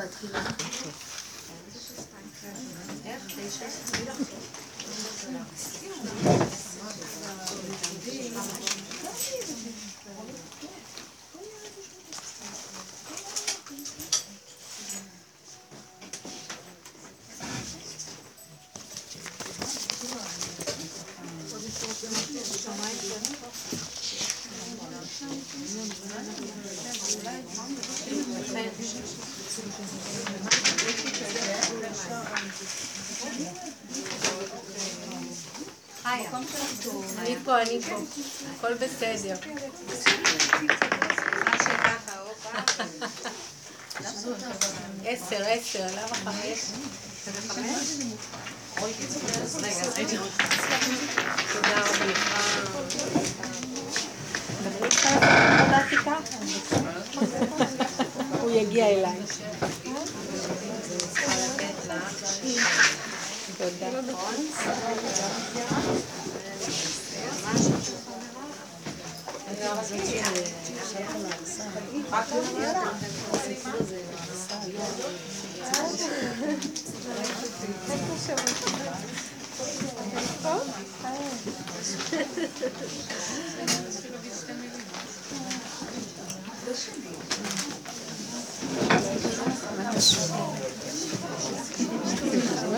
בתפילה. אני פה, אני פה. הכל בסדר. עשר, עשר, למה חמש? תודה רבה. הוא יגיע אליי. תודה. מה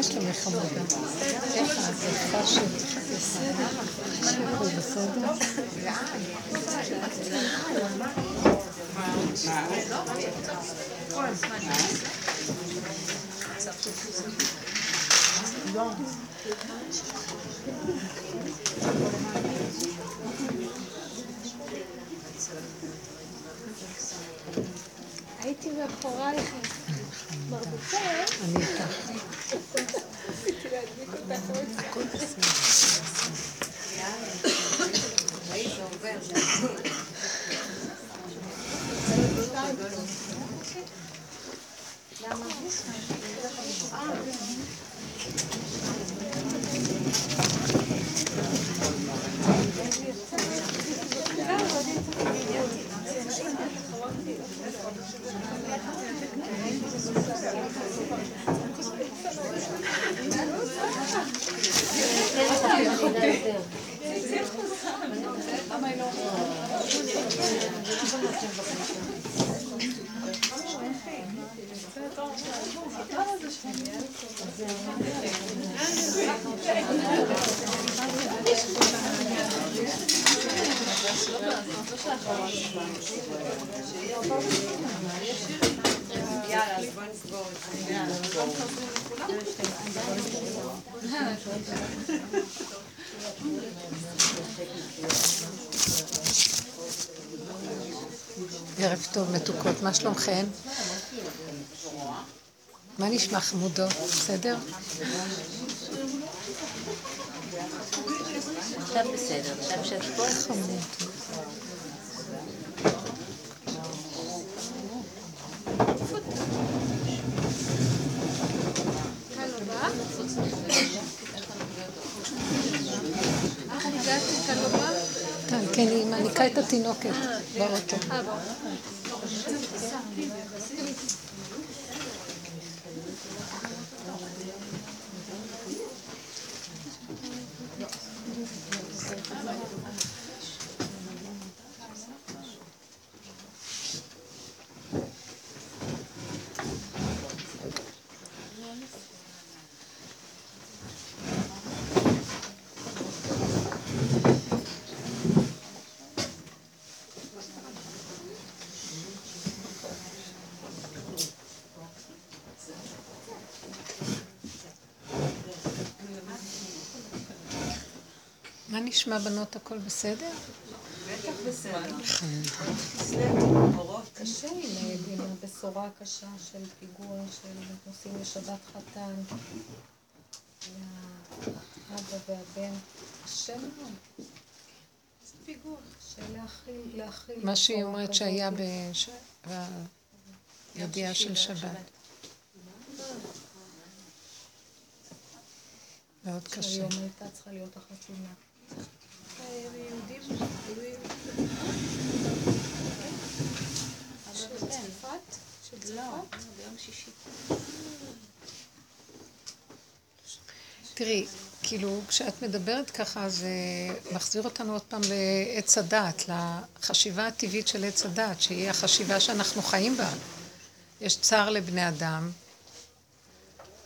שלומך חמודה? איך העזיפה שלך? בסדר? הכל בסדר? הייתי מאחורייך. מרדכי, אני איתך. רציתי להדביק אותך. למה היא לא... בסדר. ערב טוב, מתוקות, מה שלומכן? מה נשמע חמודות? בסדר? עכשיו בסדר, עכשיו שאת פה, חמוד. כן, היא מעניקה את התינוקת באוטו. מה נשמע בנות הכל בסדר? קשה עם הבשורה הקשה של פיגוע, של נוסעים לשבת חתן, והאבא והבן, קשה מאוד. פיגוע. להכיל. מה שהיא אומרת. שהיה בידיעה של שבת. מאוד קשה. שהיום הייתה צריכה להיות החתונה. תראי, כאילו, כשאת מדברת ככה, זה מחזיר אותנו עוד פעם לעץ הדעת, לחשיבה הטבעית של עץ הדעת, שהיא החשיבה שאנחנו חיים בה. יש צער לבני אדם,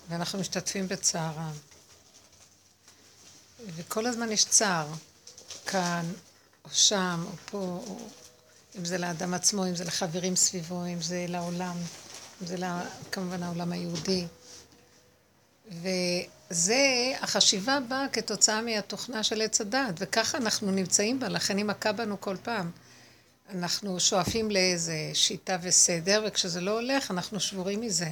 ואנחנו משתתפים בצערם. וכל הזמן יש צער, כאן, או שם, או פה, או אם זה לאדם עצמו, אם זה לחברים סביבו, אם זה לעולם, אם זה לה, כמובן העולם היהודי. וזה, החשיבה באה כתוצאה מהתוכנה של עץ הדת, וככה אנחנו נמצאים בה, לכן היא מכה בנו כל פעם. אנחנו שואפים לאיזה שיטה וסדר, וכשזה לא הולך, אנחנו שבורים מזה.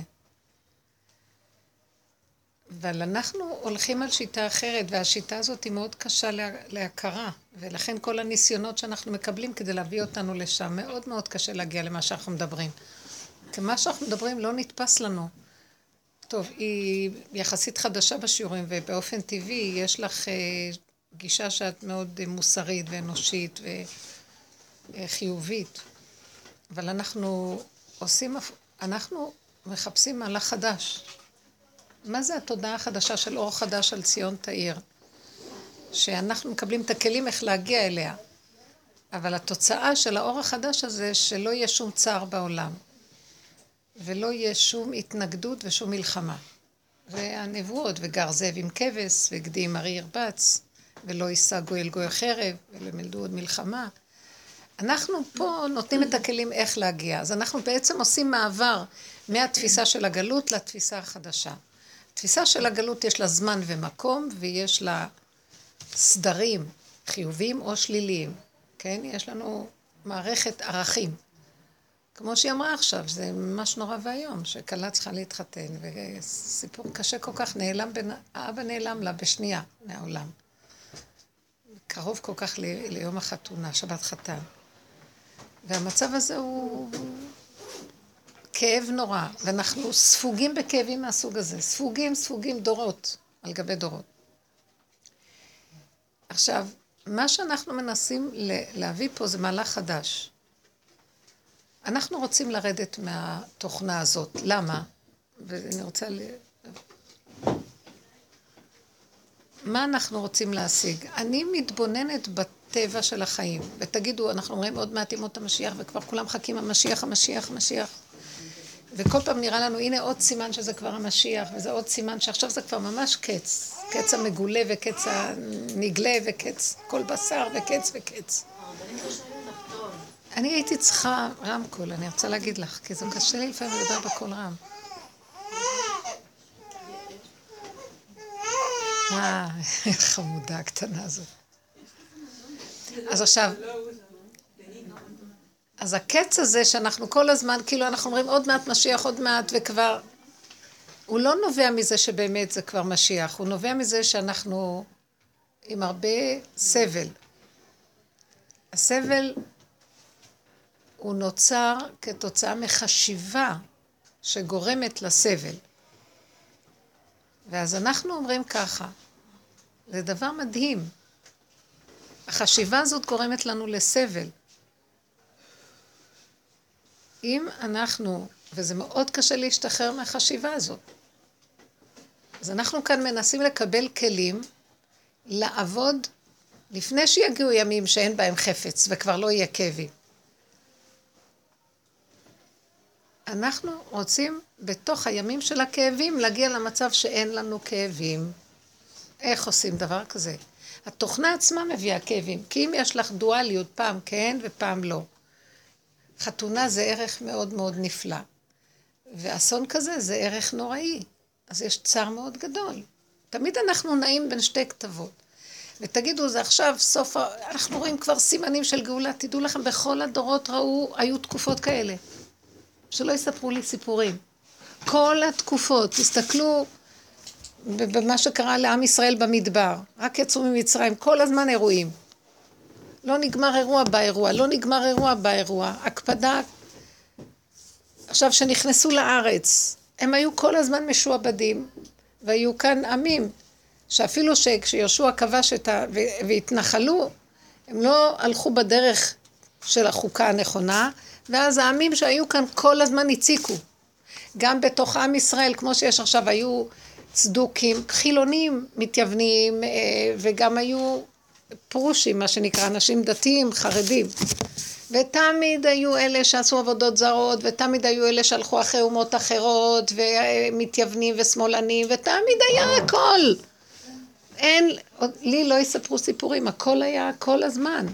אבל אנחנו הולכים על שיטה אחרת, והשיטה הזאת היא מאוד קשה לה, להכרה, ולכן כל הניסיונות שאנחנו מקבלים כדי להביא אותנו לשם, מאוד מאוד קשה להגיע למה שאנחנו מדברים. כי מה שאנחנו מדברים לא נתפס לנו. טוב, היא יחסית חדשה בשיעורים, ובאופן טבעי יש לך אה, גישה שאת מאוד אה, מוסרית ואנושית וחיובית. אבל אנחנו עושים, אנחנו מחפשים מהלך חדש. מה זה התודעה החדשה של אור חדש על ציון תאיר? שאנחנו מקבלים את הכלים איך להגיע אליה. אבל התוצאה של האור החדש הזה, שלא יהיה שום צער בעולם. ולא יהיה שום התנגדות ושום מלחמה. והנבואות, וגר זאב עם כבש, וגדי עם ארי ירבץ, ולא יישא גוי אל גוי חרב, ולא ילמדו עוד מלחמה. אנחנו פה נותנים את הכלים איך להגיע. אז אנחנו בעצם עושים מעבר מהתפיסה של הגלות לתפיסה החדשה. התפיסה של הגלות יש לה זמן ומקום, ויש לה סדרים חיוביים או שליליים. כן? יש לנו מערכת ערכים. כמו שהיא אמרה עכשיו, זה ממש נורא ואיום, שכלה צריכה להתחתן, וסיפור קשה כל כך, נעלם בין, האבא נעלם לה בשנייה מהעולם. קרוב כל כך ל, ליום החתונה, שבת חתן. והמצב הזה הוא כאב נורא, ואנחנו ספוגים בכאבים מהסוג הזה. ספוגים, ספוגים, דורות, על גבי דורות. עכשיו, מה שאנחנו מנסים להביא פה זה מהלך חדש. אנחנו רוצים לרדת מהתוכנה הזאת. למה? ואני רוצה ל... מה אנחנו רוצים להשיג? אני מתבוננת בטבע של החיים, ותגידו, אנחנו אומרים עוד מעט ימות המשיח, וכבר כולם מחכים המשיח, המשיח, המשיח. וכל פעם נראה לנו, הנה עוד סימן שזה כבר המשיח, וזה עוד סימן שעכשיו זה כבר ממש קץ. קץ המגולה וקץ הנגלה וקץ כל בשר וקץ וקץ. אני הייתי צריכה רמקול, אני רוצה להגיד לך, כי זה קשה לי לפעמים לדבר בקול רם. אה, חמודה הקטנה הזאת. אז עכשיו, אז הקץ הזה שאנחנו כל הזמן, כאילו אנחנו אומרים עוד מעט משיח, עוד מעט, וכבר... הוא לא נובע מזה שבאמת זה כבר משיח, הוא נובע מזה שאנחנו עם הרבה סבל. הסבל הוא נוצר כתוצאה מחשיבה שגורמת לסבל. ואז אנחנו אומרים ככה, זה דבר מדהים. החשיבה הזאת גורמת לנו לסבל. אם אנחנו, וזה מאוד קשה להשתחרר מהחשיבה הזאת, אז אנחנו כאן מנסים לקבל כלים לעבוד לפני שיגיעו ימים שאין בהם חפץ וכבר לא יהיה כאבים. אנחנו רוצים בתוך הימים של הכאבים להגיע למצב שאין לנו כאבים. איך עושים דבר כזה? התוכנה עצמה מביאה כאבים, כי אם יש לך דואליות, פעם כן ופעם לא. חתונה זה ערך מאוד מאוד נפלא, ואסון כזה זה ערך נוראי, אז יש צער מאוד גדול. תמיד אנחנו נעים בין שתי כתבות. ותגידו, זה עכשיו סוף, אנחנו רואים כבר סימנים של גאולה, תדעו לכם, בכל הדורות ראו, היו תקופות כאלה. שלא יספרו לי סיפורים. כל התקופות, תסתכלו במה שקרה לעם ישראל במדבר, רק יצאו ממצרים, כל הזמן אירועים. לא נגמר אירוע באירוע, לא נגמר אירוע באירוע. הקפדה, עכשיו שנכנסו לארץ, הם היו כל הזמן משועבדים, והיו כאן עמים, שאפילו כשיהושע כבש את ה... והתנחלו, הם לא הלכו בדרך של החוקה הנכונה, ואז העמים שהיו כאן כל הזמן הציקו. גם בתוך עם ישראל, כמו שיש עכשיו, היו צדוקים, חילונים, מתייוונים, אה, וגם היו פרושים, מה שנקרא, אנשים דתיים, חרדים. ותמיד היו אלה שעשו עבודות זרות, ותמיד היו אלה שהלכו אחרי אומות אחרות, ומתייוונים ושמאלנים, ותמיד היה הכל. אין, לי לא יספרו סיפורים, הכל היה כל הזמן.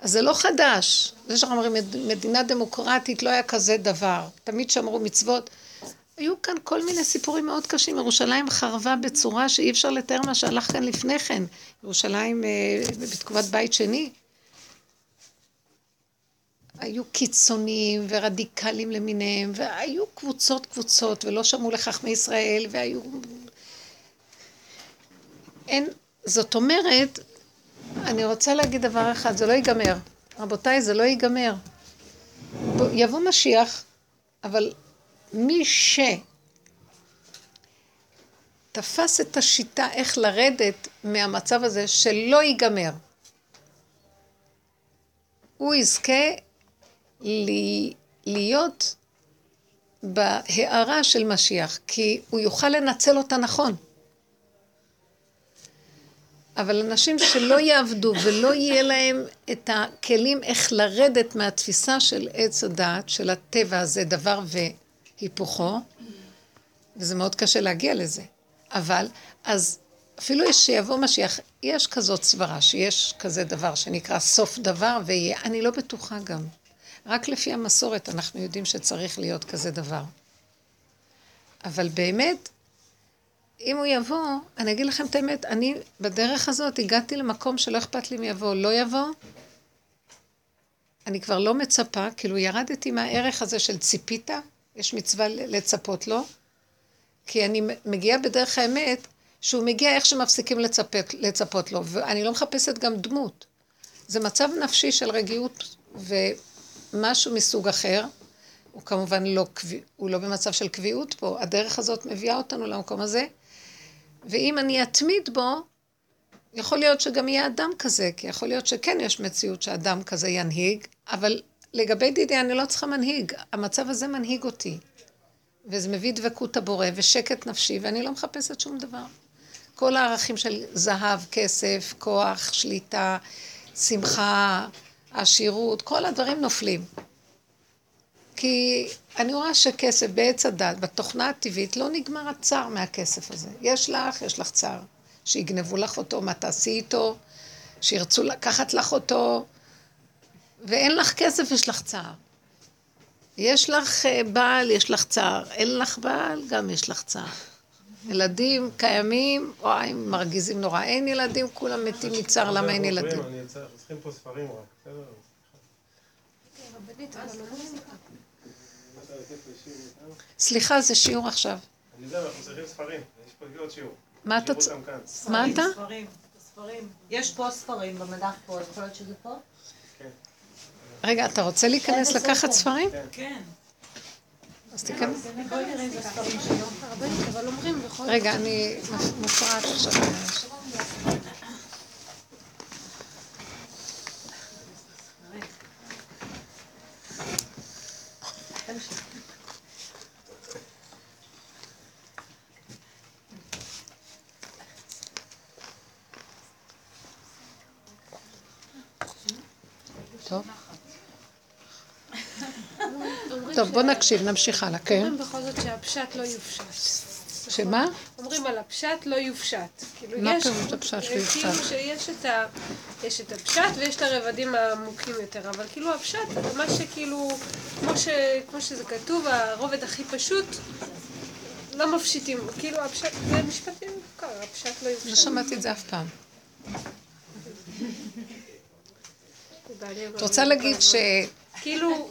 אז זה לא חדש. זה שאנחנו אומרים, מדינה דמוקרטית לא היה כזה דבר. תמיד שמרו מצוות. היו כאן כל מיני סיפורים מאוד קשים. ירושלים חרבה בצורה שאי אפשר לתאר מה שהלך כאן לפני כן. ירושלים אה, בתקופת בית שני. היו קיצוניים ורדיקליים למיניהם, והיו קבוצות קבוצות, ולא שמעו לחכמי ישראל, והיו... אין, זאת אומרת, אני רוצה להגיד דבר אחד, זה לא ייגמר. רבותיי, זה לא ייגמר. יבוא משיח, אבל מי שתפס את השיטה איך לרדת מהמצב הזה שלא ייגמר, הוא יזכה להיות בהערה של משיח, כי הוא יוכל לנצל אותה נכון. אבל אנשים שלא יעבדו ולא יהיה להם את הכלים איך לרדת מהתפיסה של עץ הדעת, של הטבע הזה, דבר והיפוכו, וזה מאוד קשה להגיע לזה. אבל, אז אפילו שיבוא משיח, יש כזאת סברה, שיש כזה דבר שנקרא סוף דבר ויהיה, אני לא בטוחה גם. רק לפי המסורת אנחנו יודעים שצריך להיות כזה דבר. אבל באמת, אם הוא יבוא, אני אגיד לכם את האמת, אני בדרך הזאת הגעתי למקום שלא אכפת לי מי יבוא, לא יבוא. אני כבר לא מצפה, כאילו ירדתי מהערך הזה של ציפית, יש מצווה לצפות לו, כי אני מגיעה בדרך האמת, שהוא מגיע איך שמפסיקים לצפות, לצפות לו, ואני לא מחפשת גם דמות. זה מצב נפשי של רגיעות ומשהו מסוג אחר. הוא כמובן לא, הוא לא במצב של קביעות פה, הדרך הזאת מביאה אותנו למקום הזה. ואם אני אתמיד בו, יכול להיות שגם יהיה אדם כזה, כי יכול להיות שכן יש מציאות שאדם כזה ינהיג, אבל לגבי דידי אני לא צריכה מנהיג, המצב הזה מנהיג אותי. וזה מביא דבקות הבורא ושקט נפשי, ואני לא מחפשת שום דבר. כל הערכים של זהב, כסף, כוח, שליטה, שמחה, עשירות, כל הדברים נופלים. כי אני רואה שכסף בעץ הדת, בתוכנה הטבעית, לא נגמר הצער מהכסף הזה. יש לך, יש לך צער. שיגנבו לך אותו, מה תעשי איתו, שירצו לקחת לך אותו, ואין לך כסף, יש לך צער. יש לך אה, בעל, יש לך צער. אין לך בעל, גם יש לך צער. ילדים קיימים, וואי, מרגיזים נורא. אין ילדים, כולם מתים מצער, למה אין ילדים? אני צריכים פה ספרים רק, בסדר? סליחה, זה שיעור עכשיו. אני יודע, אנחנו צריכים ספרים, יש פה עוד שיעור. מה אתה... צ... מה אתה? ספרים, ספרים. יש פה ספרים במדף פה, יכול להיות שזה פה? כן. רגע, אתה רוצה להיכנס לקחת ספרים? כן. אז תיכנס. רגע, אני מופרעת עכשיו. טוב. נקשיב, נמשיך הלאה, כן. אומרים בכל זאת שהפשט לא יופשט. שמה? אומרים על הפשט לא יופשט. כאילו מה פירוש הפשט לא יופשט? כאילו שיש את ה... יש את הפשט ויש את הרבדים העמוקים יותר, אבל כאילו הפשט, מה שכאילו, כמו, ש, כמו שזה כתוב, הרובד הכי פשוט, לא מפשיטים, כאילו הפשט, זה משפטים מוכר, הפשט לא יופשט. לא שמעתי את זה אף פעם. את רוצה להגיד ש... כאילו,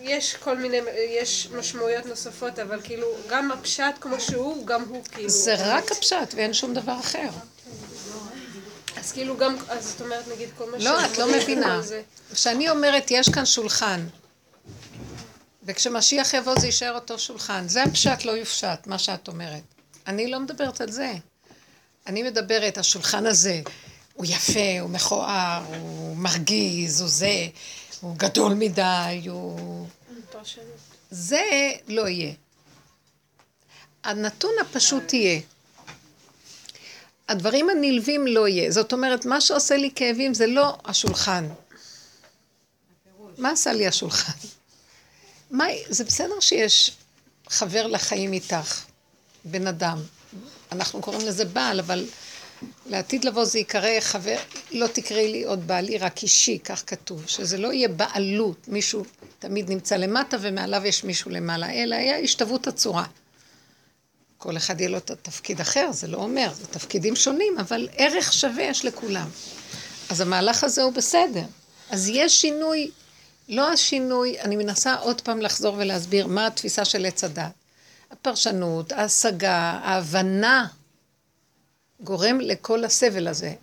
יש כל מיני, יש משמעויות נוספות, אבל כאילו, גם הפשט כמו שהוא, גם הוא כאילו... זה רק הפשט ואין שום דבר אחר. אז כאילו גם, אז זאת אומרת, נגיד, כל מה לא, את לא מבינה. כשאני אומרת, יש כאן שולחן, וכשמשיח יבוא זה יישאר אותו שולחן. זה הפשט לא יופשט, מה שאת אומרת. אני לא מדברת על זה. אני מדברת, השולחן הזה, הוא יפה, הוא מכוער, הוא מרגיז, הוא זה, הוא גדול מדי, הוא... זה לא יהיה. הנתון הפשוט יהיה. הדברים הנלווים לא יהיה. זאת אומרת, מה שעושה לי כאבים זה לא השולחן. מה עשה לי השולחן? מה, זה בסדר שיש חבר לחיים איתך, בן אדם. אנחנו קוראים לזה בעל, אבל לעתיד לבוא זה ייקרא חבר, לא תקראי לי עוד בעלי, רק אישי, כך כתוב. שזה לא יהיה בעלות, מישהו תמיד נמצא למטה ומעליו יש מישהו למעלה, אלא היה השתוות הצורה. כל אחד יהיה לו את התפקיד אחר, זה לא אומר, זה תפקידים שונים, אבל ערך שווה יש לכולם. אז המהלך הזה הוא בסדר. אז יש שינוי, לא השינוי, אני מנסה עוד פעם לחזור ולהסביר מה התפיסה של עץ הדת. הפרשנות, ההשגה, ההבנה, גורם לכל הסבל הזה.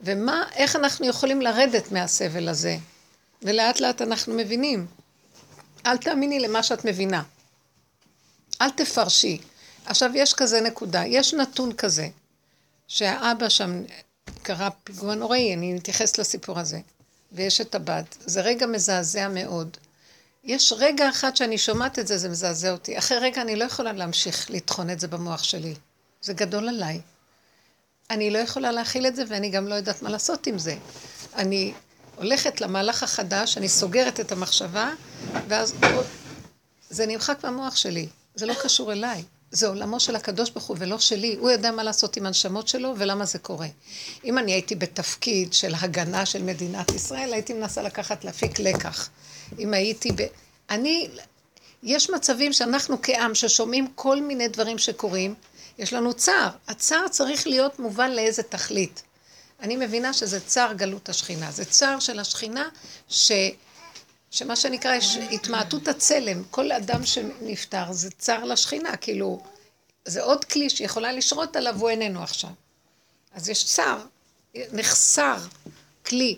ומה, איך אנחנו יכולים לרדת מהסבל הזה? ולאט לאט אנחנו מבינים. אל תאמיני למה שאת מבינה. אל תפרשי. עכשיו, יש כזה נקודה, יש נתון כזה, שהאבא שם קרה פיגוע נוראי, אני מתייחסת לסיפור הזה, ויש את הבת, זה רגע מזעזע מאוד. יש רגע אחד שאני שומעת את זה, זה מזעזע אותי. אחרי רגע אני לא יכולה להמשיך לטחון את זה במוח שלי. זה גדול עליי. אני לא יכולה להכיל את זה, ואני גם לא יודעת מה לעשות עם זה. אני הולכת למהלך החדש, אני סוגרת את המחשבה, ואז זה נמחק במוח שלי. זה לא קשור אליי. זה עולמו של הקדוש ברוך הוא ולא שלי. הוא יודע מה לעשות עם הנשמות שלו ולמה זה קורה. אם אני הייתי בתפקיד של הגנה של מדינת ישראל, הייתי מנסה לקחת, להפיק לקח. אם הייתי ב... אני... יש מצבים שאנחנו כעם ששומעים כל מיני דברים שקורים, יש לנו צער. הצער צריך להיות מובן לאיזה תכלית. אני מבינה שזה צער גלות השכינה. זה צער של השכינה ש... שמה שנקרא, יש התמעטות הצלם. כל אדם שנפטר זה צער לשכינה, כאילו, זה עוד כלי שיכולה לשרות עליו, הוא איננו עכשיו. אז יש צער, נחסר כלי.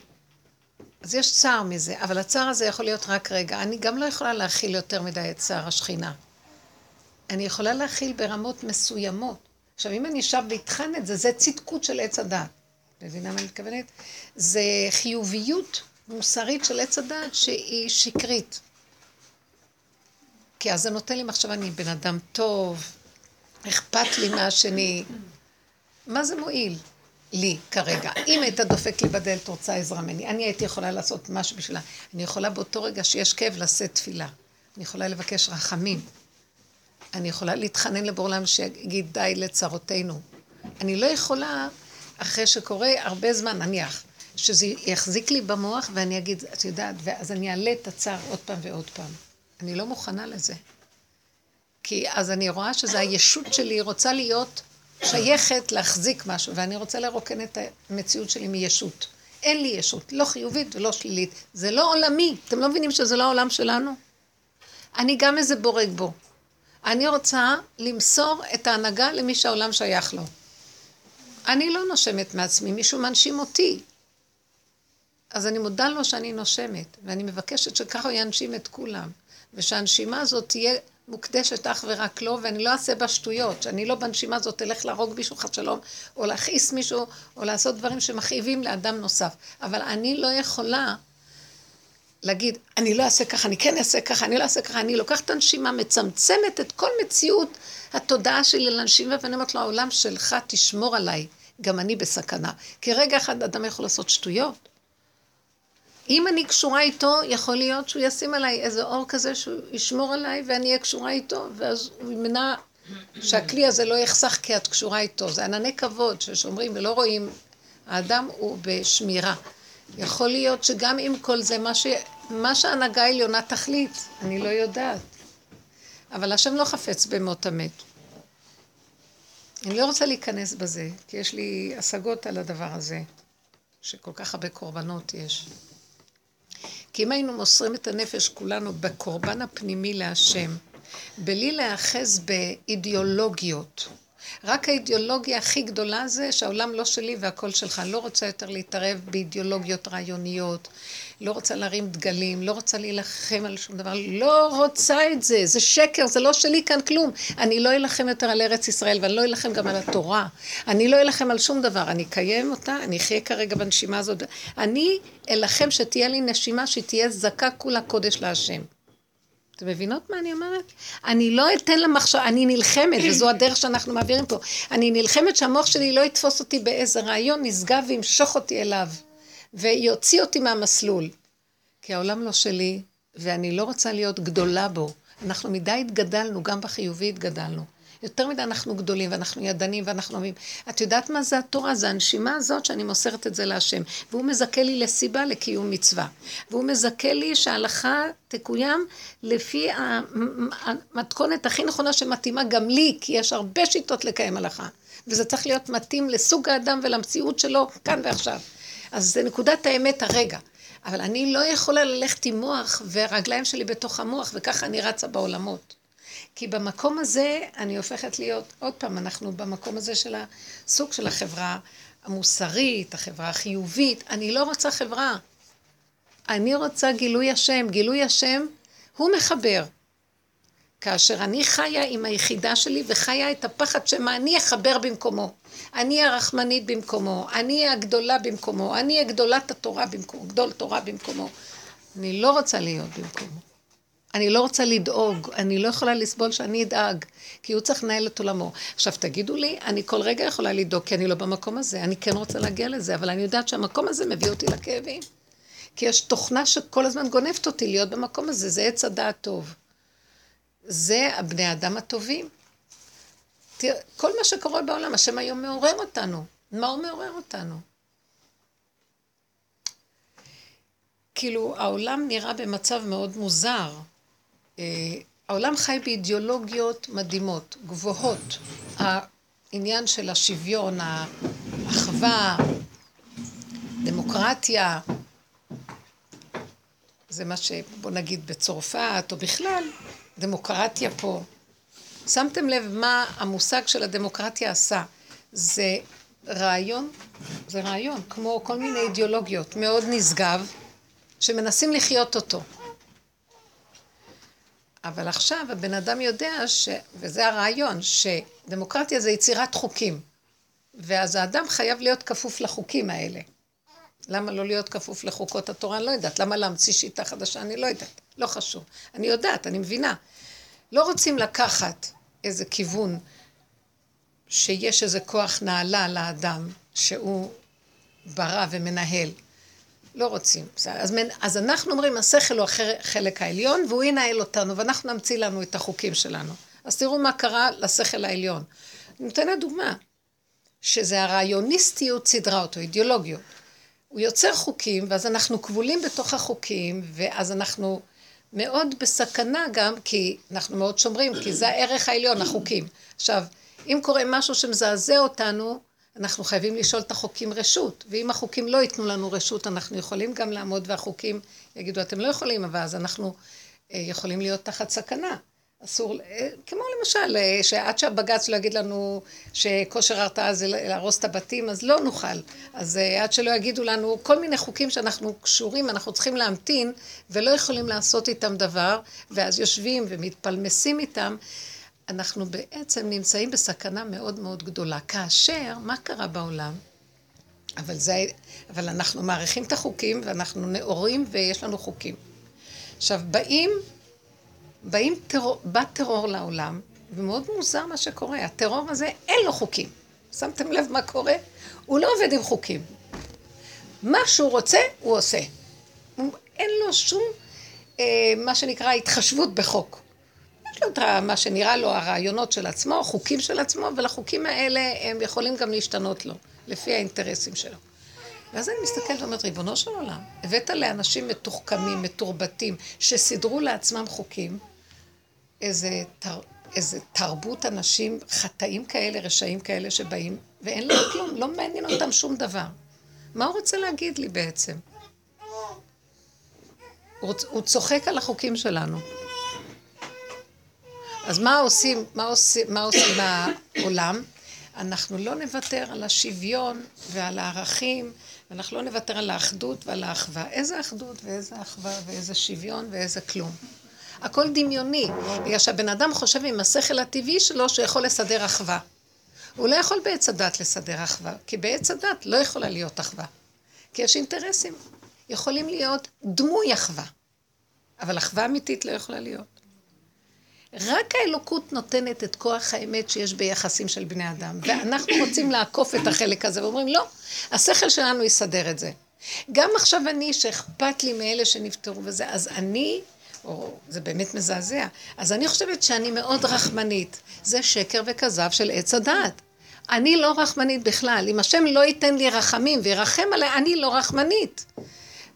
אז יש צער מזה, אבל הצער הזה יכול להיות רק רגע. אני גם לא יכולה להכיל יותר מדי את צער השכינה. אני יכולה להכיל ברמות מסוימות. עכשיו, אם אני אשב ואטחן את זה, זה צדקות של עץ הדת. מבינה מה אני מתכוונת? זה חיוביות מוסרית של עץ הדת שהיא שקרית. כי אז זה נותן לי מחשבה, אני בן אדם טוב, אכפת לי מהשני. מה זה מועיל לי כרגע? אם היית דופק לי בדלת, רוצה עזרה ממני, אני הייתי יכולה לעשות משהו בשבילה. אני יכולה באותו רגע שיש כאב לשאת תפילה. אני יכולה לבקש רחמים. אני יכולה להתחנן לבורלם שיגיד די לצרותינו. אני לא יכולה, אחרי שקורה הרבה זמן, נניח, שזה יחזיק לי במוח ואני אגיד, את יודעת, ואז אני אעלה את הצער עוד פעם ועוד פעם. אני לא מוכנה לזה. כי אז אני רואה שזה הישות שלי רוצה להיות שייכת להחזיק משהו, ואני רוצה לרוקן את המציאות שלי מישות. אין לי ישות, לא חיובית ולא שלילית. זה לא עולמי. אתם לא מבינים שזה לא העולם שלנו? אני גם איזה בורג בו. אני רוצה למסור את ההנהגה למי שהעולם שייך לו. אני לא נושמת מעצמי, מישהו מנשים אותי. אז אני מודה לו שאני נושמת, ואני מבקשת שככה הוא ינשים את כולם, ושהנשימה הזאת תהיה מוקדשת אך ורק לו, ואני לא אעשה בה שטויות, שאני לא בנשימה הזאת אלך להרוג מישהו חד שלום, או להכעיס מישהו, או לעשות דברים שמכאיבים לאדם נוסף. אבל אני לא יכולה להגיד, אני לא אעשה ככה, אני כן אעשה ככה, אני לא אעשה ככה, אני לוקחת את הנשימה, מצמצמת את כל מציאות התודעה שלי לנשימה, ואני אומרת לו, העולם שלך תשמור עליי, גם אני בסכנה. כי רגע אחד אדם יכול לעשות שטויות. אם אני קשורה איתו, יכול להיות שהוא ישים עליי איזה אור כזה שהוא ישמור עליי ואני אהיה קשורה איתו, ואז הוא ימנע שהכלי הזה לא יחסך כי את קשורה איתו. זה ענני כבוד ששומרים ולא רואים, האדם הוא בשמירה. יכול להיות שגם עם כל זה, מה, ש... מה שההנהגה העליונה תחליט, אני לא יודעת. אבל השם לא חפץ במות המת. אני לא רוצה להיכנס בזה, כי יש לי השגות על הדבר הזה, שכל כך הרבה קורבנות יש. כי אם היינו מוסרים את הנפש כולנו בקורבן הפנימי להשם, בלי להאחז באידיאולוגיות רק האידיאולוגיה הכי גדולה זה שהעולם לא שלי והכל שלך. אני לא רוצה יותר להתערב באידיאולוגיות רעיוניות, לא רוצה להרים דגלים, לא רוצה להילחם על שום דבר, לא רוצה את זה, זה שקר, זה לא שלי כאן כלום. אני לא אלחם יותר על ארץ ישראל ואני לא אלחם גם על התורה. אני לא אלחם על שום דבר, אני אקיים אותה, אני אחיה כרגע בנשימה הזאת. אני אלחם שתהיה לי נשימה שתהיה זכה כולה קודש להשם. אתם מבינות מה אני אומרת? אני לא אתן למחשב, אני נלחמת, וזו הדרך שאנחנו מעבירים פה. אני נלחמת שהמוח שלי לא יתפוס אותי באיזה רעיון נשגב וימשוך אותי אליו, ויוציא אותי מהמסלול. כי העולם לא שלי, ואני לא רוצה להיות גדולה בו. אנחנו מדי התגדלנו, גם בחיובי התגדלנו. יותר מדי אנחנו גדולים, ואנחנו ידנים, ואנחנו אוהבים. את יודעת מה זה התורה? זה הנשימה הזאת שאני מוסרת את זה להשם. והוא מזכה לי לסיבה לקיום מצווה. והוא מזכה לי שההלכה תקוים לפי המתכונת הכי נכונה שמתאימה גם לי, כי יש הרבה שיטות לקיים הלכה. וזה צריך להיות מתאים לסוג האדם ולמציאות שלו כאן ועכשיו. אז זה נקודת האמת הרגע. אבל אני לא יכולה ללכת עם מוח והרגליים שלי בתוך המוח, וככה אני רצה בעולמות. כי במקום הזה אני הופכת להיות, עוד פעם, אנחנו במקום הזה של הסוג של החברה המוסרית, החברה החיובית. אני לא רוצה חברה. אני רוצה גילוי השם. גילוי השם הוא מחבר. כאשר אני חיה עם היחידה שלי וחיה את הפחד שמא אני אחבר במקומו. אני הרחמנית במקומו, אני הגדולה במקומו, אני הגדולת התורה במקומו, גדול תורה במקומו. אני לא רוצה להיות במקומו. אני לא רוצה לדאוג, אני לא יכולה לסבול שאני אדאג, כי הוא צריך לנהל את עולמו. עכשיו תגידו לי, אני כל רגע יכולה לדאוג, כי אני לא במקום הזה, אני כן רוצה להגיע לזה, אבל אני יודעת שהמקום הזה מביא אותי לכאבים. כי יש תוכנה שכל הזמן גונבת אותי להיות במקום הזה, זה עץ הדעת טוב. זה הבני האדם הטובים. תראה, כל מה שקורה בעולם, השם היום מעורר אותנו. מה הוא מעורר אותנו? כאילו, העולם נראה במצב מאוד מוזר. אה, העולם חי באידיאולוגיות מדהימות, גבוהות. העניין של השוויון, האחווה, דמוקרטיה, זה מה שבוא נגיד בצרפת, או בכלל, דמוקרטיה פה. שמתם לב מה המושג של הדמוקרטיה עשה? זה רעיון, זה רעיון, כמו כל מיני אידיאולוגיות, מאוד נשגב, שמנסים לחיות אותו. אבל עכשיו הבן אדם יודע, ש... וזה הרעיון, שדמוקרטיה זה יצירת חוקים. ואז האדם חייב להיות כפוף לחוקים האלה. למה לא להיות כפוף לחוקות התורה? אני לא יודעת. למה להמציא שיטה חדשה? אני לא יודעת. לא חשוב. אני יודעת, אני מבינה. לא רוצים לקחת איזה כיוון שיש איזה כוח נעלה לאדם שהוא ברא ומנהל. לא רוצים. אז, אז אנחנו אומרים, השכל הוא החלק העליון, והוא ינהל אותנו, ואנחנו נמציא לנו את החוקים שלנו. אז תראו מה קרה לשכל העליון. אני נותנת דוגמה, שזה הרעיוניסטיות סידרה אותו, אידיאולוגיות. הוא יוצר חוקים, ואז אנחנו כבולים בתוך החוקים, ואז אנחנו מאוד בסכנה גם, כי אנחנו מאוד שומרים, כי זה הערך העליון, החוקים. עכשיו, אם קורה משהו שמזעזע אותנו, אנחנו חייבים לשאול את החוקים רשות, ואם החוקים לא ייתנו לנו רשות, אנחנו יכולים גם לעמוד והחוקים יגידו, אתם לא יכולים, אבל אז אנחנו אה, יכולים להיות תחת סכנה. אסור, אה, כמו למשל, אה, שעד שהבג"ץ לא יגיד לנו שכושר הרתעה זה להרוס את הבתים, אז לא נוכל. אז עד שלא יגידו לנו כל מיני חוקים שאנחנו קשורים, אנחנו צריכים להמתין, ולא יכולים לעשות איתם דבר, ואז יושבים ומתפלמסים איתם. אנחנו בעצם נמצאים בסכנה מאוד מאוד גדולה. כאשר, מה קרה בעולם? אבל, זה, אבל אנחנו מעריכים את החוקים ואנחנו נאורים ויש לנו חוקים. עכשיו, באים, באים טרור, בא טרור לעולם, ומאוד מוזר מה שקורה. הטרור הזה, אין לו חוקים. שמתם לב מה קורה? הוא לא עובד עם חוקים. מה שהוא רוצה, הוא עושה. אין לו שום, אה, מה שנקרא, התחשבות בחוק. יש לו את מה שנראה לו הרעיונות של עצמו, החוקים של עצמו, ולחוקים האלה הם יכולים גם להשתנות לו, לפי האינטרסים שלו. ואז אני מסתכלת ואומרת, ריבונו של עולם, הבאת לאנשים מתוחכמים, מתורבתים, שסידרו לעצמם חוקים, איזה, תר, איזה תרבות אנשים חטאים כאלה, רשעים כאלה שבאים, ואין להם כלום, לא מעניין אותם שום דבר. מה הוא רוצה להגיד לי בעצם? הוא, הוא צוחק על החוקים שלנו. אז מה עושים, מה עושים, מה עושים בעולם? אנחנו לא נוותר על השוויון ועל הערכים, ואנחנו לא נוותר על האחדות ועל האחווה. איזה אחדות ואיזה אחווה ואיזה שוויון ואיזה כלום. הכל דמיוני, בגלל שהבן אדם חושב עם השכל הטבעי שלו שהוא יכול לסדר אחווה. הוא לא יכול בעץ הדת לסדר אחווה, כי בעץ הדת לא יכולה להיות אחווה. כי יש אינטרסים. יכולים להיות דמוי אחווה, אבל אחווה אמיתית לא יכולה להיות. רק האלוקות נותנת את כוח האמת שיש ביחסים של בני אדם, ואנחנו רוצים לעקוף את החלק הזה, ואומרים, לא, השכל שלנו יסדר את זה. גם עכשיו אני, שאכפת לי מאלה שנפטרו וזה, אז אני, או זה באמת מזעזע, אז אני חושבת שאני מאוד רחמנית. זה שקר וכזב של עץ הדעת. אני לא רחמנית בכלל. אם השם לא ייתן לי רחמים וירחם עליי, אני לא רחמנית.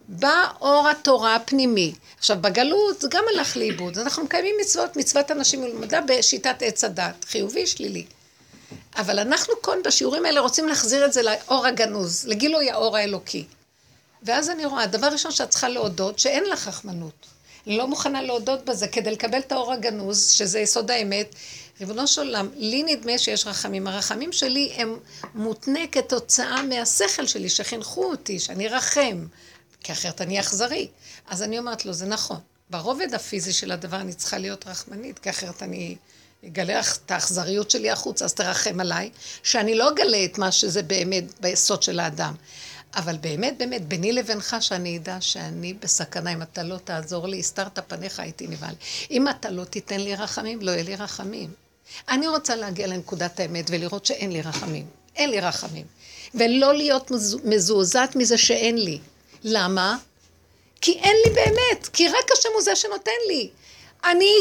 בא אור התורה הפנימי. עכשיו, בגלות זה גם הלך לאיבוד. אנחנו מקיימים מצוות, מצוות אנשים מלומדה בשיטת עץ הדת, חיובי, שלילי. אבל אנחנו כאן בשיעורים האלה רוצים להחזיר את זה לאור הגנוז, לגילוי האור האלוקי. ואז אני רואה, דבר ראשון שאת צריכה להודות, שאין לך רחמנות. לא מוכנה להודות בזה כדי לקבל את האור הגנוז, שזה יסוד האמת. ריבונו של עולם, לי נדמה שיש רחמים. הרחמים שלי הם מותנה כתוצאה מהשכל שלי, שחינכו אותי, שאני רחם. כי אחרת אני אכזרי. אז אני אומרת לו, זה נכון. ברובד הפיזי של הדבר אני צריכה להיות רחמנית, כי אחרת אני אגלה את האכזריות שלי החוצה, אז תרחם עליי, שאני לא אגלה את מה שזה באמת ביסוד של האדם. אבל באמת, באמת, ביני לבינך, שאני אדע שאני בסכנה, אם אתה לא תעזור לי, הסתרת פניך, הייתי נבהל. אם אתה לא תיתן לי רחמים, לא יהיה לי רחמים. אני רוצה להגיע לנקודת האמת ולראות שאין לי רחמים. אין לי רחמים. ולא להיות מזועזעת מזה שאין לי. למה? כי אין לי באמת, כי רק השם הוא זה שנותן לי. אני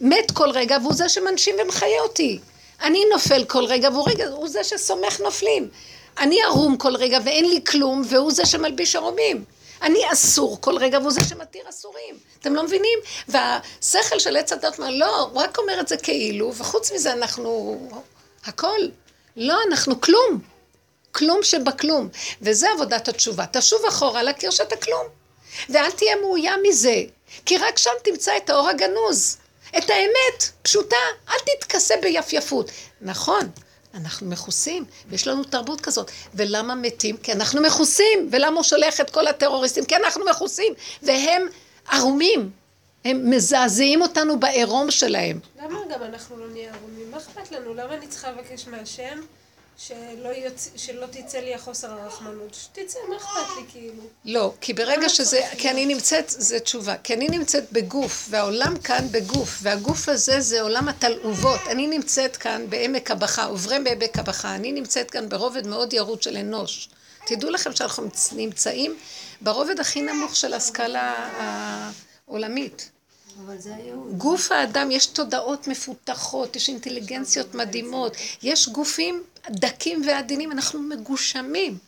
מת כל רגע והוא זה שמנשים ומחיה אותי. אני נופל כל רגע והוא רגע, הוא זה שסומך נופלים. אני ערום כל רגע ואין לי כלום והוא זה שמלביש ערומים. אני אסור כל רגע והוא זה שמתיר אסורים. אתם לא מבינים? והשכל של עץ הדת אומר, לא, הוא רק אומר את זה כאילו, וחוץ מזה אנחנו הכל. לא, אנחנו כלום. כלום שבכלום. וזה עבודת התשובה. תשוב אחורה להכיר שאתה כלום. ואל תהיה מאוים מזה, כי רק שם תמצא את האור הגנוז. את האמת, פשוטה, אל תתכסה ביפייפות. נכון, אנחנו מכוסים, ויש לנו תרבות כזאת. ולמה מתים? כי אנחנו מכוסים. ולמה הוא שולח את כל הטרוריסטים? כי אנחנו מכוסים. והם ערומים. הם מזעזעים אותנו בעירום שלהם. למה גם אנחנו לא נהיה ערומים? מה אכפת לנו? למה אני צריכה לבקש מהשם שלא, יוצ... שלא תצא לי החוסר הרחמנות, שתצא, מה אכפת לי כאילו? לא, כי ברגע שזה, כי אני נמצאת, זה תשובה, כי אני נמצאת בגוף, והעולם כאן בגוף, והגוף הזה זה עולם התלעובות. אני נמצאת כאן בעמק הבכה, עוברים בעמק הבכה, אני נמצאת כאן ברובד מאוד ירוד של אנוש. תדעו לכם שאנחנו נמצאים ברובד הכי נמוך של הסקאלה העולמית. גוף האדם, יש תודעות מפותחות, יש אינטליגנציות מדהימות, יש גופים דקים ועדינים, אנחנו מגושמים.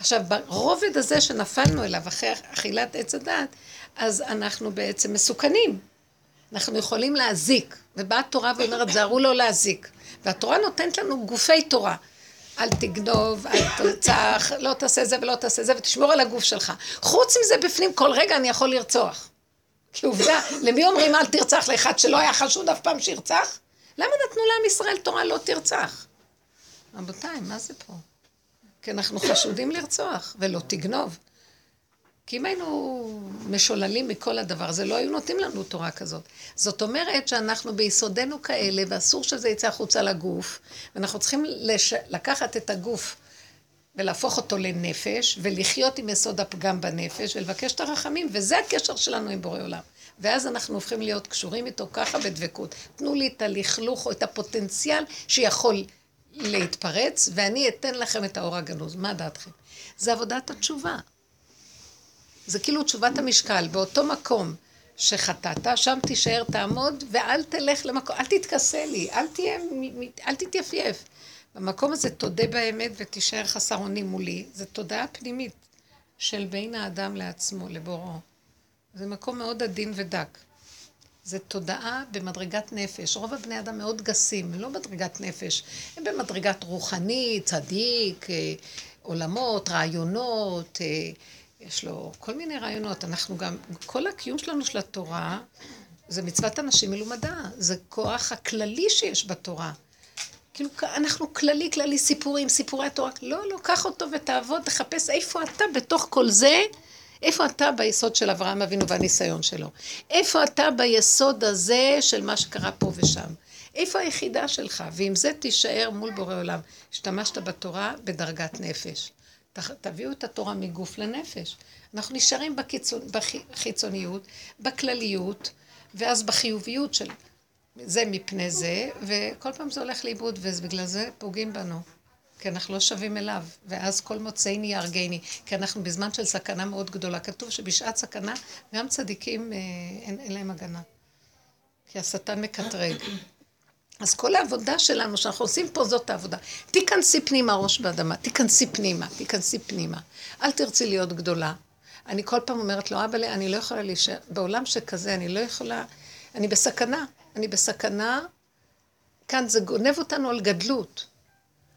עכשיו, ברובד הזה שנפלנו אליו אחרי אכילת עץ הדת, אז אנחנו בעצם מסוכנים. אנחנו יכולים להזיק. ובאה התורה ואומרת, זהרו לא להזיק. והתורה נותנת לנו גופי תורה. אל תגנוב, אל תרצח, לא תעשה זה ולא תעשה זה, ותשמור על הגוף שלך. חוץ מזה, בפנים, כל רגע אני יכול לרצוח. כי עובדה, למי אומרים אל תרצח לאחד שלא היה חשוד אף פעם שירצח? למה נתנו לעם ישראל תורה לא תרצח? רבותיי, מה זה פה? כי אנחנו חשודים לרצוח, ולא תגנוב. כי אם היינו משוללים מכל הדבר הזה, לא היו נותנים לנו תורה כזאת. זאת אומרת שאנחנו ביסודנו כאלה, ואסור שזה יצא החוצה לגוף, ואנחנו צריכים לש... לקחת את הגוף ולהפוך אותו לנפש, ולחיות עם יסוד הפגם בנפש, ולבקש את הרחמים, וזה הקשר שלנו עם בורא עולם. ואז אנחנו הופכים להיות קשורים איתו ככה בדבקות. תנו לי את הלכלוך או את הפוטנציאל שיכול להתפרץ, ואני אתן לכם את האור הגנוז. מה דעתכם? זה עבודת התשובה. זה כאילו תשובת המשקל, באותו מקום שחטאת, שם תישאר, תעמוד, ואל תלך למקום, אל תתכסה לי, אל תהיה, אל תתייפייף. במקום הזה תודה באמת ותישאר חסר אונים מולי. זו תודעה פנימית של בין האדם לעצמו, לבוראו. זה מקום מאוד עדין ודק. זה תודעה במדרגת נפש. רוב הבני אדם מאוד גסים, לא מדרגת נפש. הם במדרגת רוחני, צדיק, אה, עולמות, רעיונות, אה, יש לו כל מיני רעיונות. אנחנו גם, כל הקיום שלנו של התורה זה מצוות אנשים מלומדה. זה כוח הכללי שיש בתורה. כאילו, אנחנו כללי, כללי סיפורים, סיפורי התורה. לא, לא, קח אותו ותעבוד, תחפש איפה אתה בתוך כל זה, איפה אתה ביסוד של אברהם אבינו והניסיון שלו. איפה אתה ביסוד הזה של מה שקרה פה ושם. איפה היחידה שלך? ועם זה תישאר מול בורא עולם. השתמשת בתורה בדרגת נפש. תביאו את התורה מגוף לנפש. אנחנו נשארים בקיצון, בחיצוניות, בכלליות, ואז בחיוביות של זה מפני זה, וכל פעם זה הולך לאיבוד, ובגלל זה פוגעים בנו. כי אנחנו לא שווים אליו, ואז כל מוצאיני יהרגני, כי אנחנו בזמן של סכנה מאוד גדולה. כתוב שבשעת סכנה גם צדיקים אה, אין, אין להם הגנה. כי השטן מקטרג. אז כל העבודה שלנו שאנחנו עושים פה זאת העבודה. תיכנסי פנימה ראש באדמה, תיכנסי פנימה, תיכנסי פנימה. אל תרצי להיות גדולה. אני כל פעם אומרת לו, אבא, אני לא יכולה להישאר, בעולם שכזה אני לא יכולה, אני בסכנה. אני בסכנה, כאן זה גונב אותנו על גדלות.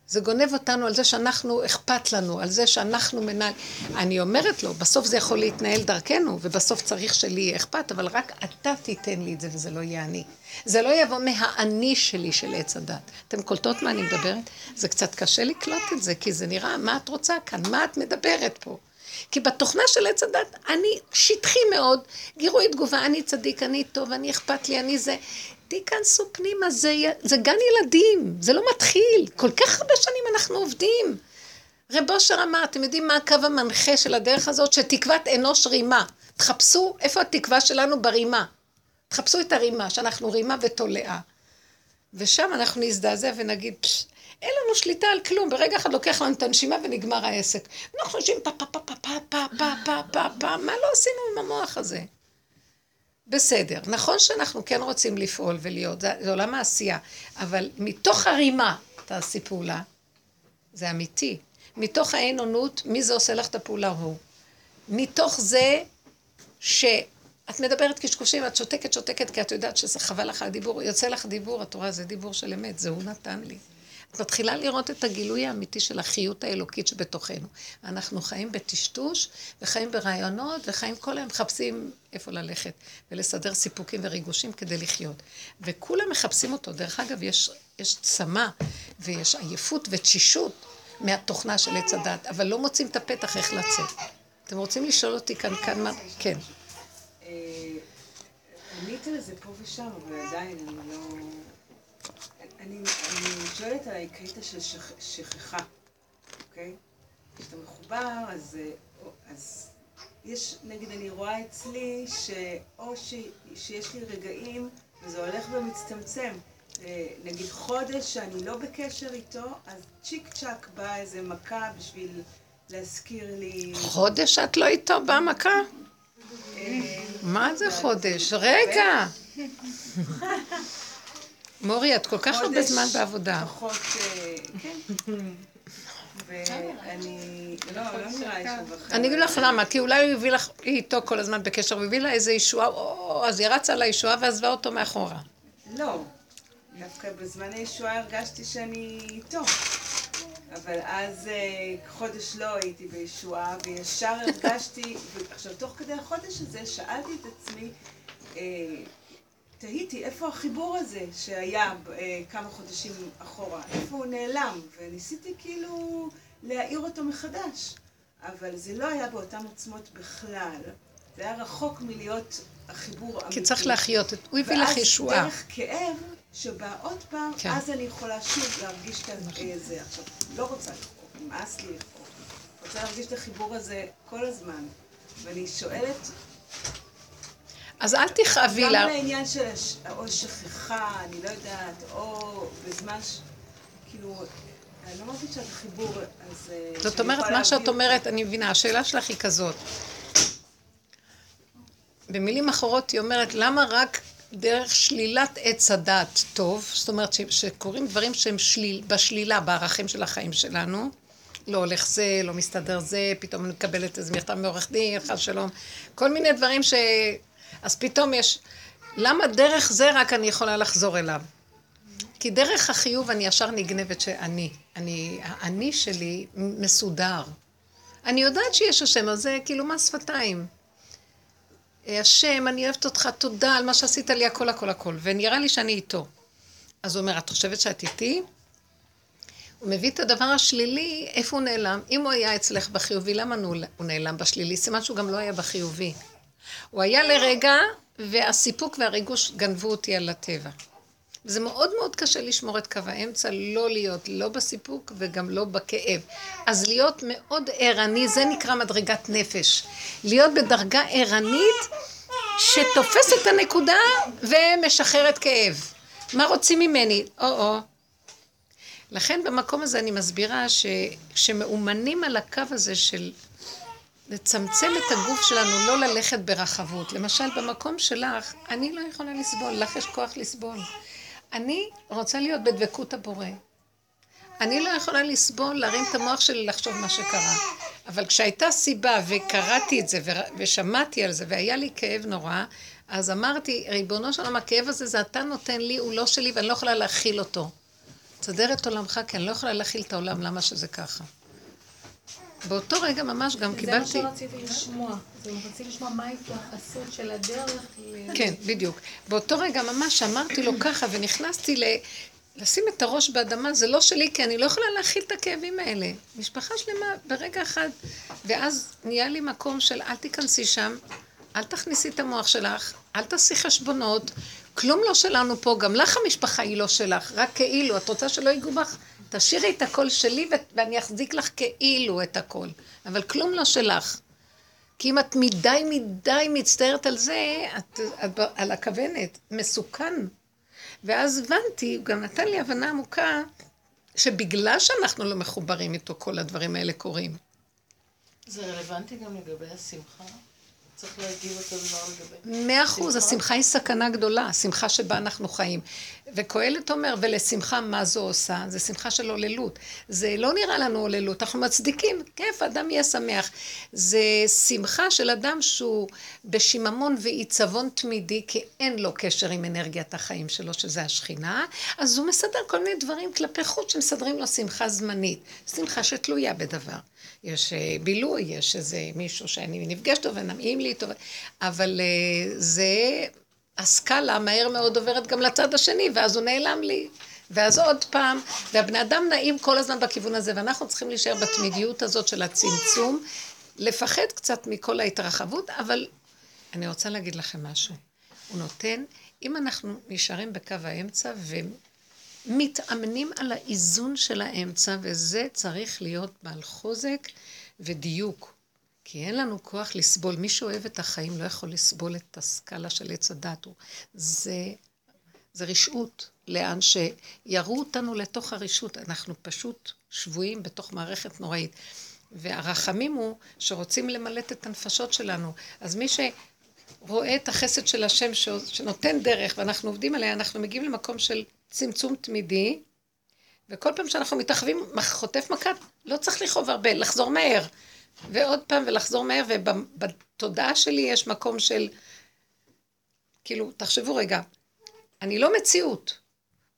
זה גונב אותנו על זה שאנחנו, אכפת לנו, על זה שאנחנו מנהל... אני אומרת לו, בסוף זה יכול להתנהל דרכנו, ובסוף צריך שלי יהיה אכפת, אבל רק אתה תיתן לי את זה וזה לא יהיה אני. זה לא יבוא מהאני שלי של עץ הדת. אתם קולטות מה אני מדברת? זה קצת קשה לקלוט את זה, כי זה נראה, מה את רוצה כאן? מה את מדברת פה? כי בתוכנה של עץ הדת אני שטחי מאוד, גירוי תגובה, אני צדיק, אני טוב, אני אכפת לי, אני זה. תיכנסו פנימה, זה, זה גן ילדים, זה לא מתחיל. כל כך הרבה שנים אנחנו עובדים. רב אושר אמר, אתם יודעים מה הקו המנחה של הדרך הזאת? שתקוות אנוש רימה. תחפשו איפה התקווה שלנו ברימה. תחפשו את הרימה, שאנחנו רימה ותולעה. ושם אנחנו נזדעזע ונגיד, אין לנו שליטה על כלום, ברגע אחד לוקח לנו את הנשימה ונגמר העסק. אנחנו יושבים פה פה פה פה פה פה פה פה פה פה, מה לא עשינו עם המוח הזה? בסדר, נכון שאנחנו כן רוצים לפעול ולהיות, זה, זה עולם העשייה, אבל מתוך הרימה תעשי פעולה, זה אמיתי. מתוך האין אונות, מי זה עושה לך את הפעולה? הוא. מתוך זה שאת מדברת קשקושים, את שותקת, שותקת, כי את יודעת שזה חבל לך הדיבור, יוצא לך דיבור, את רואה, זה דיבור של אמת, זה הוא נתן לי. את מתחילה לראות את הגילוי האמיתי של החיות האלוקית שבתוכנו. אנחנו חיים בטשטוש, וחיים ברעיונות, וחיים כל היום מחפשים איפה ללכת, ולסדר סיפוקים וריגושים כדי לחיות. וכולם מחפשים אותו. דרך אגב, יש, יש צמא, ויש עייפות ותשישות מהתוכנה של עץ הדת, אבל לא מוצאים את הפתח איך לצאת. אתם רוצים לשאול אותי כאן, כאן מה... כן. אה, ענית על זה פה ושם, אבל עדיין אני לא... אני, אני שואלת על הקטע של שכ, שכחה, אוקיי? כשאתה מחובר, אז, אז יש, נגיד, אני רואה אצלי שאו ש, שיש לי רגעים וזה הולך ומצטמצם. אה, נגיד חודש שאני לא בקשר איתו, אז צ'יק צ'אק באה איזה מכה בשביל להזכיר לי... חודש את לא איתו באה מכה? אה, מה זה חודש? רגע! מורי, את כל כך הרבה זמן בעבודה. פחות, אה, כן. ואני, לא, לא נראה לי שהוא אני אגיד לך למה, כי אולי הוא הביא לך, היא איתו כל הזמן בקשר, הוא הביא לה איזה ישועה, או, אז היא רצה לישועה ועזבה אותו מאחורה. לא, דווקא בזמן הישועה הרגשתי שאני איתו. אבל אז אה, חודש לא הייתי בישועה, וישר הרגשתי, עכשיו תוך כדי החודש הזה שאלתי את עצמי, אה, תהיתי איפה החיבור הזה שהיה אה, כמה חודשים אחורה, איפה הוא נעלם, וניסיתי כאילו להעיר אותו מחדש, אבל זה לא היה באותן עוצמות בכלל, זה היה רחוק מלהיות החיבור אמיתי. כי צריך להחיות, הוא הביא לך ישועה. ואז דרך כאב, שבא עוד פעם, כן. אז אני יכולה שוב להרגיש את נכון. זה. עכשיו, לא רוצה לחקוק, נמאס לי לחקוק, רוצה להרגיש את החיבור הזה כל הזמן, ואני שואלת, אז אל תכאבי לה. גם לעניין של או שכחה, אני לא יודעת, או בזמן ש... כאילו, אני לא מרגישה את החיבור, אז... אה, זאת אומרת, מה שאת אומרת, אני מבינה, השאלה שלך היא כזאת. במילים אחרות היא אומרת, למה רק דרך שלילת עץ הדת טוב, זאת אומרת שקורים דברים שהם שליל, בשלילה, בערכים של החיים שלנו, לא הולך זה, לא מסתדר זה, פתאום אני מקבלת איזה מכתב מעורך דין, חס שלום, כל מיני דברים ש... אז פתאום יש, למה דרך זה רק אני יכולה לחזור אליו? כי דרך החיוב אני ישר נגנבת שאני, אני, האני שלי מסודר. אני יודעת שיש השם, אז זה כאילו מס שפתיים. השם, אני אוהבת אותך, תודה על מה שעשית לי, הכל, הכל, הכל. ונראה לי שאני איתו. אז הוא אומר, את חושבת שאת איתי? הוא מביא את הדבר השלילי, איפה הוא נעלם? אם הוא היה אצלך בחיובי, למה הוא נעלם בשלילי? סימן שהוא גם לא היה בחיובי. הוא היה לרגע, והסיפוק והריגוש גנבו אותי על הטבע. זה מאוד מאוד קשה לשמור את קו האמצע, לא להיות לא בסיפוק וגם לא בכאב. אז להיות מאוד ערני, זה נקרא מדרגת נפש. להיות בדרגה ערנית שתופסת את הנקודה ומשחררת כאב. מה רוצים ממני? או-או. לכן במקום הזה אני מסבירה שכשמאומנים על הקו הזה של לצמצם את הגוף שלנו, לא ללכת ברחבות. למשל, במקום שלך, אני לא יכולה לסבול, לך יש כוח לסבול. אני רוצה להיות בדבקות הבורא. אני לא יכולה לסבול, להרים את המוח שלי לחשוב מה שקרה. אבל כשהייתה סיבה וקראתי את זה ושמעתי על זה והיה לי כאב נורא, אז אמרתי, ריבונו של עולם, הכאב הזה זה אתה נותן לי, הוא לא שלי ואני לא יכולה להכיל אותו. תסדר את עולמך, כי אני לא יכולה להכיל את העולם, למה שזה ככה? באותו רגע ממש גם קיבלתי... זה מה שרציתי לשמוע. זה רציתי לשמוע מה ההתייחסות של הדרך. כן, בדיוק. באותו רגע ממש אמרתי לו ככה, ונכנסתי ל... לשים את הראש באדמה זה לא שלי, כי אני לא יכולה להכיל את הכאבים האלה. משפחה שלמה ברגע אחד, ואז נהיה לי מקום של אל תיכנסי שם, אל תכניסי את המוח שלך, אל תעשי חשבונות, כלום לא שלנו פה, גם לך המשפחה היא לא שלך, רק כאילו. את רוצה שלא ייגעו בך? תשאירי את הקול שלי ואני אחזיק לך כאילו את הקול, אבל כלום לא שלך. כי אם את מדי מדי מצטערת על זה, את, את על הכוונת, מסוכן. ואז הבנתי, הוא גם נתן לי הבנה עמוקה, שבגלל שאנחנו לא מחוברים איתו, כל הדברים האלה קורים. זה רלוונטי גם לגבי השמחה? צריך להגיב אותו דבר לגבי... מאה אחוז, השמחה היא סכנה גדולה, השמחה שבה אנחנו חיים. וקהלת אומר, ולשמחה מה זו עושה? זה שמחה של עוללות. זה לא נראה לנו עוללות, אנחנו מצדיקים, כיף, אדם יהיה שמח. זה שמחה של אדם שהוא בשיממון ועיצבון תמידי, כי אין לו קשר עם אנרגיית החיים שלו, שזה השכינה, אז הוא מסדר כל מיני דברים כלפי חוץ שמסדרים לו שמחה זמנית. שמחה שתלויה בדבר. יש אה, בילוי, יש איזה מישהו שאני נפגשת איתו ונעים לי איתו, אבל אה, זה, הסקאלה מהר מאוד עוברת גם לצד השני, ואז הוא נעלם לי. ואז עוד פעם, והבני אדם נעים כל הזמן בכיוון הזה, ואנחנו צריכים להישאר בתמידיות הזאת של הצמצום, לפחד קצת מכל ההתרחבות, אבל אני רוצה להגיד לכם משהו. הוא נותן, אם אנחנו נשארים בקו האמצע מתאמנים על האיזון של האמצע, וזה צריך להיות בעל חוזק ודיוק. כי אין לנו כוח לסבול. מי שאוהב את החיים לא יכול לסבול את הסקאלה של עץ הדת. זה, זה רשעות, לאן שיראו אותנו לתוך הרשעות. אנחנו פשוט שבויים בתוך מערכת נוראית. והרחמים הוא שרוצים למלט את הנפשות שלנו. אז מי שרואה את החסד של השם שנותן דרך ואנחנו עובדים עליה, אנחנו מגיעים למקום של צמצום תמידי, וכל פעם שאנחנו מתרחבים, חוטף מכת, לא צריך לכאוב הרבה, לחזור מהר. ועוד פעם ולחזור מהר, ובתודעה שלי יש מקום של, כאילו, תחשבו רגע, אני לא מציאות.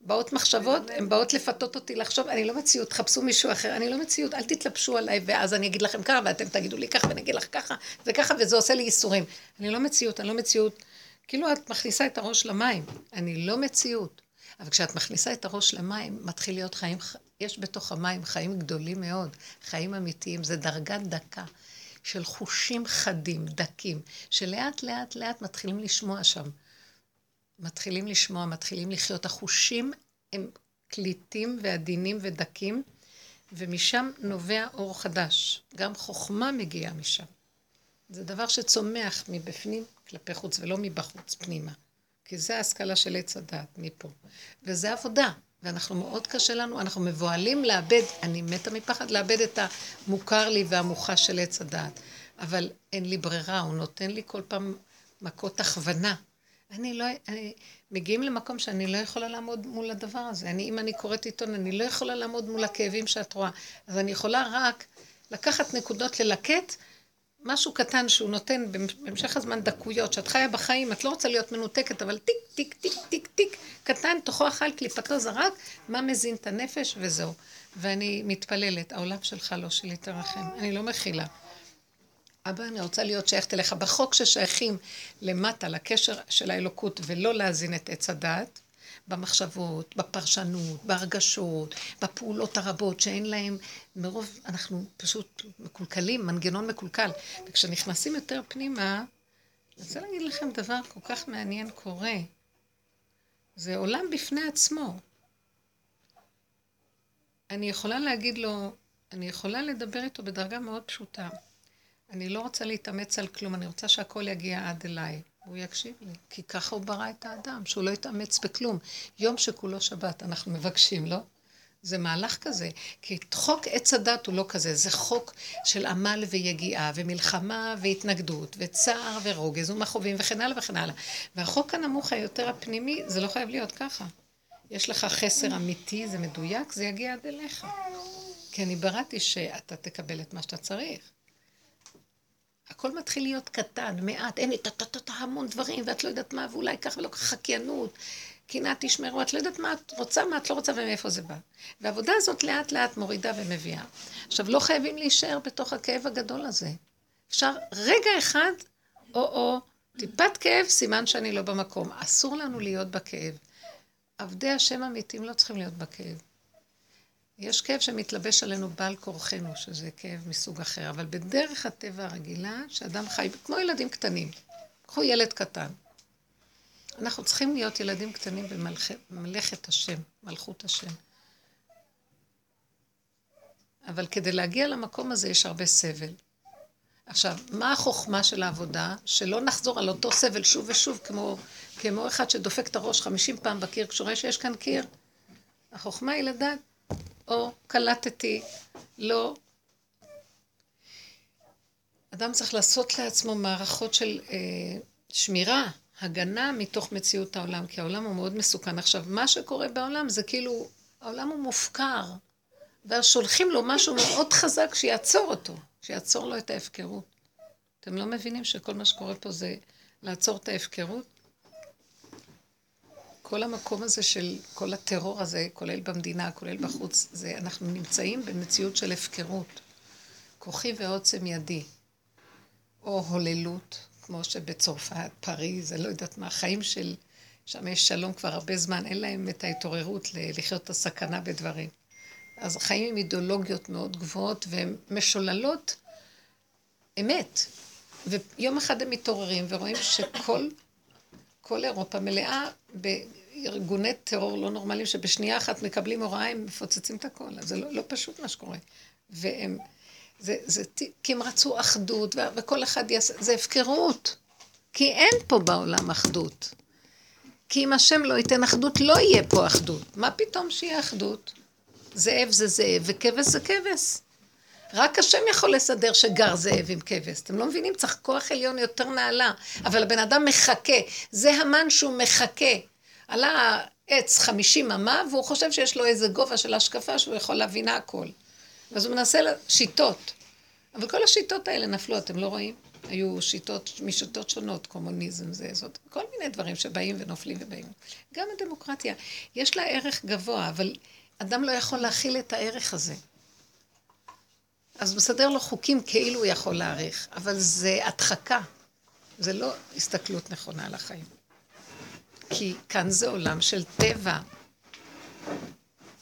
באות מחשבות, הן באות לפתות אותי לחשוב, אני לא מציאות, חפשו מישהו אחר, אני לא מציאות, אל תתלבשו עליי, ואז אני אגיד לכם ככה, ואתם תגידו לי ככה, ואני אגיד לך ככה, וככה, וזה עושה לי ייסורים. אני לא מציאות, אני לא מציאות. כאילו את מכניסה את הראש למים, אני לא מציאות. אבל כשאת מכניסה את הראש למים, מתחיל להיות חיים, יש בתוך המים חיים גדולים מאוד, חיים אמיתיים, זה דרגה דקה של חושים חדים, דקים, שלאט לאט לאט מתחילים לשמוע שם. מתחילים לשמוע, מתחילים לחיות. החושים הם קליטים ועדינים ודקים, ומשם נובע אור חדש. גם חוכמה מגיעה משם. זה דבר שצומח מבפנים כלפי חוץ ולא מבחוץ פנימה. כי זה ההשכלה של עץ הדת, מפה. וזה עבודה, ואנחנו מאוד קשה לנו, אנחנו מבוהלים לאבד, אני מתה מפחד לאבד את המוכר לי והמוכח של עץ הדת. אבל אין לי ברירה, הוא נותן לי כל פעם מכות הכוונה. אני לא, אני, מגיעים למקום שאני לא יכולה לעמוד מול הדבר הזה. אני, אם אני קוראת עיתון, אני לא יכולה לעמוד מול הכאבים שאת רואה. אז אני יכולה רק לקחת נקודות ללקט, משהו קטן שהוא נותן בהמשך הזמן דקויות, שאת חיה בחיים, את לא רוצה להיות מנותקת, אבל טיק, טיק, טיק, טיק, טיק, קטן, תוכו אכל, קליפתו זרק, מה מזין את הנפש, וזהו. ואני מתפללת, העולם שלך לא שלי תרחם, אני לא מכילה. אבא, אני רוצה להיות שייכת אליך. בחוק ששייכים למטה, לקשר של האלוקות, ולא להזין את עץ הדעת, במחשבות, בפרשנות, בהרגשות, בפעולות הרבות שאין להם, מרוב, אנחנו פשוט מקולקלים, מנגנון מקולקל. וכשנכנסים יותר פנימה, אני רוצה להגיד לכם דבר כל כך מעניין קורה. זה עולם בפני עצמו. אני יכולה להגיד לו, אני יכולה לדבר איתו בדרגה מאוד פשוטה. אני לא רוצה להתאמץ על כלום, אני רוצה שהכל יגיע עד אליי. הוא יקשיב לי, כי ככה הוא ברא את האדם, שהוא לא יתאמץ בכלום. יום שכולו שבת, אנחנו מבקשים, לא? זה מהלך כזה, כי חוק עץ הדת הוא לא כזה, זה חוק של עמל ויגיעה, ומלחמה והתנגדות, וצער ורוגז ומכאובים וכן הלאה וכן הלאה. והחוק הנמוך היותר הפנימי, זה לא חייב להיות ככה. יש לך חסר אמיתי, זה מדויק, זה יגיע עד אליך. כי אני בראתי שאתה תקבל את מה שאתה צריך. הכל מתחיל להיות קטן, מעט, אין לי טה-טה-טה המון דברים, ואת לא יודעת מה, ואולי ככה ולא ככה חקיינות, קנאת תשמרו, את לא יודעת מה את רוצה, מה את לא רוצה ומאיפה זה בא. והעבודה הזאת לאט לאט מורידה ומביאה. עכשיו, לא חייבים להישאר בתוך הכאב הגדול הזה. אפשר רגע אחד, או-או, טיפת כאב, סימן שאני לא במקום. אסור לנו להיות בכאב. עבדי השם אמיתיים לא צריכים להיות בכאב. יש כאב שמתלבש עלינו בעל כורחנו, שזה כאב מסוג אחר, אבל בדרך הטבע הרגילה, שאדם חי, כמו ילדים קטנים. קחו ילד קטן. אנחנו צריכים להיות ילדים קטנים במלאכת השם, מלכות השם. אבל כדי להגיע למקום הזה יש הרבה סבל. עכשיו, מה החוכמה של העבודה? שלא נחזור על אותו סבל שוב ושוב, כמו, כמו אחד שדופק את הראש חמישים פעם בקיר, כשהוא רואה שיש כאן קיר. החוכמה היא לדעת, או קלטתי, לא. אדם צריך לעשות לעצמו מערכות של אה, שמירה, הגנה מתוך מציאות העולם, כי העולם הוא מאוד מסוכן. עכשיו, מה שקורה בעולם זה כאילו, העולם הוא מופקר, ואז שולחים לו משהו מאוד חזק שיעצור אותו, שיעצור לו את ההפקרות. אתם לא מבינים שכל מה שקורה פה זה לעצור את ההפקרות? כל המקום הזה של כל הטרור הזה, כולל במדינה, כולל בחוץ, זה, אנחנו נמצאים במציאות של הפקרות. כוחי ועוצם ידי, או הוללות, כמו שבצרפת, פריז, אני לא יודעת מה, חיים של... שם יש שלום כבר הרבה זמן, אין להם את ההתעוררות לחיות את הסכנה בדברים. אז חיים עם אידיאולוגיות מאוד גבוהות והן משוללות אמת. ויום אחד הם מתעוררים ורואים שכל כל אירופה מלאה בארגוני טרור לא נורמליים, שבשנייה אחת מקבלים הוראה, הם מפוצצים את. אז זה לא, לא פשוט מה שקורה. והם, זה, זה, כי הם רצו אחדות, וכל אחד יעשה, זה הפקרות. כי אין פה בעולם אחדות. כי אם השם לא ייתן אחדות, לא יהיה פה אחדות. מה פתאום שיהיה אחדות? זאב זה זאב וכבש זה כבש. רק השם יכול לסדר שגר זאב עם כבש. אתם לא מבינים? צריך כוח עליון יותר נעלה. אבל הבן אדם מחכה. זה המן שהוא מחכה. עלה עץ חמישים אמה, והוא חושב שיש לו איזה גובה של השקפה שהוא יכול להבין הכל. אז הוא מנסה שיטות. אבל כל השיטות האלה נפלו, אתם לא רואים? היו שיטות, משיטות שונות, קומוניזם זה, זאת, כל מיני דברים שבאים ונופלים ובאים. גם הדמוקרטיה, יש לה ערך גבוה, אבל אדם לא יכול להכיל את הערך הזה. אז מסדר לו חוקים כאילו הוא יכול להעריך, אבל זה הדחקה, זה לא הסתכלות נכונה על החיים. כי כאן זה עולם של טבע.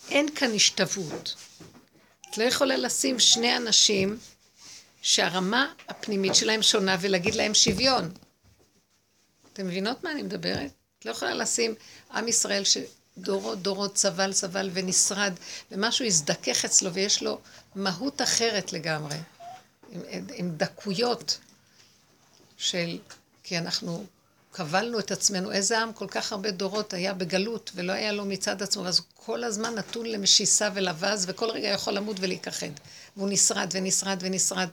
אין כאן השתוות. את לא יכולה לשים שני אנשים שהרמה הפנימית שלהם שונה ולהגיד להם שוויון. אתם מבינות מה אני מדברת? את לא יכולה לשים עם ישראל שדורות דורות סבל סבל ונשרד, ומשהו יזדכך אצלו ויש לו מהות אחרת לגמרי, עם, עם דקויות של, כי אנחנו קבלנו את עצמנו, איזה עם כל כך הרבה דורות היה בגלות ולא היה לו מצד עצמו, אז כל הזמן נתון למשיסה ולבז, וכל רגע יכול למות ולהיכחד. והוא נשרד ונשרד ונשרד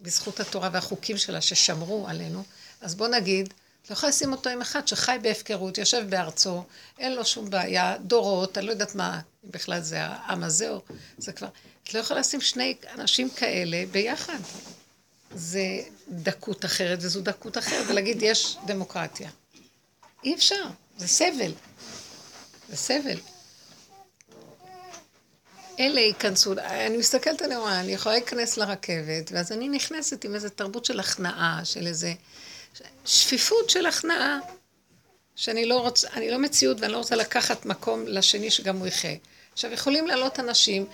בזכות התורה והחוקים שלה ששמרו עלינו. אז בוא נגיד, לא יכולה לשים אותו עם אחד שחי בהפקרות, יושב בארצו, אין לו שום בעיה, דורות, אני לא יודעת מה, אם בכלל זה העם הזה או זה כבר. את לא יכולה לשים שני אנשים כאלה ביחד. זה דקות אחרת וזו דקות אחרת, ולהגיד יש דמוקרטיה. אי אפשר, זה סבל. זה סבל. אלה ייכנסו, אני מסתכלת, אני רואה, אני יכולה להיכנס לרכבת, ואז אני נכנסת עם איזו תרבות של הכנעה, של איזה שפיפות של הכנעה. שאני לא רוצה, אני לא מציאות ואני לא רוצה לקחת מקום לשני שגם הוא יחיה. עכשיו, יכולים לעלות אנשים,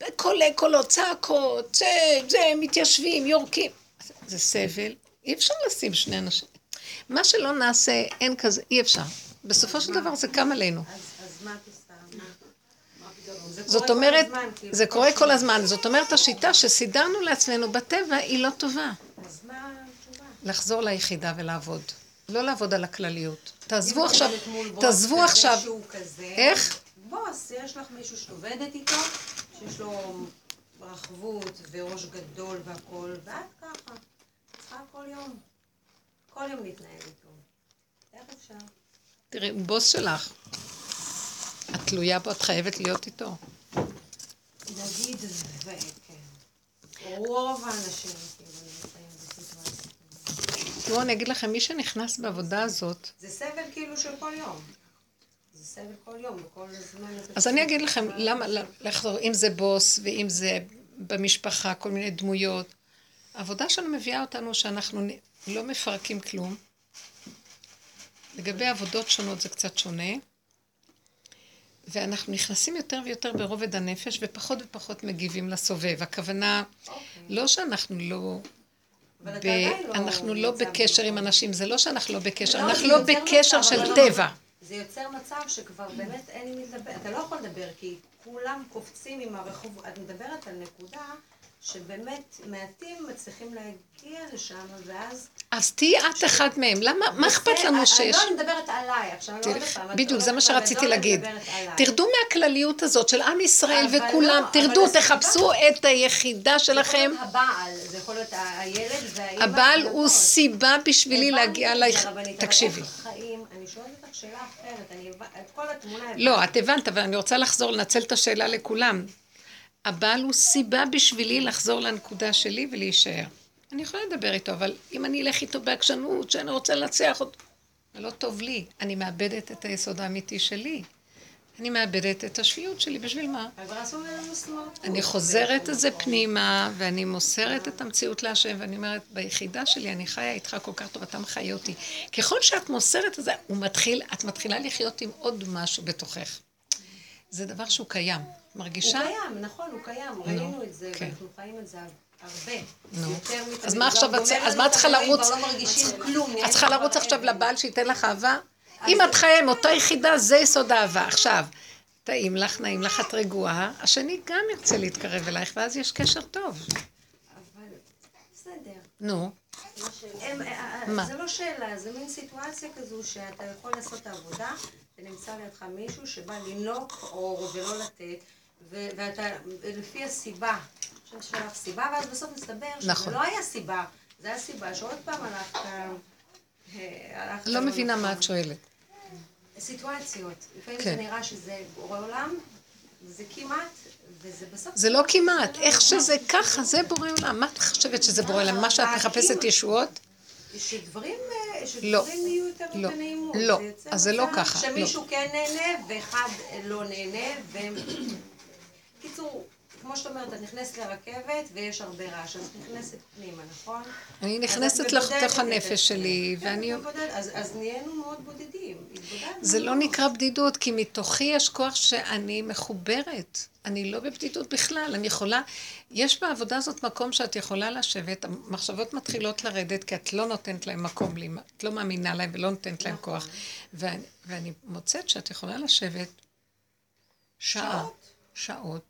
בקולי קולות, צעקות, זה, זה, מתיישבים, יורקים. זה סבל, אי אפשר לשים שני אנשים. מה שלא נעשה, אין כזה, אי אפשר. בסופו של דבר זה קם עלינו. אז מה את עושה? זאת אומרת, כאילו, זה קורה כל. הזמן. זאת אומרת, השיטה שסידרנו לעצמנו בטבע היא לא טובה. לחזור ליחידה ולעבוד. לא לעבוד על הכלליות. תעזבו עכשיו, תעזבו עכשיו. איך? בוס, יש לך מישהו שאת עובדת איתו, שיש לו רחבות וראש גדול והכול, ואת ככה. צריכה כל יום. כל יום להתנהל איתו. איך אפשר? תראי, הוא בוס שלך. את תלויה בו, את חייבת להיות איתו. נגיד, וכן. רוב האנשים כאילו נמצאים בסיטואציה. כזאת. תראו, אני אגיד לכם, מי שנכנס בעבודה הזאת, זה סבל כאילו של כל יום. זה סבל כל יום, וכל הזמן... אז אני אגיד לכם, למה, לחזור, אם זה בוס, ואם זה במשפחה, כל מיני דמויות. העבודה שלנו מביאה אותנו שאנחנו לא מפרקים כלום. לגבי עבודות שונות זה קצת שונה. ואנחנו נכנסים יותר ויותר ברובד הנפש, ופחות ופחות מגיבים לסובב. הכוונה, לא שאנחנו לא... עדיין לא לא בקשר עם. אנשים, זה לא שאנחנו לא בקשר, לא, אנחנו לא בקשר של לא- טבע. זה יוצר מצב שכבר באמת אין עם מי לדבר. אתה לא יכול לדבר, כי כולם קופצים עם הרחוב. את מדברת על נקודה שבאמת מעטים מצליחים להגיע לשם, ואז... אז תהיי את אחד מהם, למה, מה אכפת לנו אני- שיש... לא, אני מדברת עליי. עכשיו, אני לא תלך- פעם. את בדיוק, זה מה שרציתי אני להגיד. תרדו מהכלליות הזאת של עם ישראל וכולם, לא, אבל תרדו, תחפשו את היחידה זה יכול שלכם. להיות הבעל, זה יכול להיות הילד והאימא. הבעל. הוא סיבה בשבילי להגיע אבל תקשיבי. איך חיים? אני שואלת אותך שאלה אחרת, אני את כל התמונה. לא, את הבנת, אבל אני רוצה לחזור, לנצל את השאלה לכולם. הבעל הוא סיבה בשבילי לחזור לנקודה שלי ולהישאר. אני יכולה לדבר איתו, אבל אם אני אלך איתו בעקשנות, שאני רוצה לנצח אותו, זה לא טוב לי. אני מאבדת את היסוד האמיתי שלי. אני מאבדת את השפיות שלי, בשביל מה? אני חוזרת את זה פנימה, ואני מוסרת את המציאות להשם, ואני אומרת, ביחידה שלי אני חיה איתך כל כך טוב, אתה מחיה אותי. ככל שאת מוסרת את זה, מתחיל, את מתחילה לחיות עם עוד משהו בתוכך. זה דבר שהוא קיים. הוא מרגישה? קיים, נכון, הוא קיים, ראינו את זה, כן. ואנחנו חיים את זה הרבה. מתמיד. אז מה עכשיו את- גומר אז מה את צריכה לרוץ? כבר לא מרגישים כלום. את צריכה לרוץ עכשיו. לבעל שייתן לך אהבה? אם את חיה עם אותה יחידה, זה יסוד האהבה. עכשיו, טעים לך, נעים לך, את רגועה, השני גם ירצה להתקרב אלייך, ואז יש קשר טוב. אבל בסדר. נו, הם, אה, מה? זה לא שאלה, זה מין סיטואציה כזו שאתה יכול לעשות את העבודה, ונמצא לידך מישהו שבא לנוק אור ולא לתת, ואתה, לפי הסיבה, עכשיו יש לך סיבה, ואז בסוף מסתבר שזה נכון. לא היה סיבה, זה היה סיבה שעוד פעם הלכת, אה, הלכת לא מבינה. מה את שואלת. סיטואציות, לפעמים כן. זה נראה שזה בורא עולם, וזה כמעט, וזה בסוף... זה לא כמעט, איך שזה ככה, זה בורא עולם. מה את חושבת שזה בורא עולם? מה שאת מחפשת ישועות? שדברים, אה, לא. שדברים יהיו יותר לא. בנעימות. לא. יוצר אז זה לא ככה, לא. שמישהו כן נהנה ואחד לא נהנה. קיצור, כמו שאת אומרת, את נכנסת לרכבת ויש הרבה רעש, אז את נכנסת פנימה, נכון? אני נכנסת לתוך הנפש. שלי, כן, ואני... אז, נהיינו מאוד בודדים. זה לא. נקרא בדידות, כי מתוכי יש כוח שאני מחוברת. אני לא בבדידות בכלל, אני יכולה... יש בעבודה הזאת מקום שאת יכולה לשבת, המחשבות מתחילות לרדת, כי את לא נותנת להם מקום, את לא מאמינה להם ולא נותנת להם כוח. ואני, ואני מוצאת שאת יכולה לשבת שעה, שעות.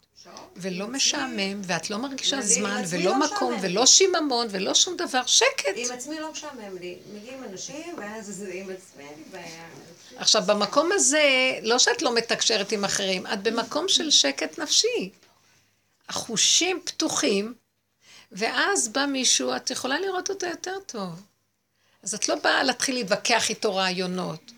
ולא משעמם, ואת לא מרגישה זמן, ולא לא מקום. ולא שיממון, ולא שום דבר, שקט. עם עצמי לא משעמם לי. מגיעים אנשים, ואז זה- עם עצמי אין לי בעיה. עכשיו, במקום הזה, לא שאת לא מתקשרת עם אחרים, את במקום של שקט נפשי. החושים פתוחים, ואז בא מישהו, את יכולה לראות אותו יותר טוב. אז את לא באה להתחיל להתווכח איתו רעיונות.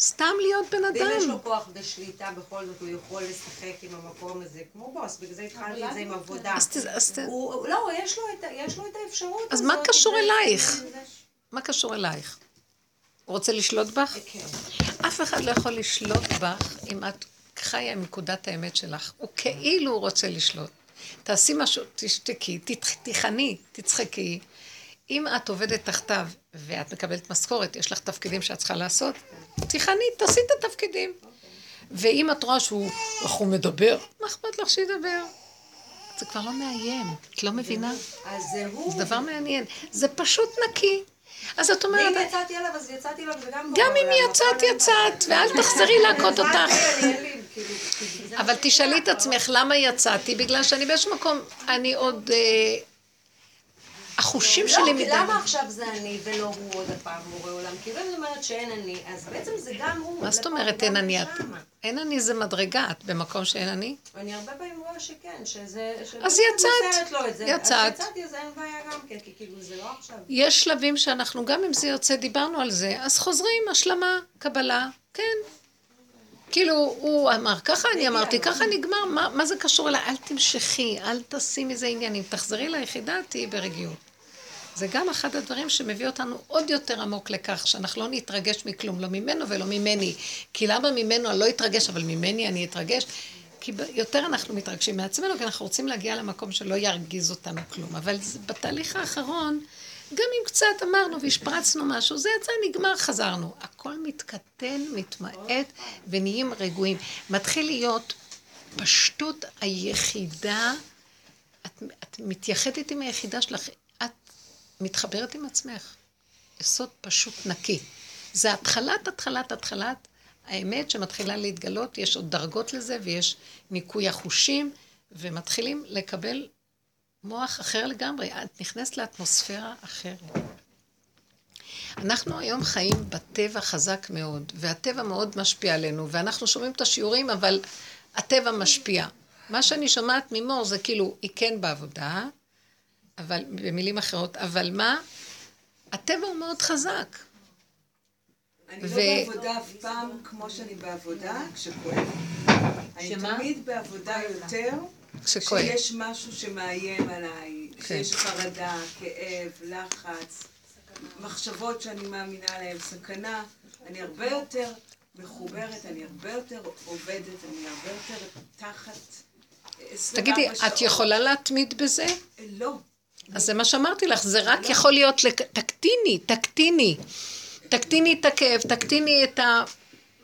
סתם להיות בן ואם יש אדם. לו כוח ושליטה, בכל זאת הוא יכול לשחק עם המקום הזה, כמו בוס, בגלל זה התחלתי את זה עם עבודה. אז ת- לא, יש לו את, האפשרות אז. מה קשור אלייך? מה קשור אלייך? הוא רוצה לשלוט בך? כן. אף אחד לא יכול לשלוט בך אם את חיה עם נקודת האמת שלך. הוא כאילו רוצה לשלוט. תעשי משהו, תשתקי, תיכני, תצחקי. אם את עובדת תחתיו ואת מקבלת משכורת, יש לך תפקידים שאת צריכה לעשות, תיכני, תעשי את התפקידים. ואם את רואה שהוא, איך הוא מדבר, מה אכפת לך שידבר? זה כבר לא מאיים, את לא מבינה? אז זה הוא. זה דבר מעניין. זה פשוט נקי. אז את אומרת, ואם יצאתי אליו, אז יצאתי אליו וגם... גם אם יצאת, יצאת, ואל תחזרי להכות אותך. כאילו, אבל תשאלי את עצמך למה יצאתי, בגלל שאני באיזשהו מקום, אני עוד... החושים שלי לא, כי מדי... למה עכשיו זה אני ולא הוא עוד הפעם בורא עולם? כי אם אני אומרת שאין אני, אז בעצם זה גם הוא. מה זאת אומרת אין אני? אין אני זה מדרגה, את במקום שאין אני? אני הרבה פעמים רואה שכן, שזה... אז יצאת. יצאת. אז יצאתי, אז אין בעיה גם כן, כי כאילו זה לא עכשיו. יש שלבים שאנחנו, גם אם זה יוצא, דיברנו על זה, אז חוזרים, השלמה, קבלה, כן. כאילו, הוא אמר ככה, אני אמרתי ככה, נגמר, מה, מה זה קשור אליי? אל תמשכי, אל תעשי מזה עניינים. תחזרי ליחידה, תהיי ברגיעות. זה גם אחד הדברים שמביא אותנו עוד יותר עמוק לכך, שאנחנו לא נתרגש מכלום, לא ממנו ולא ממני. כי למה ממנו אני לא אתרגש, אבל ממני אני אתרגש? כי יותר אנחנו מתרגשים מעצמנו, כי אנחנו רוצים להגיע למקום שלא ירגיז אותנו כלום. אבל בתהליך האחרון, גם אם קצת אמרנו והשפרצנו משהו, זה יצא, נגמר, חזרנו. הכל מתקטן, מתמעט, ונהיים רגועים. מתחיל להיות פשטות היחידה, את, את מתייחדת עם היחידה שלך, מתחברת עם עצמך. יסוד פשוט נקי. זה התחלת, התחלת, התחלת האמת שמתחילה להתגלות, יש עוד דרגות לזה ויש ניקוי החושים, ומתחילים לקבל מוח אחר לגמרי. את נכנסת לאטמוספירה אחרת. אנחנו היום חיים בטבע חזק מאוד, והטבע מאוד משפיע עלינו, ואנחנו שומעים את השיעורים, אבל הטבע משפיע. מה שאני שומעת ממור זה כאילו, היא כן בעבודה, אבל במילים אחרות, אבל מה? הטבע הוא מאוד חזק. אני ו- לא בעבודה אף פעם כמו שאני בעבודה כשכואב. אני שמה? תמיד בעבודה יותר כשכואב. כשיש משהו שמאיים עליי, כן. כשיש חרדה, כאב, לחץ, מחשבות שאני מאמינה להן, סכנה. אני הרבה יותר מחוברת, אני הרבה יותר עובדת, אני הרבה יותר תחת 24 תגידי. את יכולה להתמיד בזה? לא. אז זה מה שאמרתי לך, זה רק יכול להיות. תקטיני, תקטיני. תקטיני את הכאב, תקטיני את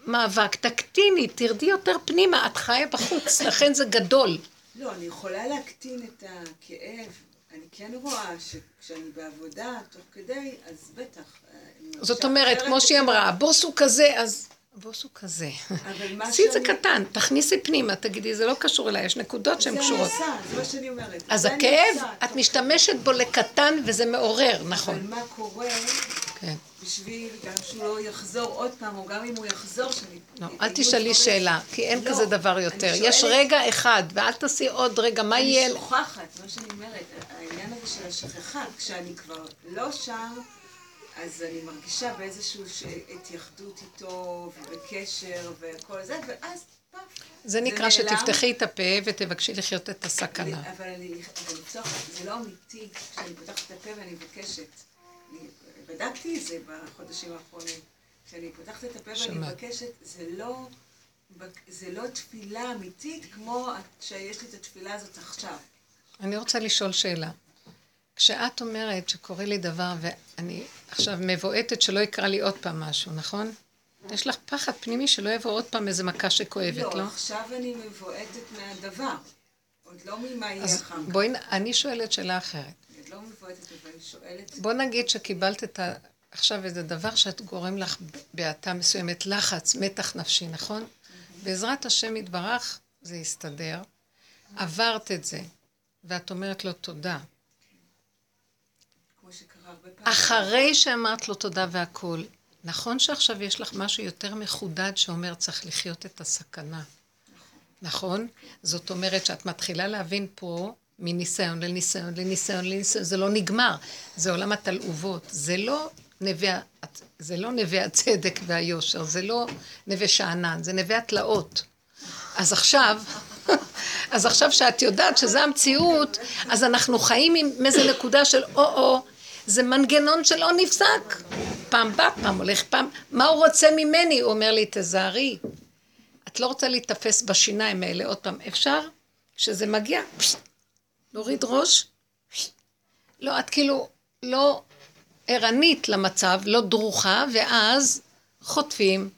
המאבק, תקטיני, תרדי יותר פנימה, את חיה בחוץ, לכן זה גדול. לא, אני יכולה להקטין את הכאב. אני כן רואה שכשאני בעבודה, תוך כדי, אז בטח. אה, זאת אומרת, כמו שהיא אמרה, הבוס הוא כזה, אז הבוס הוא כזה. אבל עשי את זה קטן, תכניסי פנימה, תגידי, זה לא קשור אליי, יש נקודות שהן זה קשורות. עושה, זה מה שאני אומרת. אז זה הכאב, את תוך משתמשת בו לקטן וזה מעורר, אבל נכון. מה קורה כן. בשביל גם שהוא לא יחזור עוד פעם, או גם אם הוא יחזור, שאני... לא, אל תשאלי שאלה, כי אין לא, כזה דבר יותר. יש רגע אחד, ואל תעשי עוד רגע, מה יהיה... אני שוכחת, מה שאני אומרת, העניין הזה של השכחה, כשאני כבר לא שם, אז אני מרגישה באיזושהי ש- התייחדות איתו, ובקשר, וכל זה, ואז פאף. זה נקרא נעלם. שתפתחי את הפה ותבקשי לחיות את הסכנה. אני- אבל אני, אבל לפתוח, זה לא אמיתי כשאני פותחת את הפה ואני מבקשת. אני בדקתי את זה בחודשים האחרונים. כשאני פותחת את הפה ואני שמעת. מבקשת, זה לא, זה לא תפילה אמיתית כמו שיש לי את התפילה הזאת עכשיו. אני רוצה לשאול שאלה. כשאת אומרת שקורה לי דבר ואני עכשיו מבועטת שלא יקרה לי עוד פעם משהו, נכון? יש לך פחד פנימי שלא יבוא עוד פעם איזה מכה שכואבת, לא? לא, עכשיו אני מבועטת מהדבר. עוד לא ממה יהיה אחר כך. בואי, אני שואלת שאלה אחרת. אני לא מבועטת, אבל אני שואלת... בוא נגיד שקיבלת את ה... עכשיו איזה דבר שאת גורם לך בהאטה מסוימת, לחץ, מתח נפשי, נכון? בעזרת השם יתברך זה יסתדר. עברת את זה, ואת אומרת לו תודה. כמו שקרה הרבה פעמים. אחרי שאמרת לו תודה והכול, נכון שעכשיו יש לך משהו יותר מחודד שאומר צריך לחיות את הסכנה. נכון? זאת אומרת שאת מתחילה להבין פה מניסיון לניסיון לניסיון לניסיון, זה לא נגמר, זה עולם התלעובות, זה לא נווה, זה לא נווה הצדק והיושר, זה לא נווה שאנן, זה נווה התלאות. אז עכשיו, אז עכשיו שאת יודעת שזה המציאות, אז אנחנו חיים עם איזה נקודה של או-או, זה מנגנון שלא נפסק. פעם בא, פעם הולך, פעם, מה הוא רוצה ממני? הוא אומר לי, תזהרי. את לא רוצה להיתפס בשיניים האלה עוד פעם. אפשר? כשזה מגיע, להוריד ראש. לא, את כאילו לא ערנית למצב, לא דרוכה, ואז חוטפים,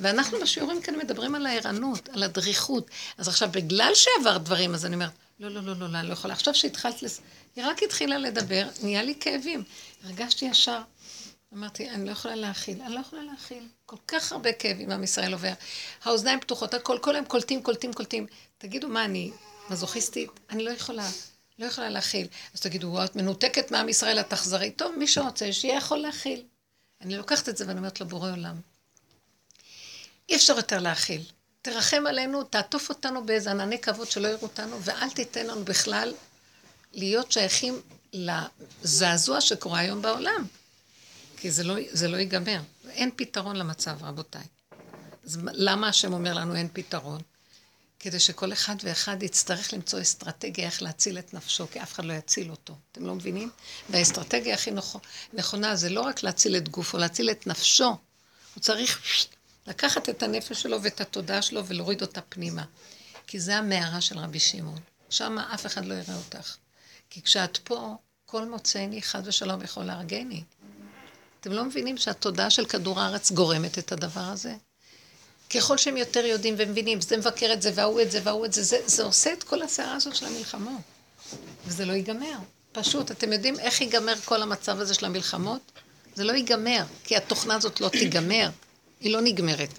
ואנחנו בשיעורים כאן מדברים על הערנות, על הדריכות. אז עכשיו, בגלל שעברת דברים, אז אני אומרת, לא, לא, לא, לא, לא, אני לא יכולה. עכשיו שהתחלת, לס... היא רק התחילה לדבר, נהיה לי כאבים. הרגשתי ישר. אמרתי, אני לא יכולה להכיל, אני לא יכולה להכיל. כל כך הרבה כאבים עם ישראל עובר. האוזניים פתוחות, הכל, כל היום קולטים, קולטים, קולטים. תגידו, מה, אני מזוכיסטית? אני לא יכולה, לא יכולה להכיל. אז תגידו, את מנותקת מעם ישראל, את תחזרי. טוב, מי שרוצה, שיהיה יכול להכיל. אני לוקחת את זה ואני אומרת לו, בורא עולם, אי אפשר יותר להכיל. תרחם עלינו, תעטוף אותנו באיזה ענני כבוד שלא יראו אותנו, ואל תיתן לנו בכלל להיות שייכים לזעזוע שקורה היום בעולם. כי זה לא, זה לא ייגמר. אין פתרון למצב, רבותיי. אז למה השם אומר לנו אין פתרון? כדי שכל אחד ואחד יצטרך למצוא אסטרטגיה איך להציל את נפשו, כי אף אחד לא יציל אותו. אתם לא מבינים? והאסטרטגיה הכי נכונה זה לא רק להציל את גופו, להציל את נפשו. הוא צריך לקחת את הנפש שלו ואת התודעה שלו ולהוריד אותה פנימה. כי זה המערה של רבי שמעון. שם אף אחד לא יראה אותך. כי כשאת פה, כל מוצאני חד ושלום יכול להרגני. אתם לא מבינים שהתודעה של כדור הארץ גורמת את הדבר הזה? ככל שהם יותר יודעים ומבינים, זה מבקר את זה, וההוא את זה, וההוא את זה, זה, זה עושה את כל הסערה הזאת של המלחמות. וזה לא ייגמר. פשוט, אתם יודעים איך ייגמר כל המצב הזה של המלחמות? זה לא ייגמר, כי התוכנה הזאת לא תיגמר. היא לא נגמרת.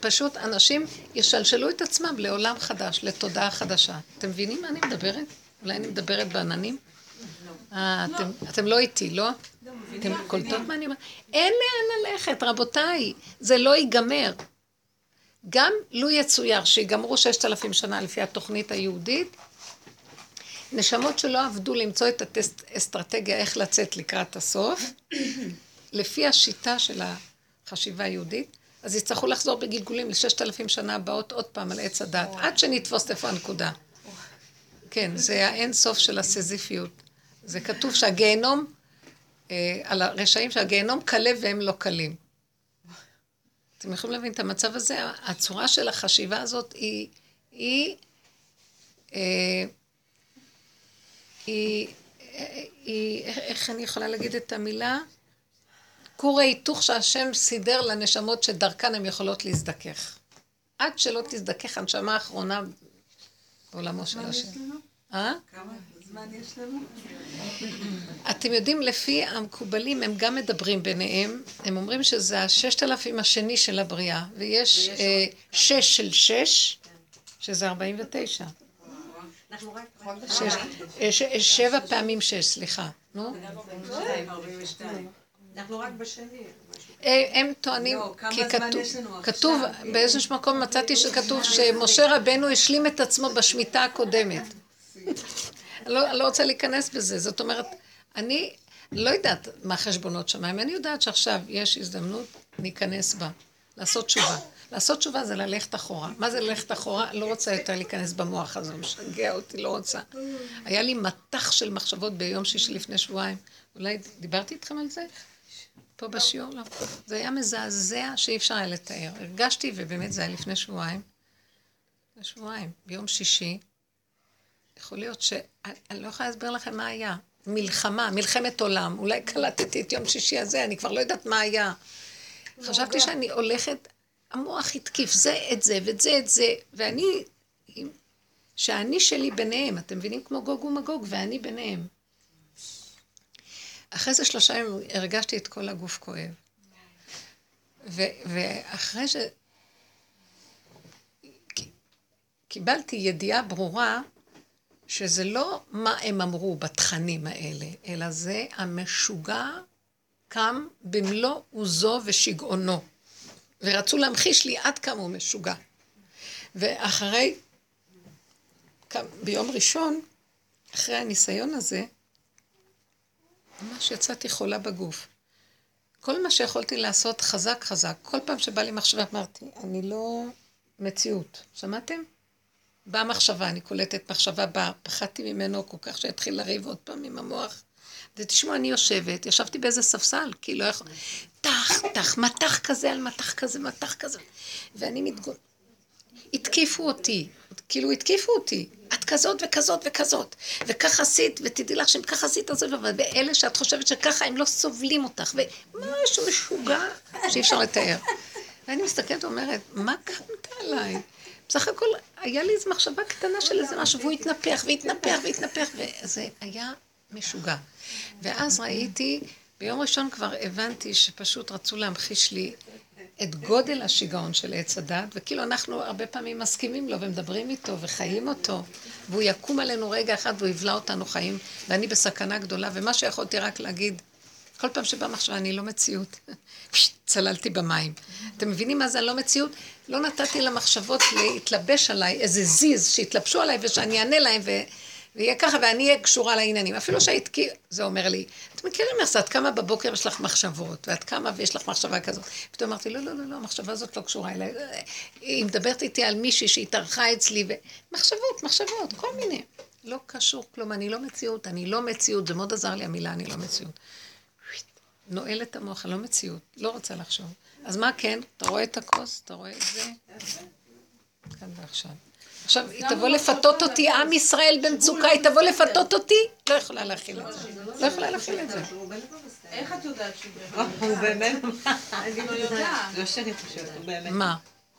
פשוט אנשים ישלשלו את עצמם לעולם חדש, לתודעה חדשה. אתם מבינים מה אני מדברת? אולי אני מדברת בעננים? אה, אתם, אתם לא איתי, לא? אתם קולטות מה אני אומרת? אין לאן ללכת, רבותיי, זה לא ייגמר. גם לו יצויר שיגמרו ששת אלפים שנה לפי התוכנית היהודית, נשמות שלא עבדו למצוא את האסטרטגיה איך לצאת לקראת הסוף, לפי השיטה של החשיבה היהודית, אז יצטרכו לחזור בגלגולים לששת אלפים שנה הבאות עוד פעם על עץ הדת, עד שנתפוס איפה הנקודה. כן, זה האין סוף של הסזיפיות. זה כתוב שהגיהנום, אה, על הרשעים שהגיהנום קלה והם לא קלים. אתם יכולים להבין את המצב הזה? הצורה של החשיבה הזאת היא, היא, אה, היא, היא, איך אני יכולה להגיד את המילה? כור ההיתוך שהשם סידר לנשמות שדרכן הן יכולות להזדכך. עד שלא תזדכך הנשמה האחרונה בעולמו של השם. אה? כמה זמן יש לנו? אתם יודעים, לפי המקובלים, הם גם מדברים ביניהם, הם אומרים שזה הששת אלפים השני של הבריאה, ויש אה, שש של שש, שזה ארבעים ותשע. אה, שבע פעמים שש, סליחה. נו? אנחנו רק בשני. הם טוענים, לא, כי כתוב, באיזשהו מקום מצאתי שכתוב שמשה רבנו השלים את עצמו בשמיטה הקודמת. אני לא, לא רוצה להיכנס בזה, זאת אומרת, אני לא יודעת מה חשבונות שמיים, אני יודעת שעכשיו יש הזדמנות להיכנס בה, לעשות תשובה. לעשות תשובה זה ללכת אחורה. מה זה ללכת אחורה? לא רוצה יותר להיכנס במוח הזה, משגע אותי, לא רוצה. היה לי מטח של מחשבות ביום שישי לפני שבועיים. אולי דיברתי איתכם על זה? פה בשיעור? לא. זה היה מזעזע שאי אפשר היה לתאר. הרגשתי, ובאמת זה היה לפני שבועיים. לפני שבועיים, ביום שישי, יכול להיות ש... אני לא יכולה להסביר לכם מה היה. מלחמה, מלחמת עולם. אולי קלטתי את יום שישי הזה, אני כבר לא יודעת מה היה. חשבתי שאני הולכת, המוח התקיף זה את זה ואת זה את זה, ואני, שאני שלי ביניהם, אתם מבינים? כמו גוג ומגוג, ואני ביניהם. אחרי זה שלושה ימים הרגשתי את כל הגוף כואב. ואחרי ש... קיבלתי ידיעה ברורה שזה לא מה הם אמרו בתכנים האלה, אלא זה המשוגע קם במלוא עוזו ושגעונו. ורצו להמחיש לי עד כמה הוא משוגע. ואחרי, ביום ראשון, אחרי הניסיון הזה, ממש יצאתי חולה בגוף. כל מה שיכולתי לעשות חזק חזק. כל פעם שבא לי מחשבה אמרתי, אני לא מציאות. שמעתם? באה מחשבה, אני קולטת מחשבה באה, פחדתי ממנו כל כך שהתחיל לריב עוד פעם עם המוח. ותשמעו, אני יושבת, ישבתי באיזה ספסל, כי לא יכול... טח, טח, מטח כזה על מטח כזה, מטח כזה. ואני מתגונ... התקיפו אותי, כאילו התקיפו אותי. את כזאת וכזאת וכזאת, וכך עשית, ותדעי לך שאם ככה עשית, אז ואלה שאת חושבת שככה, הם לא סובלים אותך, ומשהו משוגע שאי אפשר לתאר. ואני מסתכלת ואומרת, מה קמת עליי? בסך הכל, היה לי איזו מחשבה קטנה של איזה משהו, והוא התנפח והתנפח והתנפח, וזה היה משוגע. ואז ראיתי, ביום ראשון כבר הבנתי שפשוט רצו להמחיש לי את גודל השיגעון של עץ הדת, וכאילו אנחנו הרבה פעמים מסכימים לו ומדברים איתו וחיים אותו, והוא יקום עלינו רגע אחד והוא יבלע אותנו חיים, ואני בסכנה גדולה, ומה שיכולתי רק להגיד, כל פעם שבאה מחשבה, אני לא מציאות. צללתי במים. אתם מבינים מה זה הלא מציאות? לא נתתי למחשבות להתלבש עליי, איזה זיז, שיתלבשו עליי ושאני אענה להם ו... ויהיה ככה, ואני אהיה קשורה לעניינים. אפילו שהיית, זה אומר לי, את מכירים איך זה, את קמה בבוקר ויש לך מחשבות, ואת קמה ויש לך מחשבה כזאת. פתאום אמרתי, לא, לא, לא, לא, המחשבה הזאת לא קשורה אליי. היא מדברת איתי על מישהי שהתארחה אצלי, ו... מחשבות, מחשבות, כל מיני. לא קשור כלום, אני לא מציאות, אני לא מציאות, זה מאוד עזר לי המילה, אני לא מציאות. נועל את המוח, אני לא מציאות, לא רוצה לחשוב. אז מה כן? אתה רואה את הכוס? אתה רואה את זה? כאן ועכשיו. עכשיו, היא תבוא לפתות אותי, עם ישראל במצוקה, היא תבוא לפתות אותי, לא יכולה להכיל את זה. לא יכולה להכיל את זה. איך את יודעת שהוא הוא באמת... אני לא יודעת. לא שאני חושבת, הוא באמת. מה?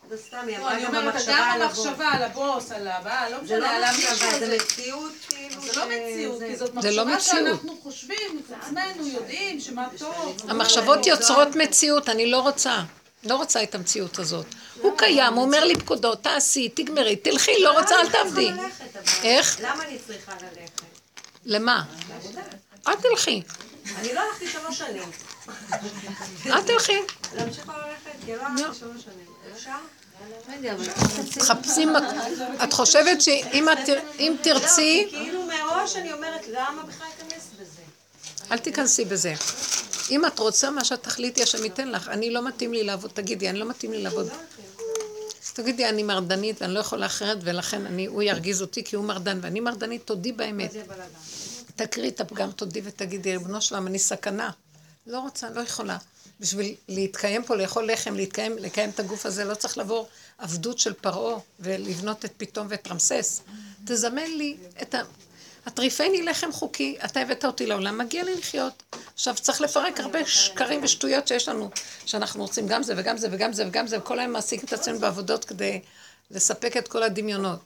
זה סתם, היא לא, אמרה אני גם אומרת, במחשבה גם על הבוס. המחשבה על הבוס, על הבעל, לא זה לא משנה, על מחשבה, המישהו זה. מציאות כאילו זה לא מציאות, כי זאת זה לא מחשבה. שאנחנו חושבים עצמנו, יודעים שמה טוב. המחשבות יוצרות מציאות, אני לא רוצה. לא רוצה את המציאות הזאת. הוא קיים, הוא אומר לי פקודות, תעשי, תגמרי, תלכי, לא רוצה, אל תעבדי. איך? למה אני צריכה ללכת? למה? אל תלכי. אני לא הלכתי שלוש שנים. אל תלכי. להמשיך לא ללכת? כי לא הלכתי שלוש שנים. אפשר? חפשים, את חושבת שאם לא, תרצי, כי כאילו מראש אני אומרת, למה בכלל להיכנס בזה? אל תיכנסי בזה. אם את רוצה מה שאת תחליטי, השם ייתן לך. אני לא מתאים לי לעבוד, תגידי, אני לא מתאים לי לעבוד. אז תגידי, אני מרדנית ואני לא יכולה אחרת, ולכן אני, הוא ירגיז אותי כי הוא מרדן, ואני מרדנית, תודי באמת. תקריא את הפגם, תודי ותגידי, ריבונו שלם, אני סכנה. לא רוצה, לא יכולה. בשביל להתקיים פה, לאכול לחם, להתקיים, לקיים את הגוף הזה, לא צריך לעבור עבדות של פרעה ולבנות את פתאום ואת רמסס. תזמן לי את ה... הטריפני לחם חוקי, אתה הבאת אותי לעולם, מגיע לי לחיות. עכשיו צריך לפרק הרבה שקרים ושטויות שיש לנו, שאנחנו רוצים גם זה וגם זה וגם זה וגם זה, וכל היום מעסיקים את עצמנו בעבודות כדי לספק את כל הדמיונות.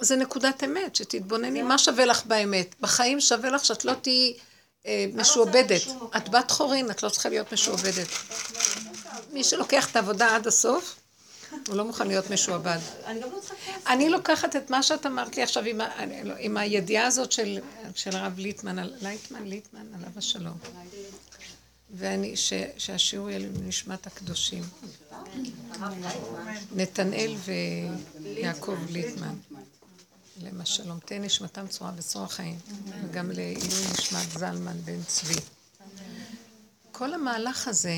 זה נקודת אמת, שתתבונני, מה שווה לך באמת? בחיים שווה לך שאת לא תהיי משועבדת. את בת חורין, את לא צריכה להיות משועבדת. מי שלוקח את העבודה עד הסוף, הוא לא מוכן להיות משועבד. אני לא לוקחת את מה שאת אמרת לי עכשיו עם, לא- הידיעה הזאת של, הרב ליטמן, לייטמן, ליטמן, עליו השלום. ואני, ש, שהשיעור יהיה לנשמת הקדושים. נתנאל ויעקב ליטמן. למה שלום, תהיה נשמתם צורה בצרור החיים. וגם לעילוי נשמת זלמן בן צבי. כל המהלך הזה,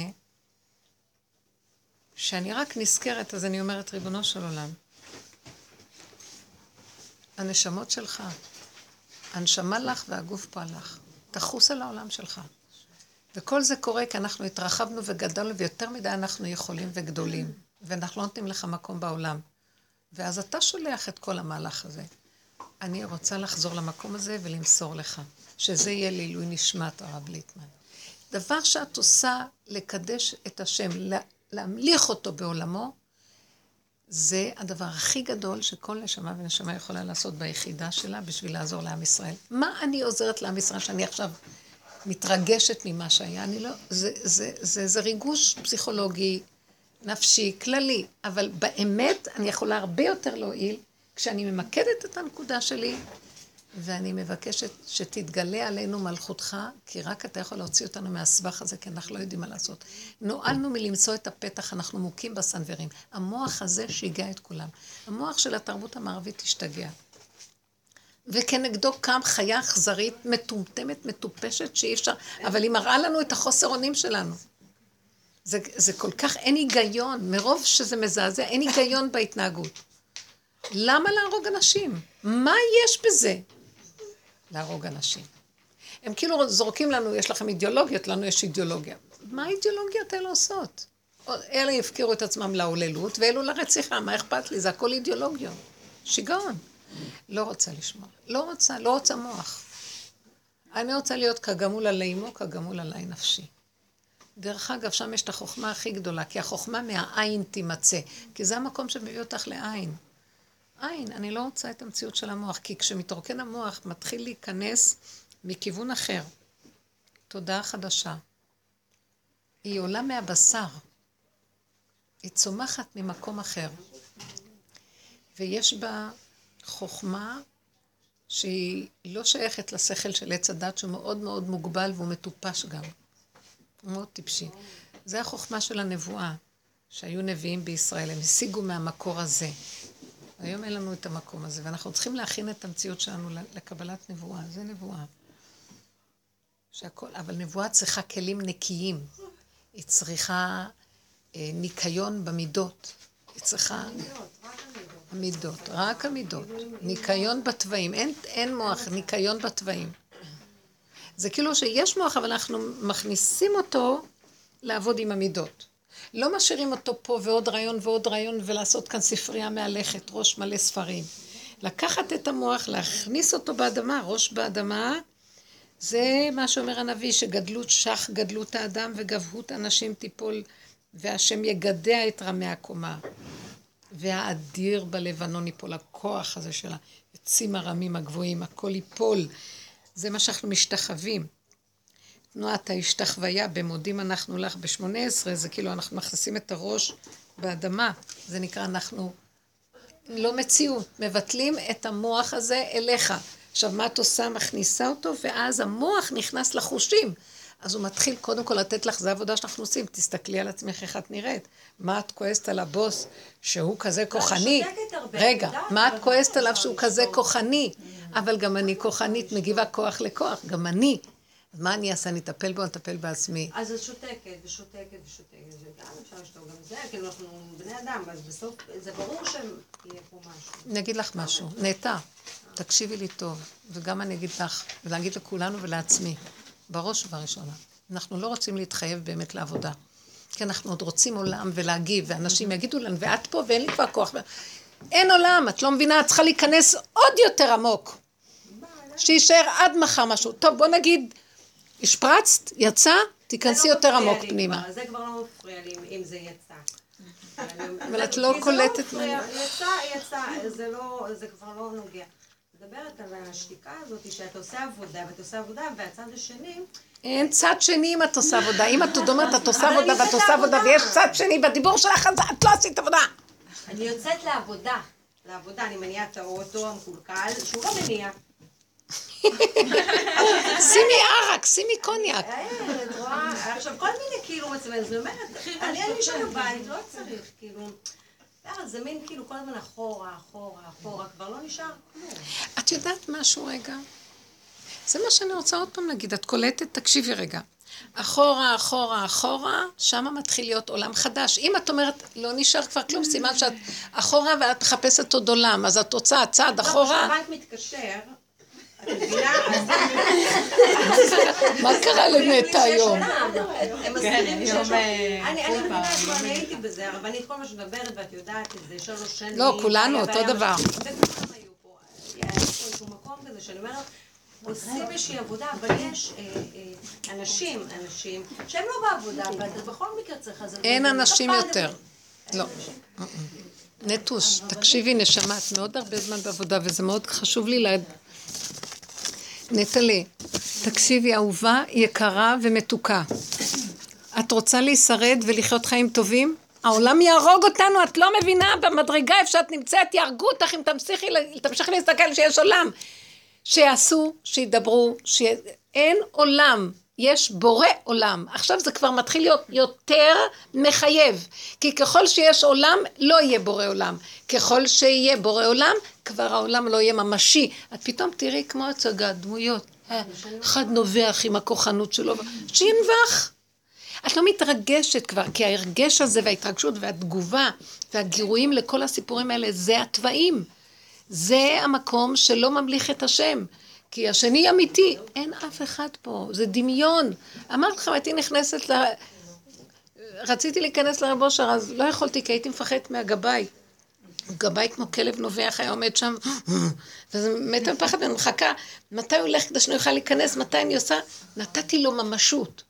שאני רק נזכרת, אז אני אומרת, ריבונו של עולם, הנשמות שלך, הנשמה לך והגוף פה לך. תחוס על העולם שלך. וכל זה קורה כי אנחנו התרחבנו וגדלנו, ויותר מדי אנחנו יכולים וגדולים, ואנחנו לא נותנים לך מקום בעולם. ואז אתה שולח את כל המהלך הזה. אני רוצה לחזור למקום הזה ולמסור לך, שזה יהיה לעילוי נשמת הרב ליטמן. דבר שאת עושה לקדש את השם, לה- להמליך אותו בעולמו, זה הדבר הכי גדול שכל נשמה ונשמה יכולה לעשות ביחידה שלה בשביל לעזור לעם ישראל. מה אני עוזרת לעם ישראל שאני עכשיו מתרגשת ממה שהיה? אני לא... זה, זה, זה, זה ריגוש פסיכולוגי, נפשי, כללי, אבל באמת אני יכולה הרבה יותר להועיל כשאני ממקדת את הנקודה שלי ואני מבקשת שתתגלה עלינו מלכותך, כי רק אתה יכול להוציא אותנו מהסבך הזה, כי אנחנו לא יודעים מה לעשות. נועלנו מלמצוא את הפתח, אנחנו מוכים בסנוורים. המוח הזה שיגע את כולם. המוח של התרבות המערבית השתגע. וכנגדו קם חיה אכזרית, מטומטמת, מטופשת, שאי אפשר, אבל היא מראה לנו את החוסר אונים שלנו. זה, זה כל כך, אין היגיון, מרוב שזה מזעזע, אין היגיון בהתנהגות. למה להרוג אנשים? מה יש בזה? להרוג אנשים. הם כאילו זורקים לנו, יש לכם אידיאולוגיות, לנו יש אידיאולוגיה. מה האידיאולוגיות האלה עושות? אלה הפקירו את עצמם להוללות, ואלו לרציחה, מה אכפת לי? זה הכל אידיאולוגיות. שיגעון. לא רוצה לשמוע. לא רוצה, לא רוצה מוח. אני רוצה להיות כגמול עלי אמו, כגמול עלי נפשי. דרך אגב, שם יש את החוכמה הכי גדולה, כי החוכמה מהעין תימצא, כי זה המקום שמביא אותך לעין. עין, אני לא רוצה את המציאות של המוח, כי כשמתרוקן המוח מתחיל להיכנס מכיוון אחר. תודעה חדשה. היא עולה מהבשר. היא צומחת ממקום אחר. ויש בה חוכמה שהיא לא שייכת לשכל של עץ הדת, שהוא מאוד מאוד מוגבל והוא מטופש גם. הוא מאוד טיפשי. זה החוכמה של הנבואה, שהיו נביאים בישראל, הם השיגו מהמקור הזה. היום אין לנו את המקום הזה, ואנחנו צריכים להכין את המציאות שלנו לקבלת נבואה. זה נבואה. שהכל, אבל נבואה צריכה כלים נקיים. היא צריכה אה, ניקיון במידות. היא צריכה... המידות, רק המידות. ניקיון בתוואים. אין, אין מוח, ניקיון בתוואים. זה כאילו שיש מוח, אבל אנחנו מכניסים אותו לעבוד עם המידות. לא משאירים אותו פה ועוד רעיון ועוד רעיון ולעשות כאן ספרייה מהלכת, ראש מלא ספרים. לקחת את המוח, להכניס אותו באדמה, ראש באדמה, זה מה שאומר הנביא, שגדלות שח גדלות האדם וגבהות אנשים תיפול, והשם יגדע את רמי הקומה. והאדיר בלבנון ייפול, הכוח הזה של העצים הרמים הגבוהים, הכל ייפול. זה מה שאנחנו משתחווים. תנועת ההשתחוויה במודים אנחנו לך בשמונה עשרה, זה כאילו אנחנו מכניסים את הראש באדמה. זה נקרא אנחנו לא מציאות, מבטלים את המוח הזה אליך. עכשיו, מה את עושה? מכניסה אותו, ואז המוח נכנס לחושים. אז הוא מתחיל קודם כל לתת לך, זה העבודה שאנחנו עושים, תסתכלי על עצמך איך את נראית. מה את כועסת על הבוס שהוא כזה כוחני? רגע, מה את כועסת עליו שהוא כזה כוחני? אבל גם אני כוחנית, מגיבה כוח לכוח, גם אני. אז מה אני אעשה? אני אטפל בו, אני אטפל בעצמי. אז את שותקת ושותקת ושותקת, וגם אפשר לשתוק גם זה, כאילו אנחנו בני אדם, אז בסוף, זה ברור שיהיה פה משהו. אני אגיד לך משהו, נטע, תקשיבי לי טוב, וגם אני אגיד לך, ולהגיד לכולנו ולעצמי, בראש ובראשונה. אנחנו לא רוצים להתחייב באמת לעבודה. כי אנחנו עוד רוצים עולם ולהגיב, ואנשים יגידו לנו, ואת פה ואין לי כבר כוח. אין עולם, את לא מבינה, את צריכה להיכנס עוד יותר עמוק. שיישאר עד מחר משהו. טוב, בוא נגיד, השפרצת, יצא, תיכנסי לא יותר עמוק פנימה. זה כבר לא מפריע לי אם זה יצא. אבל את לא קולטת מה... יצא, יצא, לא, זה כבר לא נוגע. מדברת על השתיקה הזאת, שאת עושה עבודה, ואת עושה עבודה, והצד השני... אין צד שני אם את עושה עבודה. אם את עוד אומרת, את עושה עבודה ואת עושה עבודה, ויש צד שני בדיבור שלך, אז את לא עשית עבודה. אני יוצאת לעבודה. לעבודה, אני מניעה את האוטו המקולקל, שהוא לא מניע. שימי ערק, שימי קוניאק. אה, עכשיו, כל מיני כאילו מצבים, זאת אומרת, אני אין לי שם בבית, לא צריך, כאילו... זה מין כאילו כל הזמן אחורה, אחורה, אחורה, כבר לא נשאר כלום. את יודעת משהו רגע? זה מה שאני רוצה עוד פעם להגיד, את קולטת, תקשיבי רגע. אחורה, אחורה, אחורה, שם מתחיל להיות עולם חדש. אם את אומרת, לא נשאר כבר כלום, סימן שאת אחורה ואת מחפשת עוד עולם, אז את רוצה צעד אחורה. לא, כשהבנק מתקשר? מה קרה לנטע היום? הם שיש... אני מבינה, אני הייתי בזה, הרבנית, כל מה שמדברת, ואת יודעת את זה, שלוש שנים. לא, כולנו אותו דבר. וכולם היו פה. היה פה איזשהו מקום כזה שאני אומרת... עושים איזושהי עבודה, אבל יש אה, אה, אנשים, אנשים, שהם לא בעבודה, ואתה בכל מקרה צריך... אין אנשים יותר. לא. נטוש, תקשיבי נשמה, את מאוד הרבה זמן בעבודה, וזה מאוד חשוב לי. נטלי, תקשיבי, אהובה, יקרה ומתוקה. את רוצה להישרד ולחיות חיים טובים? העולם יהרוג אותנו, את לא מבינה, במדרגה איפה שאת נמצאת, יהרגו אותך אם תמשיכי, תמשיכי להסתכל שיש עולם. שיעשו, שידברו, שאין עולם, יש בורא עולם. עכשיו זה כבר מתחיל להיות יותר מחייב, כי ככל שיש עולם, לא יהיה בורא עולם. ככל שיהיה בורא עולם, כבר העולם לא יהיה ממשי. את פתאום תראי כמו הצגה, דמויות. אחד נובח עם הכוחנות שלו, שינבח. את לא מתרגשת כבר, כי ההרגש הזה וההתרגשות והתגובה והגירויים לכל הסיפורים האלה, זה התוואים. זה המקום שלא ממליך את השם. כי השני אמיתי, אין אף אחד פה, זה דמיון. אמרתי לכם, הייתי נכנסת ל... רציתי להיכנס לרב אושר, אז לא יכולתי, כי הייתי מפחדת מהגבאי. גבאי כמו כלב נובח היה עומד שם, וזה מת מפחד, ואני מחכה, מתי הוא הולך כדי שאני אוכל להיכנס, מתי אני עושה? נתתי לו ממשות.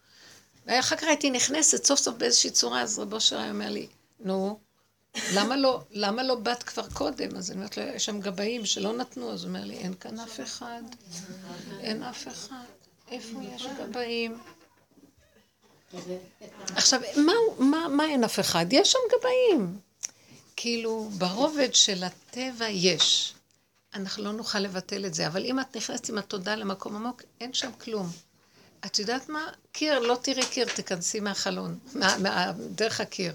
ואחר כך הייתי נכנסת סוף סוף באיזושהי צורה, אז רבו שרי אומר לי, נו, למה לא, למה לא באת כבר קודם? אז אני אומרת לו, יש שם גבאים שלא נתנו, אז הוא אומר לי, אין כאן אף אחד, אין אף אחד, איפה יש גבאים? עכשיו, מה, מה, מה אין אף אחד? יש שם גבאים. כאילו, ברובד של הטבע יש. אנחנו לא נוכל לבטל את זה, אבל אם את נכנסת עם התודה למקום עמוק, אין שם כלום. את יודעת מה? קיר, לא תראי קיר, תיכנסי מהחלון, מה, מה, דרך הקיר.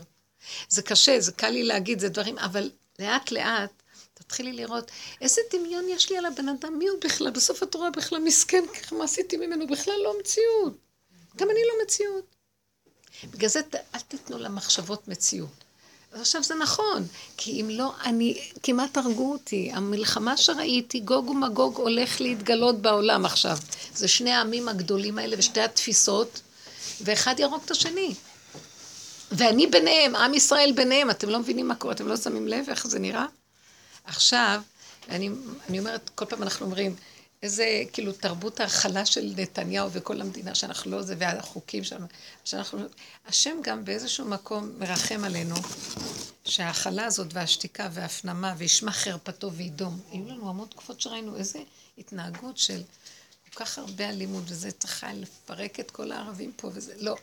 זה קשה, זה קל לי להגיד, זה דברים, אבל לאט לאט תתחילי לראות איזה דמיון יש לי על הבן אדם, מי הוא בכלל? בסוף את רואה בכלל מסכן, ככה מה עשיתי ממנו? בכלל לא מציאות. גם אני לא מציאות. בגלל זה אל תיתנו למחשבות מציאות. עכשיו זה נכון, כי אם לא, אני, כמעט הרגו אותי. המלחמה שראיתי, גוג ומגוג הולך להתגלות בעולם עכשיו. זה שני העמים הגדולים האלה ושתי התפיסות, ואחד יהרוג את השני. ואני ביניהם, עם ישראל ביניהם, אתם לא מבינים מה קורה, אתם לא שמים לב איך זה נראה? עכשיו, אני, אני אומרת, כל פעם אנחנו אומרים, איזה כאילו תרבות ההכלה של נתניהו וכל המדינה שאנחנו לא זה, והחוקים שלנו, שאנחנו, השם גם באיזשהו מקום מרחם עלינו, שההכלה הזאת והשתיקה וההפנמה וישמע חרפתו וידום, היו לנו המון תקופות שראינו איזה התנהגות של כל כך הרבה אלימות, וזה צריך לפרק את כל הערבים פה, וזה לא.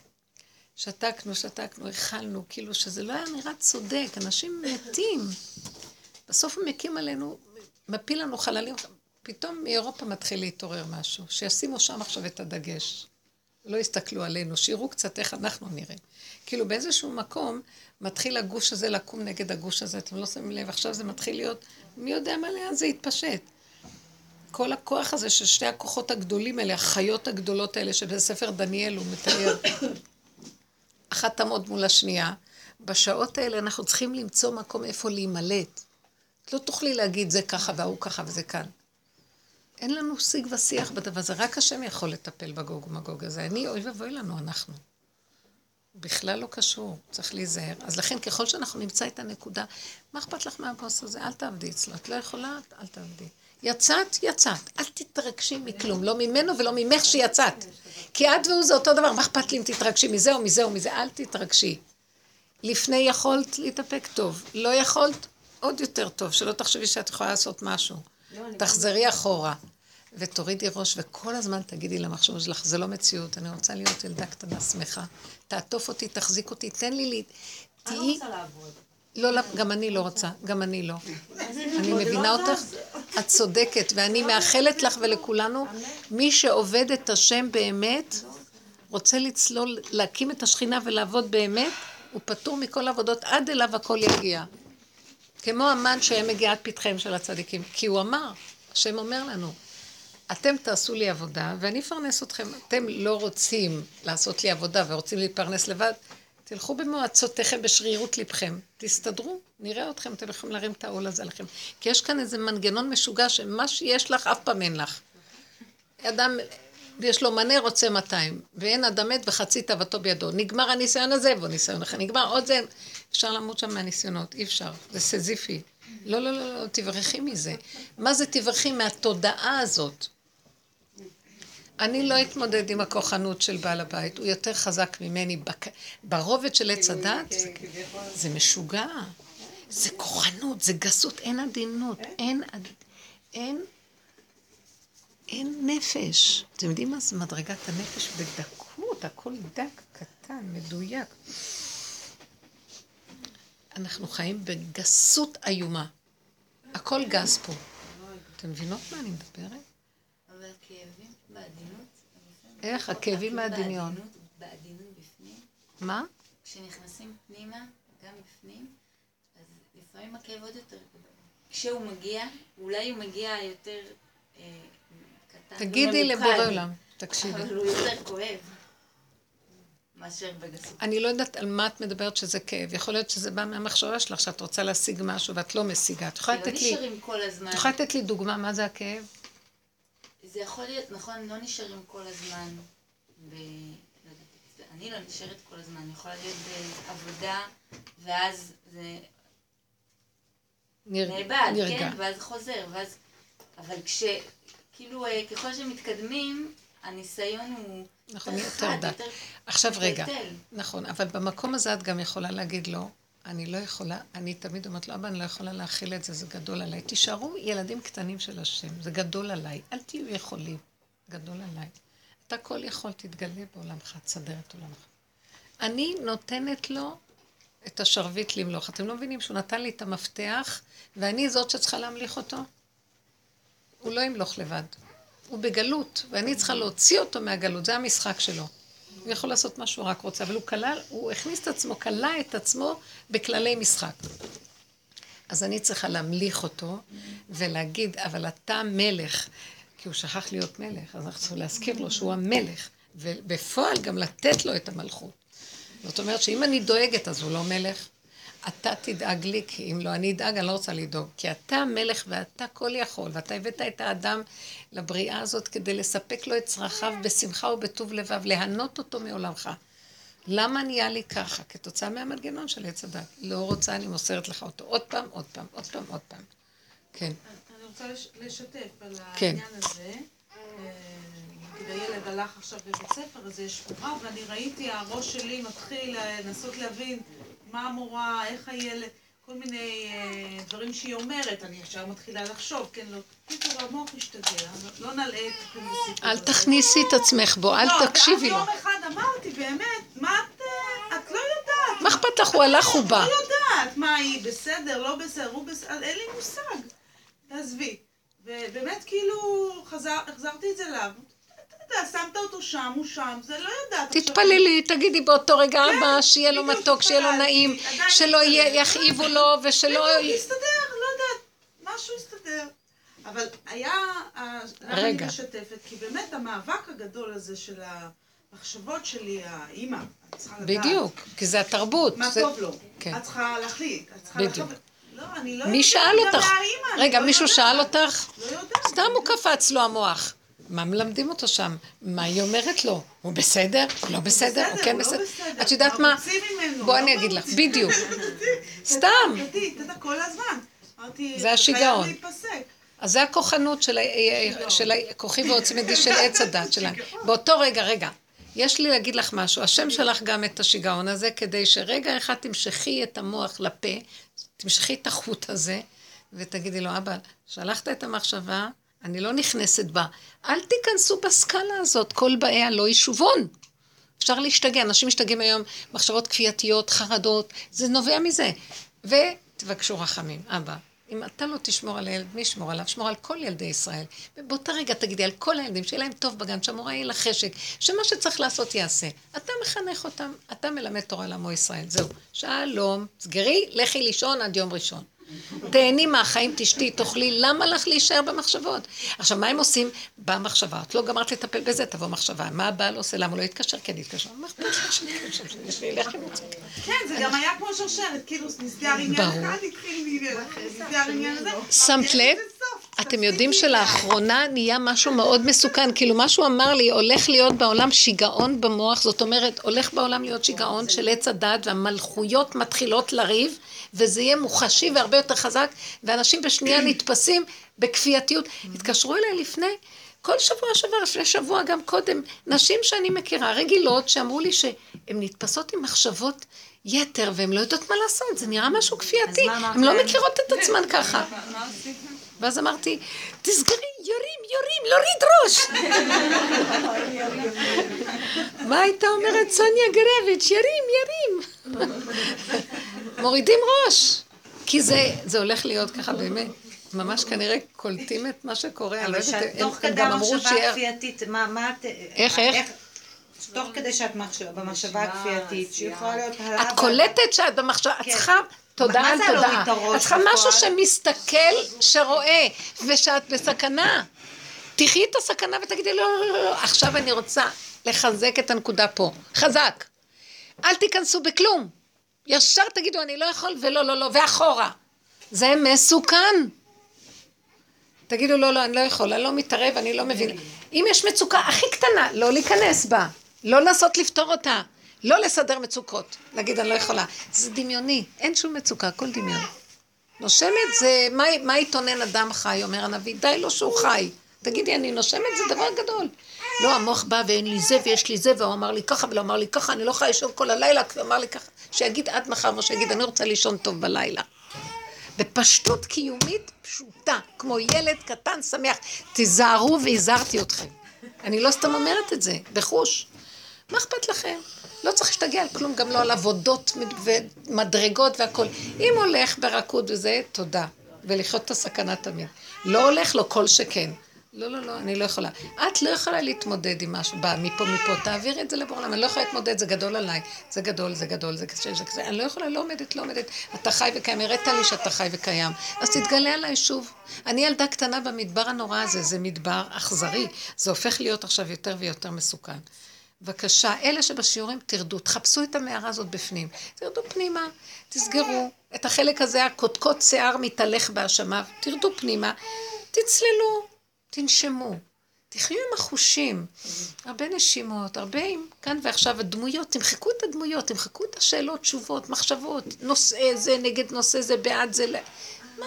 שתקנו, שתקנו, הכלנו, כאילו שזה לא היה נראה צודק, אנשים מתים. בסוף הוא מקים עלינו, מפיל לנו חללים, פתאום מאירופה מתחיל להתעורר משהו, שישימו שם עכשיו את הדגש. לא יסתכלו עלינו, שיראו קצת איך אנחנו נראים. כאילו באיזשהו מקום מתחיל הגוש הזה לקום נגד הגוש הזה, אתם לא שמים לב, עכשיו זה מתחיל להיות, מי יודע מה לאן זה יתפשט. כל הכוח הזה של שתי הכוחות הגדולים האלה, החיות הגדולות האלה, שבספר דניאל הוא מתאר, אחת תעמוד מול השנייה. בשעות האלה אנחנו צריכים למצוא מקום איפה להימלט. את לא תוכלי להגיד זה ככה והוא ככה וזה כאן. אין לנו שיג ושיח בדבר הזה, רק השם יכול לטפל בגוג ומגוג הזה. אני, אוי ואבוי לנו, אנחנו. בכלל לא קשור, צריך להיזהר. אז לכן, ככל שאנחנו נמצא את הנקודה, מה אכפת לך מהבוס הזה? אל תעבדי אצלו. את לא יכולה, אל תעבדי. יצאת, יצאת. אל תתרגשי מכלום, לא ממנו ולא ממך שיצאת. כי את והוא זה אותו דבר, מה אכפת לי אם תתרגשי מזה או מזה או מזה? אל תתרגשי. לפני יכולת להתאפק טוב, לא יכולת, עוד יותר טוב, שלא תחשבי שאת יכולה לעשות משהו. תחזרי אחורה. ותורידי ראש, וכל הזמן תגידי למחשבות שלך, זה לא מציאות, אני רוצה להיות ילדה קטנה שמחה. תעטוף אותי, תחזיק אותי, תן לי לי... אני לא רוצה לעבוד. לא, לא, גם אני לא רוצה, גם אני לא. אני מבינה אותך, את צודקת, ואני מאחלת לך ולכולנו, מי שעובד את השם באמת, רוצה לצלול, להקים את השכינה ולעבוד באמת, הוא פטור מכל עבודות, עד אליו הכל יגיע. כמו המן שהיה מגיע עד פתחיהם של הצדיקים, כי הוא אמר, השם אומר לנו, אתם תעשו לי עבודה ואני אפרנס אתכם. אתם לא רוצים לעשות לי עבודה ורוצים להתפרנס לבד, תלכו במועצותיכם, בשרירות לבכם, תסתדרו, נראה אתכם, אתם יכולים להרים את העול הזה עליכם. כי יש כאן איזה מנגנון משוגע שמה שיש לך, אף פעם אין לך. אדם, יש לו מנה רוצה 200, ואין אדם מת וחצי תאוותו בידו. נגמר הניסיון הזה, והוא ניסיון אחר. נגמר עוד זה, אפשר למות שם מהניסיונות, אי אפשר, זה סזיפי. לא, לא, לא, לא, תברכי מזה. מה זה תברכי מהתודעה הזאת? אני לא אתמודד עם הכוחנות של בעל הבית, הוא יותר חזק ממני. בק... ברובד של עץ הדת, זה, זה משוגע. זה כוחנות, זה גסות, אין עדינות, אין, עד... אין, אין נפש. אתם יודעים מה זה מדרגת הנפש בדקות, הכל דק, קטן, מדויק. אנחנו חיים בגסות איומה. הכל גס פה. אתם מבינות מה אני מדברת? אבל כאבים. איך? הכאבים מהדמיון. בעדינות, בפנים. מה? כשנכנסים פנימה, גם בפנים, אז לפעמים הכאב עוד יותר גדול. כשהוא מגיע, אולי הוא מגיע יותר אה, קטן. תגידי לבורא עולם, תקשיבי. אבל הוא יותר כואב. אני לא יודעת על מה את מדברת שזה כאב. יכול להיות שזה בא מהמחשבה שלך, שאת רוצה להשיג משהו ואת לא משיגה. את יכולה לא לתת לי, נשארים כל הזמן. את יכולה לתת לי דוגמה מה זה הכאב? זה יכול להיות, נכון, לא נשארים כל הזמן ב... לא יודעת, אני לא נשארת כל הזמן, אני יכולה להיות בעבודה, ואז זה נר- נאבד, נרגע. כן, ואז חוזר, ואז... אבל כש... כאילו, אה, ככל שמתקדמים, הניסיון הוא נכון, יותר דק. יותר עכשיו רגע. נכון, אבל במקום הזה את גם יכולה להגיד לו, אני לא יכולה, אני תמיד אומרת לו, אבא, אני לא יכולה להכיל את זה, זה גדול עליי. תישארו ילדים קטנים של השם, זה גדול עליי. אל תהיו יכולים, גדול עליי. אתה כל יכול, תתגלה בעולמך, תסדר את עולמך. אני נותנת לו את השרביט למלוך. אתם לא מבינים שהוא נתן לי את המפתח, ואני זאת שצריכה להמליך אותו? הוא לא ימלוך לבד. הוא בגלות, ואני צריכה להוציא אותו מהגלות, זה המשחק שלו. הוא יכול לעשות מה שהוא רק רוצה, אבל הוא כלל, הוא הכניס את עצמו, כלא את עצמו בכללי משחק. אז אני צריכה להמליך אותו ולהגיד, אבל אתה מלך, כי הוא שכח להיות מלך, אז אנחנו צריכים להזכיר לו שהוא המלך, ובפועל גם לתת לו את המלכות. זאת אומרת שאם אני דואגת, אז הוא לא מלך. אתה תדאג לי, כי אם לא אני אדאג, אני לא רוצה לדאוג. כי אתה מלך ואתה כל יכול, ואתה הבאת את האדם לבריאה הזאת כדי לספק לו את צרכיו בשמחה ובטוב לבב, ליהנות אותו מעולמך. למה נהיה לי ככה? כתוצאה מהמנגנון של עץ הדת. לא רוצה, אני מוסרת לך אותו. עוד פעם, עוד פעם, עוד פעם, עוד פעם. כן. אני רוצה לש- לשתף על כן. העניין הזה. אה, נגיד הילד הלך עכשיו בבית ספר, אז יש מורה, ואני ראיתי, הראש שלי מתחיל לנסות להבין מה המורה, איך הילד, כל מיני אה, דברים שהיא אומרת, אני ישר מתחילה לחשוב, כן, לא, קיצור, המוח השתגע, לא נלאה את כל הסיפור אל. תכניסי את עצמך בו, אל לא, תקשיבי לו. ואז יום אחד אמרתי, באמת, מה את, אה, את לא יודעת. מה אכפת לך? הוא הלך, הוא בא. לא יודעת מה היא, בסדר, לא בסדר, הוא בסדר, אין לי מושג. תעזבי. ובאמת כאילו חזר, החזרתי את זה אליו. יודע, שמת אותו שם, הוא שם, זה לא יודעת. תתפללי, תגידי באותו רגע, כן, אבא, שיהיה לו מתוק, שיהיה לו נעים, שלא. יכאיבו לו ושלא... בדיוק, הסתדר, לא יודעת, משהו הסתדר. אבל היה, למה אני רגע. משתפת? כי באמת המאבק הגדול הזה של המחשבות שלי, האימא, את צריכה לדעת. בדיוק, כי זה התרבות. מה טוב לו. כן. את צריכה להחליט, את צריכה בדיוק. לא, אני לא מי יודעת, שאל גם אותך? רגע, לא מישהו. שאל אותך? לא יודעת. סתם הוא קפץ לו המוח. מה מלמדים אותו שם? מה היא אומרת לו? הוא בסדר? לא בסדר? הוא כן לא בסדר? את יודעת מה? בואי לא אני אגיד לך. בדיוק. סתם. זה השיגעון. אז זה הכוחנות של, ה- של הכוחי ועוצמתי של עץ הדת שלנו. באותו רגע, רגע, יש לי להגיד לך משהו. השם שלח גם את השיגעון הזה, כדי שרגע אחד תמשכי את המוח לפה, תמשכי את החוט הזה, ותגידי לו, אבא, שלחת את המחשבה, אני לא נכנסת בה. אל תיכנסו בסקאלה הזאת, כל באיה לא ישובון. אפשר להשתגע, אנשים משתגעים היום, מחשבות כפייתיות, חרדות, זה נובע מזה. ותבקשו רחמים, אבא. אם אתה לא תשמור על הילד, מי ישמור עליו? שמור על כל ילדי ישראל. ובאותה רגע תגידי על כל הילדים, שיהיה להם טוב בגן, שהמורה יהיה לה חשק, שמה שצריך לעשות יעשה. אתה מחנך אותם, אתה מלמד תורה לעמו ישראל. זהו. שלום, סגרי, לכי לישון עד יום ראשון. תהני מהחיים, תשתי, תאכלי, למה לך להישאר במחשבות? עכשיו, מה הם עושים? באה מחשבה, את לא גמרת לטפל בזה, תבוא מחשבה. מה הבעל עושה? למה הוא לא יתקשר? כן, יתקשר. מה אכפת לך לי לחם יוצא. כן, זה גם היה כמו שרשרת, כאילו נסגר עניין. אחד, התחיל אחר, נסגר עניין הזה. שמת לב? אתם יודעים. שלאחרונה נהיה משהו מאוד מסוכן, כאילו מה שהוא אמר לי, הולך להיות בעולם שיגעון במוח, זאת אומרת, הולך בעולם להיות שיגעון של עץ הדת, והמלכויות מתחילות לריב, וזה יהיה מוחשי והרבה יותר חזק, ואנשים בשנייה נתפסים בכפייתיות. התקשרו אליי לפני, כל שבוע שעבר, לפני שבוע גם קודם, נשים שאני מכירה, רגילות, שאמרו לי שהן נתפסות עם מחשבות יתר, והן לא יודעות מה לעשות, זה נראה משהו כפייתי, מה הן לא? מכירות את עצמן ככה. ואז אמרתי, תסגרי, יורים, יורים, להוריד ראש. מה הייתה אומרת סוניה גרביץ'? ירים, ירים. מורידים ראש. כי זה, זה הולך להיות ככה באמת. ממש כנראה קולטים את מה שקורה. אני לא אבל יודעת, שאת הם- תוך הם כדי המחשבה. הכפייתית, מה מה את... איך, איך? תוך כדי שאת מחשבה, במחשבה הכפייתית, שיכולה להיות. את קולטת שאת במחשבה, את כן. צריכה תודעה מה על תודעה. את צריכה? משהו שמסתכל, שרואה, ושאת בסכנה. תחי את הסכנה ותגידי, לא, לא, לא, לא, עכשיו אני רוצה לחזק את הנקודה פה. חזק. אל תיכנסו בכלום. ישר תגידו, אני לא יכול, ולא, לא, לא, ואחורה. זה מסוכן. תגידו, לא, לא, אני לא יכול, אני לא מתערב, אני לא מבין. אם יש מצוקה הכי קטנה, לא להיכנס בה. לא לנסות לפתור אותה. לא לסדר מצוקות. להגיד, אני לא יכולה. זה דמיוני, אין שום מצוקה, הכל דמיון. נושמת זה, מה, מה יתונן אדם חי, אומר הנביא, די לו שהוא חי. תגידי, אני נושמת, זה דבר גדול. לא, המוח בא ואין לי זה ויש לי זה, והוא אמר לי ככה ולא אמר לי ככה, אני לא יכולה לישון כל הלילה, כי הוא אמר לי ככה. שיגיד עד מחר, ושיגיד, אני רוצה לישון טוב בלילה. בפשטות קיומית פשוטה, כמו ילד קטן שמח. תיזהרו והזהרתי אתכם. אני לא סתם אומרת את זה, בחוש. מה אכפת לכם? לא צריך להשתגע על כלום, גם לא על עבודות ומדרגות והכול. אם הולך ברכות וזה, תודה. ולחיות את הסכנה תמיד. לא הולך לו כל שכן. לא, לא, לא, אני לא יכולה. את לא יכולה להתמודד עם משהו, בא מפה מפה, תעבירי את זה לבור אני לא יכולה להתמודד, זה גדול עליי. זה גדול, זה גדול, זה קשה, זה קשה. אני לא יכולה, לא עומדת, לא עומדת. אתה חי וקיים, הראית לי שאתה חי וקיים. אז תתגלה עליי שוב. אני ילדה קטנה במדבר הנורא הזה, זה מדבר אכזרי. זה הופך להיות עכשיו יותר ויותר מסוכן. בבקשה, אלה שבשיעורים תרדו, תחפשו את המערה הזאת בפנים. תרדו פנימה, תסגרו. את החלק הזה, הקודקוד שיער מתהלך בהאשמה, תרדו פנימה, תצללו, תנשמו. תחיו עם החושים, הרבה נשימות, הרבה עם כאן ועכשיו הדמויות, תמחקו את הדמויות, תמחקו את השאלות, תשובות, מחשבות, נושא זה נגד נושא זה, בעד זה, מה,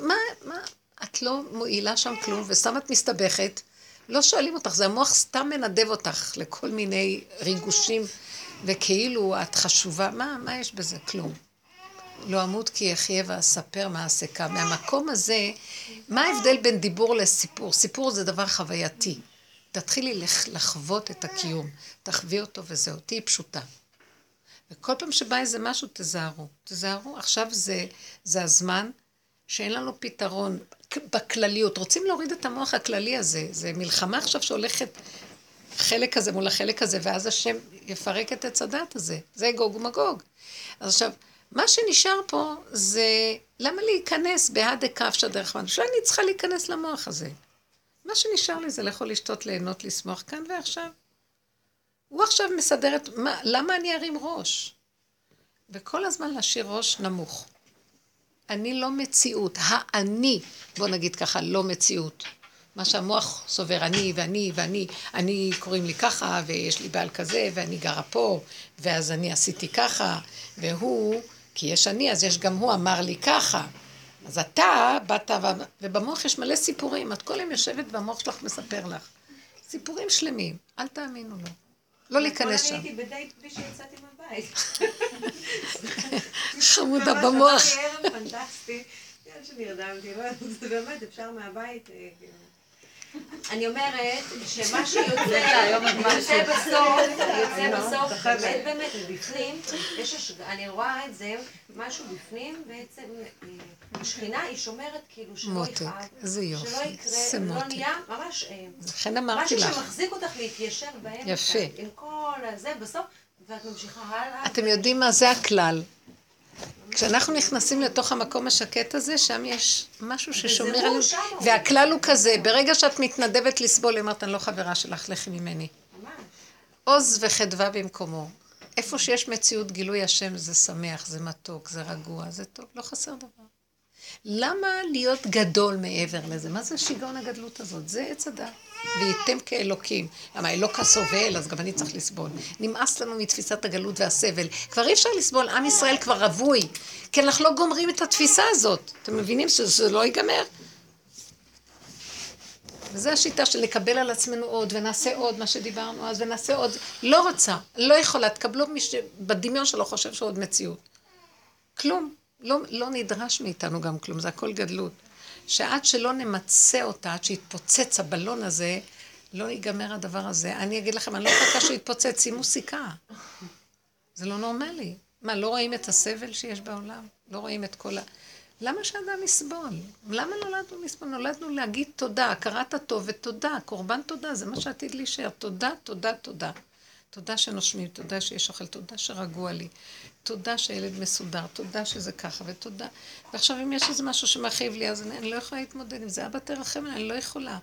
מה, מה, את לא מועילה שם כלום, וסתם את מסתבכת, לא שואלים אותך, זה המוח סתם מנדב אותך לכל מיני ריגושים, וכאילו את חשובה, מה, מה יש בזה? כלום. לא אמות כי אחיה ואספר מעשכה. מהמקום הזה, מה ההבדל בין דיבור לסיפור? סיפור זה דבר חווייתי. תתחילי לחוות את הקיום, תחווי אותו וזהו, תהיי פשוטה. וכל פעם שבא איזה משהו, תזהרו. תזהרו, עכשיו זה, זה הזמן שאין לנו פתרון בכלליות. רוצים להוריד את המוח הכללי הזה. זה מלחמה עכשיו שהולכת חלק הזה מול החלק הזה, ואז השם יפרק את עץ הדת הזה. זה גוג ומגוג. אז עכשיו, מה שנשאר פה זה למה להיכנס בהד דקפשא דרך מנו? שאולי אני צריכה להיכנס למוח הזה. מה שנשאר לי זה לאכול, לשתות, ליהנות, לשמוח כאן ועכשיו. הוא עכשיו מסדר את... מה, למה אני ארים ראש? וכל הזמן להשאיר ראש נמוך. אני לא מציאות. האני, בוא נגיד ככה, לא מציאות. מה שהמוח סובר, אני ואני ואני, אני קוראים לי ככה, ויש לי בעל כזה, ואני גרה פה, ואז אני עשיתי ככה, והוא כי יש אני, אז יש גם הוא אמר לי ככה. אז אתה באת, ובמוח יש מלא סיפורים, את כל היום יושבת והמוח שלך מספר לך. סיפורים שלמים, אל תאמינו לו. לא להיכנס שם. הייתי בדייט בלי שיצאתי מהבית. חמודה במוח. ממש ערב פנטסטי. שנרדמתי, לא, זה באמת, אפשר מהבית. אה, כאילו. אני אומרת שמה שיוצא יוצא בסוף, יוצא בסוף, באמת באמת מבפנים, אני רואה את זה, משהו בפנים בעצם, אה, השכינה היא שומרת כאילו שלא יכאב, שלא יקרה, לא נהיה, ממש, אה, משהו שמחזיק אותך להתיישר באמצע, עם כל הזה בסוף, ואת ממשיכה הלאה. אתם יודעים מה? זה הכלל. כשאנחנו נכנסים לתוך המקום השקט הזה, שם יש משהו ששומר עלינו. והכלל הוא כזה, ברגע שאת מתנדבת לסבול, היא אומרת, אני לא חברה שלך, לכי ממני. עוז וחדווה במקומו. איפה שיש מציאות גילוי השם זה שמח, זה מתוק, זה רגוע, זה טוב, לא חסר דבר. למה להיות גדול מעבר לזה? מה זה השיגעון הגדלות הזאת? זה עץ הדת. וייתם כאלוקים. למה אלוק הסובל, אז גם אני צריך לסבול. נמאס לנו מתפיסת הגלות והסבל. כבר אי אפשר לסבול, עם ישראל כבר רווי. כי אנחנו לא גומרים את התפיסה הזאת. אתם מבינים שזה לא ייגמר? וזו השיטה של לקבל על עצמנו עוד, ונעשה עוד מה שדיברנו אז, ונעשה עוד. לא רוצה, לא יכולה, תקבלו מי שבדמיון שלו חושב שעוד מציאות. כלום. לא, לא נדרש מאיתנו גם כלום, זה הכל גדלות. שעד שלא נמצה אותה, עד שיתפוצץ הבלון הזה, לא ייגמר הדבר הזה. אני אגיד לכם, אני לא מחכה שהוא יתפוצץ, שימו סיכה. זה לא נורמלי. מה, לא רואים את הסבל שיש בעולם? לא רואים את כל ה... למה שאדם יסבול? למה נולדנו לסבול? נולדנו להגיד תודה, הכרת הטוב ותודה, קורבן תודה, זה מה שעתיד להישאר. תודה, תודה, תודה. תודה שנושמים, תודה שיש אוכל, תודה שרגוע לי. תודה שהילד מסודר, תודה שזה ככה, ותודה. ועכשיו אם יש איזה משהו שמכאיב לי, אז אני, אני לא יכולה להתמודד עם זה. אבא תרחם אני לא יכולה.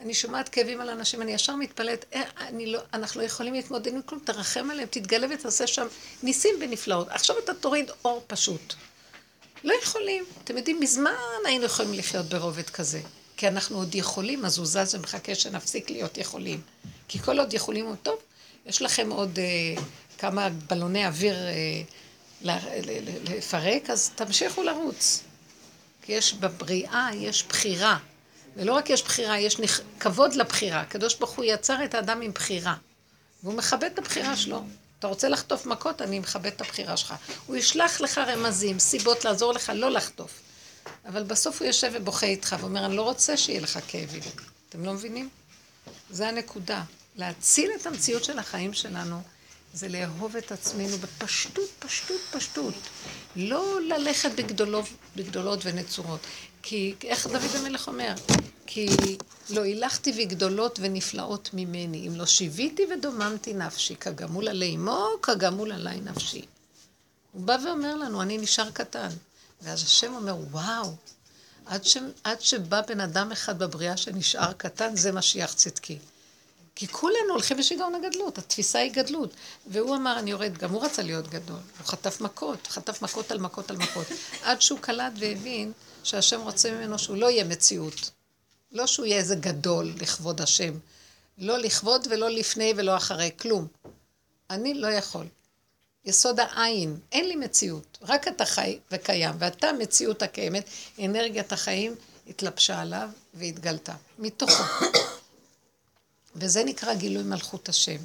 אני שומעת כאבים על אנשים, אני ישר מתפלאת, אה, אני לא, אנחנו לא יכולים להתמודד עם כלום, תרחם עליהם, תתגלה ותעשה שם ניסים ונפלאות. עכשיו אתה תוריד אור פשוט. לא יכולים. אתם יודעים, מזמן היינו יכולים לחיות ברובד כזה. כי אנחנו עוד יכולים, אז הוא זז ומחכה שנפסיק להיות יכולים. כי כל עוד יכולים הוא טוב, יש לכם עוד אה, כמה בלוני אוויר אה, לפרק, אז תמשיכו לרוץ. כי יש בבריאה, יש בחירה. ולא רק יש בחירה, יש נכ... כבוד לבחירה. הקדוש ברוך הוא יצר את האדם עם בחירה. והוא מכבד את הבחירה שלו. אתה רוצה לחטוף מכות, אני מכבד את הבחירה שלך. הוא ישלח לך רמזים, סיבות לעזור לך לא לחטוף. אבל בסוף הוא יושב ובוכה איתך ואומר, אני לא רוצה שיהיה לך כאבים. אתם לא מבינים? זה הנקודה. להציל את המציאות של החיים שלנו, זה לאהוב את עצמנו בפשטות, פשטות, פשטות. לא ללכת בגדולות, בגדולות ונצורות. כי איך דוד המלך אומר? כי לא הילכתי בגדולות ונפלאות ממני, אם לא שיוויתי ודוממתי נפשי, כגמול עלי אמו, כגמול עלי נפשי. הוא בא ואומר לנו, אני נשאר קטן. ואז השם אומר, וואו, עד, ש, עד שבא בן אדם אחד בבריאה שנשאר קטן, זה משיח צדקי. כי כולנו הולכים בשיגעון הגדלות, התפיסה היא גדלות. והוא אמר, אני יורד, גם הוא רצה להיות גדול. הוא חטף מכות, חטף מכות על מכות על מכות. עד שהוא קלט והבין שהשם רוצה ממנו שהוא לא יהיה מציאות. לא שהוא יהיה איזה גדול לכבוד השם. לא לכבוד ולא לפני ולא אחרי, כלום. אני לא יכול. יסוד העין, אין לי מציאות. רק אתה חי וקיים, ואתה מציאות הקיימת, אנרגיית החיים התלבשה עליו והתגלתה. מתוכו. וזה נקרא גילוי מלכות השם.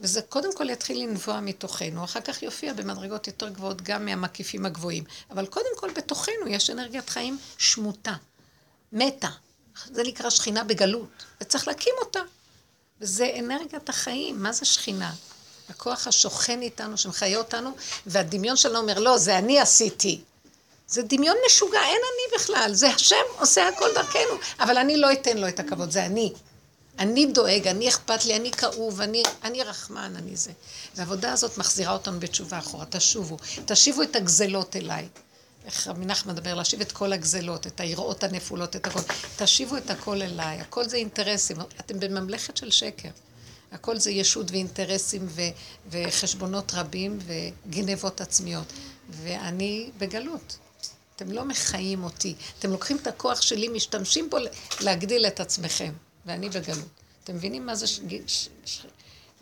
וזה קודם כל יתחיל לנבוע מתוכנו, אחר כך יופיע במדרגות יותר גבוהות גם מהמקיפים הגבוהים. אבל קודם כל בתוכנו יש אנרגיית חיים שמוטה, מתה. זה נקרא שכינה בגלות, וצריך להקים אותה. וזה אנרגיית החיים, מה זה שכינה? הכוח השוכן איתנו, שמחיה אותנו, והדמיון שלנו אומר, לא, זה אני עשיתי. זה דמיון משוגע, אין אני בכלל, זה השם עושה הכל דרכנו, אבל אני לא אתן לו את הכבוד, זה אני. אני דואג, אני אכפת לי, אני כאוב, אני, אני רחמן, אני זה. והעבודה הזאת מחזירה אותנו בתשובה אחורה, תשובו, תשיבו את הגזלות אליי. איך רבי נחמן מדבר, להשיב את כל הגזלות, את היראות הנפולות, את הכל. תשיבו את הכל אליי, הכל זה אינטרסים. אתם בממלכת של שקר. הכל זה ישות ואינטרסים ו- וחשבונות רבים וגנבות עצמיות. ואני בגלות. אתם לא מחיים אותי. אתם לוקחים את הכוח שלי, משתמשים בו להגדיל את עצמכם. ואני בגלות. אתם מבינים מה זה ש... ש... ש...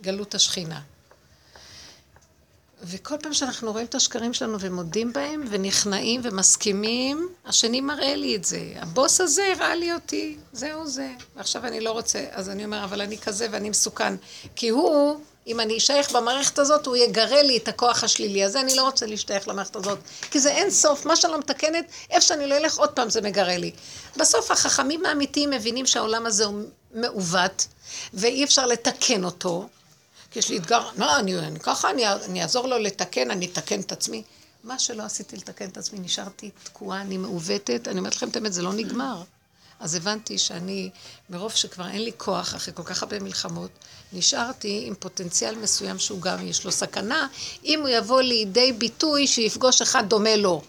גלות השכינה? וכל פעם שאנחנו רואים את השקרים שלנו ומודים בהם ונכנעים ומסכימים, השני מראה לי את זה. הבוס הזה הראה לי אותי, זהו זה. ועכשיו אני לא רוצה, אז אני אומר, אבל אני כזה ואני מסוכן. כי הוא, אם אני אשייך במערכת הזאת, הוא יגרה לי את הכוח השלילי הזה, אני לא רוצה להשתייך למערכת הזאת. כי זה אין סוף, מה שאני לא מתקנת, איפה שאני לא אלך, עוד פעם זה מגרה לי. בסוף החכמים האמיתיים מבינים שהעולם הזה הוא מעוות, ואי אפשר לתקן אותו. כי יש לי אתגר, מה, אני, אני ככה, אני, אני אעזור לו לתקן, אני אתקן את עצמי. מה שלא עשיתי לתקן את עצמי, נשארתי תקועה, אני מעוותת, אני אומרת לכם את האמת, זה לא נגמר. אז הבנתי שאני, מרוב שכבר אין לי כוח, אחרי כל כך הרבה מלחמות, נשארתי עם פוטנציאל מסוים שהוא גם יש לו סכנה, אם הוא יבוא לידי ביטוי שיפגוש אחד דומה לו.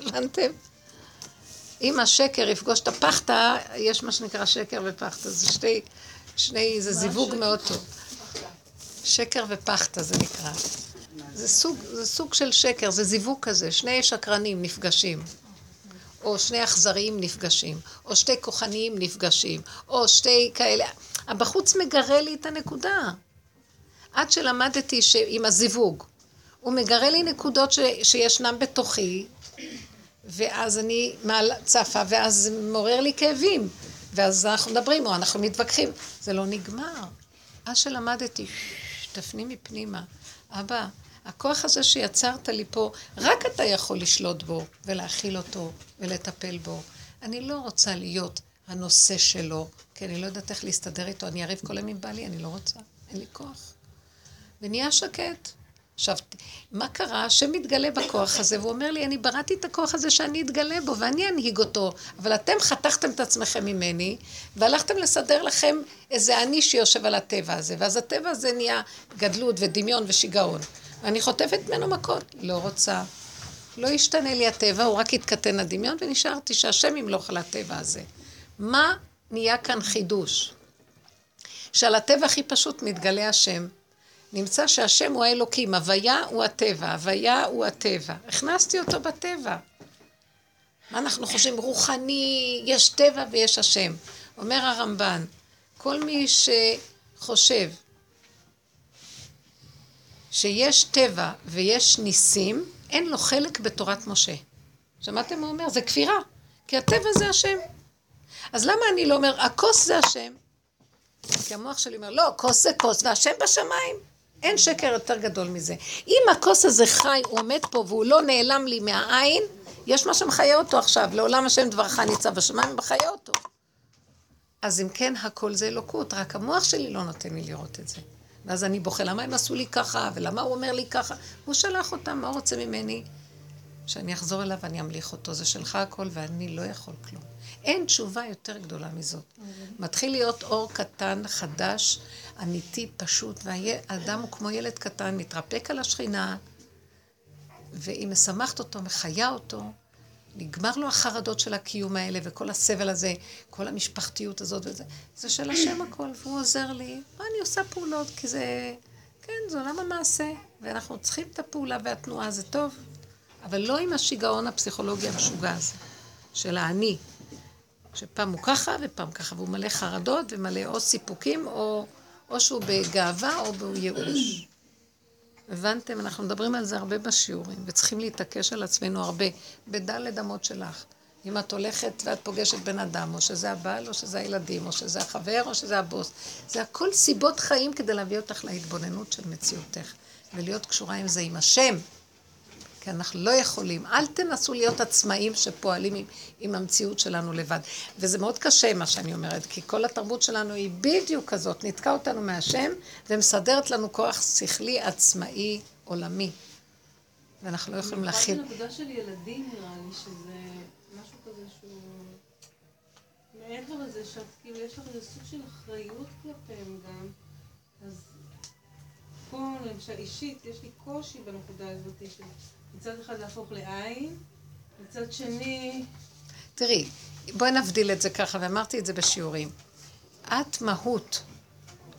הבנתם? אם השקר יפגוש את הפחתה, יש מה שנקרא שקר ופחתה, זה שתי, שני, זה זיווג מאוד טוב. שקר ופחתה זה נקרא. זה סוג, זה סוג של שקר, זה זיווג כזה, שני שקרנים נפגשים. או שני אכזריים נפגשים, או שתי כוחניים נפגשים, או שתי כאלה. הבחוץ מגרה לי את הנקודה. עד שלמדתי ש... עם הזיווג. הוא מגרה לי נקודות ש... שישנם בתוכי, ואז אני מעל... צפה, ואז מעורר לי כאבים. ואז אנחנו מדברים, או אנחנו מתווכחים. זה לא נגמר. אז שלמדתי, תפנימי פנימה. אבא, הכוח הזה שיצרת לי פה, רק אתה יכול לשלוט בו ולהכיל אותו ולטפל בו. אני לא רוצה להיות הנושא שלו, כי אני לא יודעת איך להסתדר איתו. אני אריב כל היום בעלי, אני לא רוצה, אין לי כוח. ונהיה שקט. עכשיו, מה קרה? השם מתגלה בכוח הזה, והוא אומר לי, אני בראתי את הכוח הזה שאני אתגלה בו, ואני אנהיג אותו, אבל אתם חתכתם את עצמכם ממני, והלכתם לסדר לכם איזה אני שיושב על הטבע הזה, ואז הטבע הזה נהיה גדלות ודמיון ושיגעון. ואני חוטפת ממנו מכות, לא רוצה. לא ישתנה לי הטבע, הוא רק יתקטן הדמיון, ונשארתי שהשם ימלוך על הטבע הזה. מה נהיה כאן חידוש? שעל הטבע הכי פשוט מתגלה השם. נמצא שהשם הוא האלוקים, הוויה הוא הטבע, הוויה הוא הטבע. הכנסתי אותו בטבע. מה אנחנו חושבים? רוחני, יש טבע ויש השם. אומר הרמב"ן, כל מי שחושב שיש טבע ויש ניסים, אין לו חלק בתורת משה. שמעתם מה הוא אומר? זה כפירה, כי הטבע זה השם. אז למה אני לא אומר, הכוס זה השם? כי המוח שלי אומר, לא, כוס זה כוס והשם בשמיים. אין שקר יותר גדול מזה. אם הכוס הזה חי, הוא עומד פה והוא לא נעלם לי מהעין, יש מה שמחיה אותו עכשיו. לעולם השם דברך ניצב בשמיים ומחיה אותו. אז אם כן, הכל זה אלוקות, רק המוח שלי לא נותן לי לראות את זה. ואז אני בוכה, למה הם עשו לי ככה, ולמה הוא אומר לי ככה? הוא שלח אותם, מה הוא רוצה ממני? שאני אחזור אליו ואני אמליך אותו, זה שלך הכל ואני לא יכול כלום. אין תשובה יותר גדולה מזאת. מתחיל להיות אור קטן, חדש, אמיתי, פשוט, והאדם הוא כמו ילד קטן, מתרפק על השכינה, והיא משמחת אותו, מחיה אותו, נגמר לו החרדות של הקיום האלה וכל הסבל הזה, כל המשפחתיות הזאת וזה. זה של השם הכל, והוא עוזר לי. מה אני עושה פעולות? כי זה, כן, זה עולם המעשה, ואנחנו צריכים את הפעולה והתנועה, זה טוב. אבל לא עם השיגעון הפסיכולוגי המשוגע הזה, של האני, שפעם הוא ככה ופעם ככה, והוא מלא חרדות ומלא או סיפוקים, או, או שהוא בגאווה או בייאוש. הבנתם? אנחנו מדברים על זה הרבה בשיעורים, וצריכים להתעקש על עצמנו הרבה, בדלת אמות שלך. אם את הולכת ואת פוגשת בן אדם, או שזה הבעל, או שזה הילדים, או שזה החבר, או שזה הבוס. זה הכל סיבות חיים כדי להביא אותך להתבוננות של מציאותך, ולהיות קשורה עם זה עם השם. כי אנחנו לא יכולים. אל תנסו להיות עצמאים שפועלים עם, עם המציאות שלנו לבד. וזה מאוד קשה מה שאני אומרת, כי כל התרבות שלנו היא בדיוק כזאת, נתקע אותנו מהשם ומסדרת לנו כוח שכלי עצמאי עולמי. ואנחנו לא יכולים להכיל. במיוחד בנקודה של ילדים נראה לי שזה משהו כזה שהוא... מעבר לזה שאת כאילו יש לך איזה סוג של אחריות כלפיהם גם, אז פה למשל אישית יש לי קושי בנקודה הזאת של מצד אחד להפוך לעין, מצד שני... תראי, בואי נבדיל את זה ככה, ואמרתי את זה בשיעורים. את מהות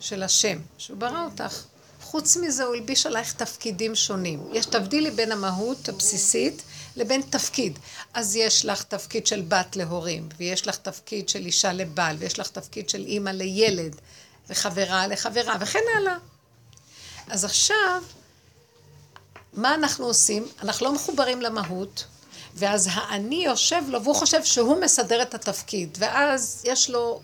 של השם, שהוא ברא אותך. חוץ מזה הוא הלביש עלייך תפקידים שונים. יש תבדילי בין המהות הבסיסית לבין תפקיד. אז יש לך תפקיד של בת להורים, ויש לך תפקיד של אישה לבעל, ויש לך תפקיד של אימא לילד, וחברה לחברה, וכן הלאה. אז עכשיו, מה אנחנו עושים? אנחנו לא מחוברים למהות, ואז האני יושב לו, והוא חושב שהוא מסדר את התפקיד, ואז יש לו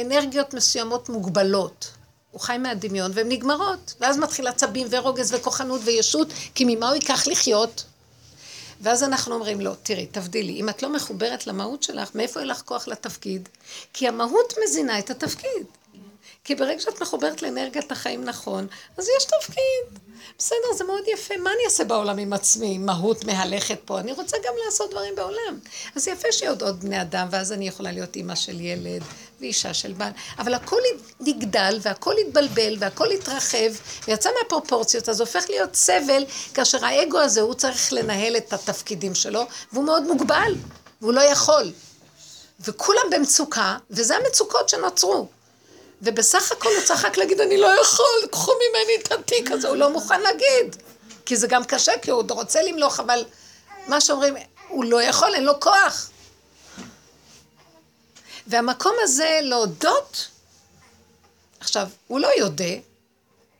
אנרגיות מסוימות מוגבלות. הוא חי מהדמיון והן נגמרות, ואז מתחיל עצבים ורוגז וכוחנות וישות, כי ממה הוא ייקח לחיות? ואז אנחנו אומרים לו, תראי, תבדילי, אם את לא מחוברת למהות שלך, מאיפה יהיה לך כוח לתפקיד? כי המהות מזינה את התפקיד. כי ברגע שאת מחוברת לאנרגיית החיים נכון, אז יש תפקיד. בסדר, זה מאוד יפה. מה אני אעשה בעולם עם עצמי? מהות מהלכת פה. אני רוצה גם לעשות דברים בעולם. אז יפה שיהיו עוד, בני אדם, ואז אני יכולה להיות אימא של ילד ואישה של בעל. אבל הכל נגדל, והכל התבלבל, והכל התרחב, ויצא מהפרופורציות, אז הופך להיות סבל, כאשר האגו הזה, הוא צריך לנהל את התפקידים שלו, והוא מאוד מוגבל, והוא לא יכול. וכולם במצוקה, וזה המצוקות שנוצרו. ובסך הכל הוא צריך רק להגיד, אני לא יכול, קחו ממני את התיק הזה, הוא לא מוכן להגיד. כי זה גם קשה, כי הוא עוד רוצה למלוך, אבל מה שאומרים, הוא לא יכול, אין לו כוח. והמקום הזה להודות, עכשיו, הוא לא יודע,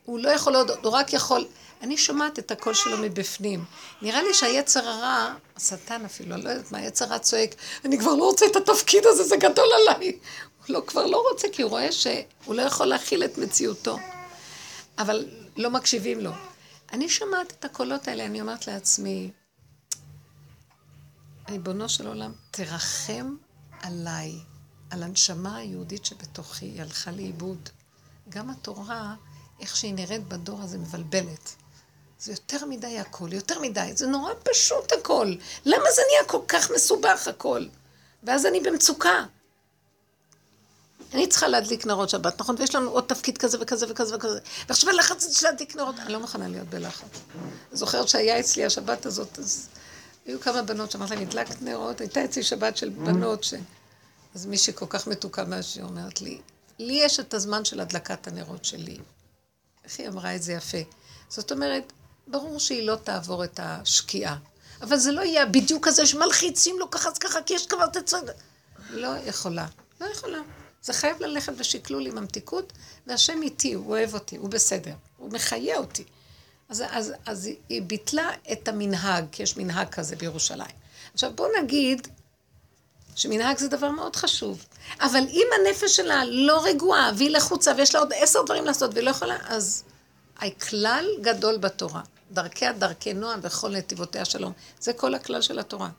הוא לא יכול להודות, הוא רק יכול... אני שומעת את הקול שלו מבפנים. נראה לי שהיצר הרע, השטן אפילו, אני לא יודעת מה, היצר הרע צועק, אני כבר לא רוצה את התפקיד הזה, זה גדול עליי. לא, כבר לא רוצה, כי הוא רואה שהוא לא יכול להכיל את מציאותו. אבל לא מקשיבים לו. אני שומעת את הקולות האלה, אני אומרת לעצמי, ריבונו של עולם, תרחם עליי, על הנשמה היהודית שבתוכי, היא הלכה לאיבוד. גם התורה, איך שהיא נראית בדור הזה, מבלבלת. זה יותר מדי הכל, יותר מדי, זה נורא פשוט הכל. למה זה נהיה כל כך מסובך הכל? ואז אני במצוקה. אני צריכה להדליק נרות שבת, נכון? ויש לנו עוד תפקיד כזה וכזה וכזה וכזה. ועכשיו הלחץ של להדליק נרות, אני לא מוכנה להיות בלחץ. זוכרת שהיה אצלי השבת הזאת, אז היו כמה בנות שאמרת להם, הדלקת נרות, הייתה אצלי שבת של בנות ש... אז מישהי כל כך מתוקה מהשיר אומרת לי, לי יש את הזמן של הדלקת הנרות שלי. איך היא אמרה את זה יפה? זאת אומרת, ברור שהיא לא תעבור את השקיעה. אבל זה לא יהיה בדיוק כזה שמלחיצים לו ככה, אז ככה, כי יש כבר את הצד... לא יכולה. לא יכולה. זה חייב ללכת בשקלול עם המתיקות, והשם איתי, הוא אוהב אותי, הוא בסדר, הוא מחיה אותי. אז, אז, אז היא ביטלה את המנהג, כי יש מנהג כזה בירושלים. עכשיו בואו נגיד שמנהג זה דבר מאוד חשוב. אבל אם הנפש שלה לא רגועה, והיא לחוצה, ויש לה עוד עשר דברים לעשות, והיא לא יכולה, אז הכלל גדול בתורה. דרכיה דרכי נועם וכל נתיבותיה שלום. זה כל הכלל של התורה.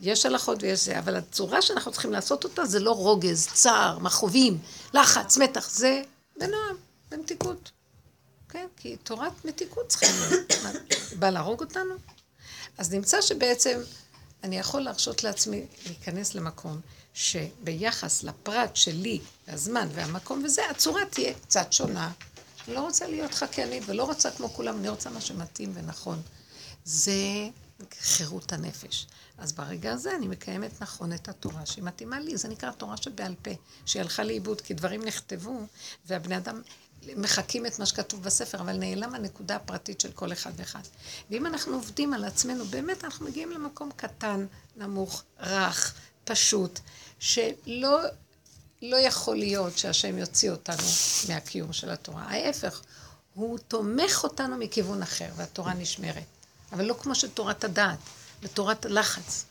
יש הלכות ויש זה, אבל הצורה שאנחנו צריכים לעשות אותה זה לא רוגז, צער, מכאובים, לחץ, מתח, זה בנועם, במתיקות. כן, כי תורת מתיקות צריכה להיות. בא להרוג אותנו? אז נמצא שבעצם אני יכול להרשות לעצמי להיכנס למקום שביחס לפרט שלי, הזמן והמקום וזה, הצורה תהיה קצת שונה. אני לא רוצה להיות חקיינית ולא רוצה כמו כולם, אני רוצה מה שמתאים ונכון. זה חירות הנפש. אז ברגע הזה אני מקיימת נכון את התורה שהיא מתאימה לי, זה נקרא תורה שבעל פה, שהיא הלכה לאיבוד, כי דברים נכתבו, והבני אדם מחקים את מה שכתוב בספר, אבל נעלם הנקודה הפרטית של כל אחד ואחד. ואם אנחנו עובדים על עצמנו, באמת אנחנו מגיעים למקום קטן, נמוך, רך, פשוט, שלא לא יכול להיות שהשם יוציא אותנו מהקיום של התורה. ההפך, הוא תומך אותנו מכיוון אחר, והתורה נשמרת. אבל לא כמו שתורת הדעת, ותורת הלחץ,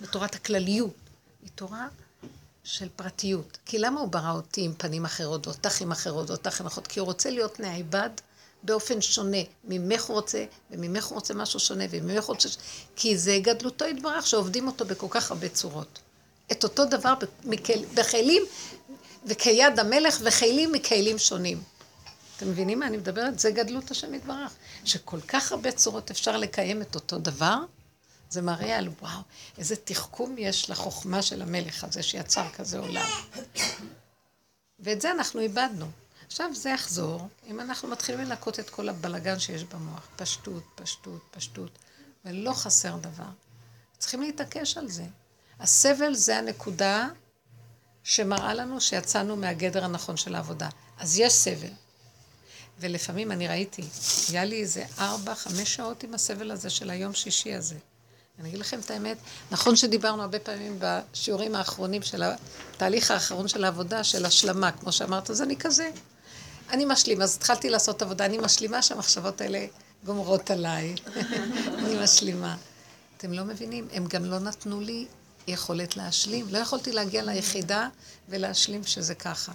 ותורת הכלליות. היא תורה של פרטיות. כי למה הוא ברא אותי עם פנים אחרות, ואותך עם אחרות, ואותך עם אחרות? כי הוא רוצה להיות נעבד באופן שונה. ממך הוא רוצה, וממך הוא רוצה משהו שונה, וממך הוא רוצה... כי זה גדלותו יתברך, שעובדים אותו בכל כך הרבה צורות. את אותו דבר בכלים, וכיד המלך, וכלים מכלים שונים. אתם מבינים מה אני מדברת? זה גדלות השם יתברך. שכל כך הרבה צורות אפשר לקיים את אותו דבר, זה מראה על וואו, איזה תחכום יש לחוכמה של המלך הזה שיצר כזה עולם. ואת זה אנחנו איבדנו. עכשיו זה יחזור, אם אנחנו מתחילים לנקות את כל הבלגן שיש במוח. פשטות, פשטות, פשטות, ולא חסר דבר. צריכים להתעקש על זה. הסבל זה הנקודה שמראה לנו שיצאנו מהגדר הנכון של העבודה. אז יש סבל. ולפעמים אני ראיתי, היה לי איזה ארבע, חמש שעות עם הסבל הזה של היום שישי הזה. אני אגיד לכם את האמת, נכון שדיברנו הרבה פעמים בשיעורים האחרונים של התהליך האחרון של העבודה, של השלמה, כמו שאמרת, אז אני כזה. אני משלימה, אז התחלתי לעשות עבודה, אני משלימה שהמחשבות האלה גומרות עליי. אני משלימה. אתם לא מבינים, הם גם לא נתנו לי יכולת להשלים. לא יכולתי להגיע ליחידה ולהשלים שזה ככה.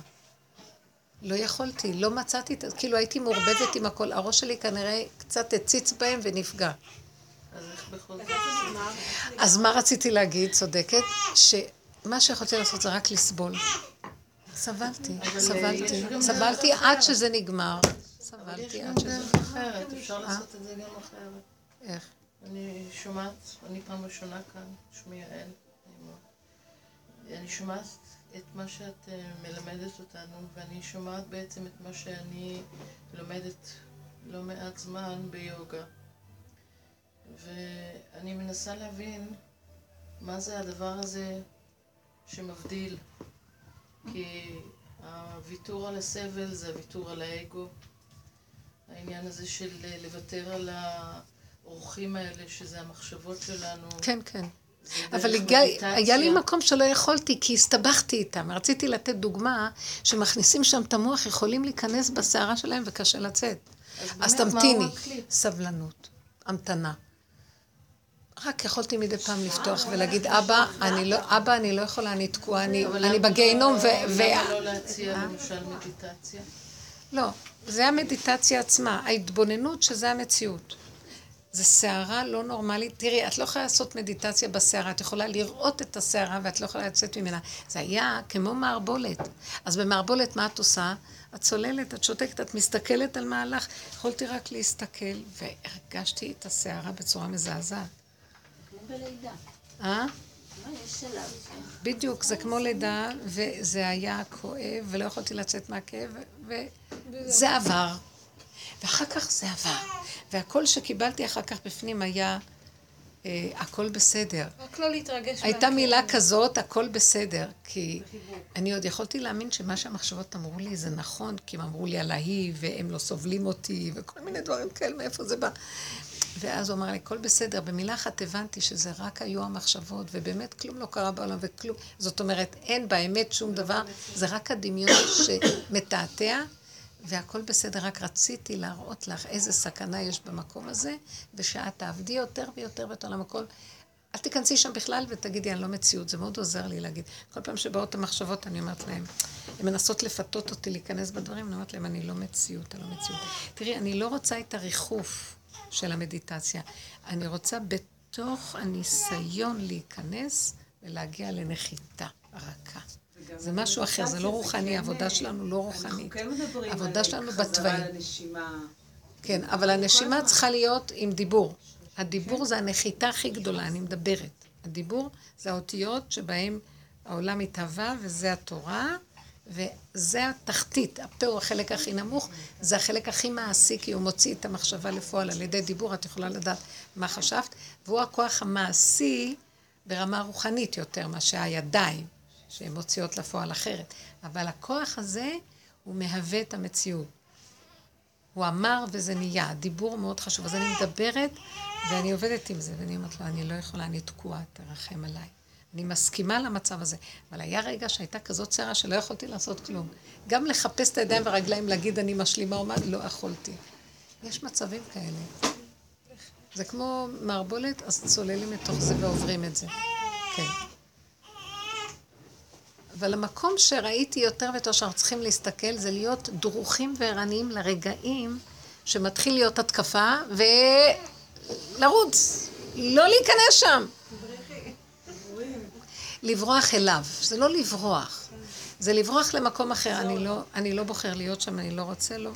לא יכולתי, לא מצאתי, כאילו הייתי מעורבבת עם הכל. הראש שלי כנראה קצת הציץ בהם ונפגע. אז מה רציתי להגיד, צודקת? שמה שיכולתי לעשות זה רק לסבול. סבלתי, סבלתי, סבלתי עד שזה נגמר. סבלתי עד שזה... נגמר. אחרת, אפשר אה? לעשות את זה גם אחרת. איך? אני שומעת, אני פעם ראשונה כאן, שמי יעל. אני שומעת את מה שאת אה, מלמדת אותנו, ואני שומעת בעצם את מה שאני לומדת לא מעט זמן ביוגה. ואני מנסה להבין מה זה הדבר הזה שמבדיל. כי הוויתור על הסבל זה הוויתור על האגו. העניין הזה של לוותר על האורחים האלה, שזה המחשבות שלנו. כן, כן. אבל הגיע. היה לי מקום שלא יכולתי, כי הסתבכתי איתם. רציתי לתת דוגמה שמכניסים שם את המוח, יכולים להיכנס בסערה שלהם וקשה לצאת. אז באמת, תמתיני. סבלנות, המתנה. רק יכולתי מדי פעם לפתוח ולהגיד, אבא, אני לא, אבא, אני לא יכולה, אני תקועה, אני, בגיהינום, לא- ו... ו- למה לא להציע למשל מדיטציה? לא, זה המדיטציה עצמה, ההתבוננות שזה המציאות. זה סערה לא נורמלית. תראי, את לא יכולה לעשות מדיטציה בסערה, את יכולה לראות את הסערה ואת לא יכולה לצאת ממנה. זה היה כמו מערבולת. אז במערבולת מה את עושה? את צוללת, את שותקת, את מסתכלת על מהלך. יכולתי רק להסתכל, והרגשתי את הסערה בצורה מזעזעת. בלידה. אה? בדיוק, זה כמו לידה, וזה היה כואב, ולא יכולתי לצאת מהכאב, וזה עבר. ואחר כך זה עבר. והקול שקיבלתי אחר כך בפנים היה, אה, הכל בסדר. רק לא להתרגש הייתה. מילה כזאת, הכל בסדר. כי אני עוד יכולתי להאמין שמה שהמחשבות אמרו לי זה נכון, כי הם אמרו לי על ההיא, והם לא סובלים אותי, וכל מיני דברים כאלה, מאיפה זה בא. ואז הוא אמר לי, הכל בסדר. במילה אחת הבנתי שזה רק היו המחשבות, ובאמת כלום לא קרה בעולם, וכלום. זאת אומרת, אין באמת שום דבר, זה רק הדמיון שמתעתע, והכל בסדר. רק רציתי להראות לך איזה סכנה יש במקום הזה, ושאת תעבדי יותר ויותר ויותר למקום. אל תיכנסי שם בכלל ותגידי, אני לא מציאות. זה מאוד עוזר לי להגיד. כל פעם שבאות המחשבות, אני אומרת להם, הן מנסות לפתות אותי להיכנס בדברים, אני אומרת להם, אני לא מציאות, אני לא מציאות. תראי, אני לא רוצה את הריחוף של המדיטציה. אני רוצה בתוך הניסיון להיכנס ולהגיע לנחיתה רכה. זה משהו אחר, זה לא רוחני, העבודה שלנו לא רוחנית. כן העבודה שלנו בתוואים. כן, אבל הנשימה צריכה להיות עם דיבור. הדיבור זה הנחיתה הכי גדולה, אני מדברת. הדיבור זה האותיות שבהן העולם מתהווה, וזה התורה, וזה התחתית. הפה הוא החלק הכי נמוך, זה החלק הכי מעשי, כי הוא מוציא את המחשבה לפועל על ידי דיבור, את יכולה לדעת מה חשבת, והוא הכוח המעשי ברמה רוחנית יותר מאשר הידיים, שהן מוציאות לפועל אחרת. אבל הכוח הזה, הוא מהווה את המציאות. הוא אמר וזה נהיה, הדיבור מאוד חשוב. אז אני מדברת ואני עובדת עם זה, ואני אומרת לו, אני לא יכולה, אני תקועה, תרחם עליי. אני מסכימה למצב הזה. אבל היה רגע שהייתה כזאת סערה שלא יכולתי לעשות כלום. גם לחפש את הידיים והרגליים, להגיד אני משלימה או מה, לא יכולתי. יש מצבים כאלה. זה כמו מערבולת, אז צוללים לתוך זה ועוברים את זה. כן. אבל המקום שראיתי יותר ויותר שאנחנו צריכים להסתכל, זה להיות דרוכים וערניים לרגעים שמתחיל להיות התקפה, ולרוץ, לא להיכנס שם. לברוח אליו, זה לא לברוח, זה לברוח למקום אחר. אני לא, אני לא בוחר להיות שם, אני לא רוצה, לא.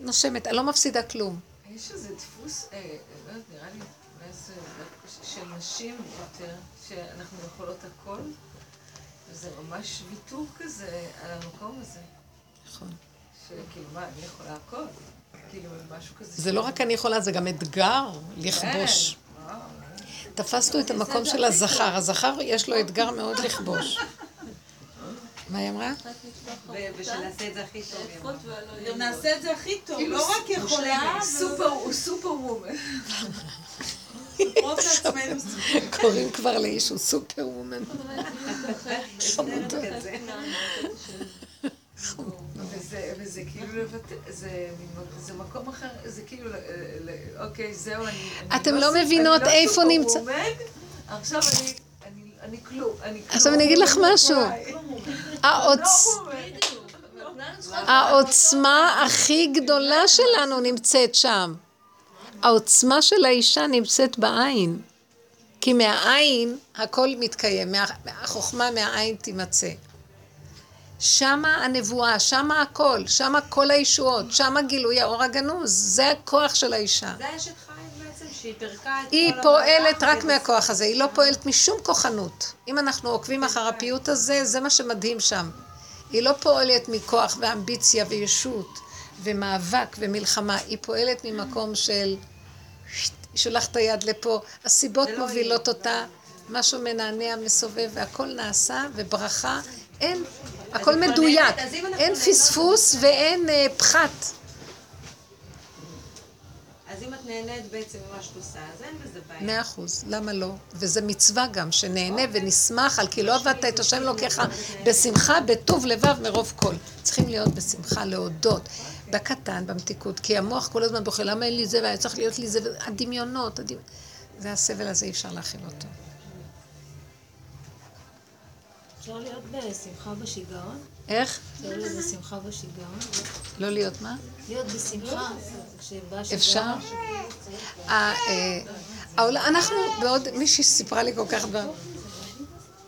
נושמת, אני לא מפסידה כלום. יש איזה דפוס, אה, לא יודעת, נראה לי, אולי זה של נשים יותר, שאנחנו יכולות הכל, וזה ממש ויתור כזה על המקום הזה. נכון. שכאילו, מה, אני יכולה הכל? כאילו, משהו כזה. זה לא רק אני יכולה, זה גם אתגר לכבוש. כן, וואו. תפסנו את המקום של הזכר. הזכר יש לו אתגר מאוד לכבוש. מה היא אמרה? ושנעשה את זה הכי טוב. נעשה את זה הכי טוב, לא רק יכולה, הוא סופר וומן. קוראים כבר לאיש, הוא סופר וומן. וזה כאילו לבטא, זה, זה מקום אחר, זה כאילו, ל- ל- אוקיי, זהו, אני... אני אתם לא מבינות אני לא איפה נמצא- עכשיו אני, אני, אני כלום, אני כלום. עכשיו אני אגיד לך משהו. העוצ... העוצמה הכי גדולה שלנו נמצאת שם. העוצמה של האישה נמצאת בעין. כי מהעין הכל מתקיים, מה- החוכמה מהעין תימצא. שמה הנבואה, שמה הכל, שמה כל הישועות, שמה גילוי האור הגנוז, זה הכוח של האישה. זה אשת חיים בעצם, שהיא פירקה את היא פועלת רק מהכוח הזה, היא לא פועלת משום כוחנות. אם אנחנו עוקבים אחר הפיוט הזה, זה מה שמדהים שם. היא לא פועלת מכוח ואמביציה וישות ומאבק ומלחמה, היא פועלת ממקום של... היא שולחת את היד לפה, הסיבות מובילות. אותה, משהו מנענע, מסובב, והכל נעשה, וברכה, אין, הכל מדויק, אין פספוס ואין אה, פחת. אז אם את נהנית בעצם ממה שאת עושה, אז אין בזה בעיה. מאה אחוז, למה לא? וזה מצווה גם, שנהנה ונשמח על כי לא עבדת את השם אלוקיך בשמחה, בטוב לבב מרוב כל. צריכים להיות בשמחה, להודות, בקטן, במתיקות, כי המוח כל הזמן בוכה, למה אין לי זה והיה צריך להיות לי זה, הדמיונות, הדמ... זה הסבל הזה, אי אפשר להכיל אותו. אפשר להיות בשמחה בשיגעון? איך? אפשר להיות בשמחה בשיגעון? לא להיות מה? להיות בשמחה. אפשר? אה, העולם- אנחנו, בעוד מישהי סיפרה לי כל כך דברים.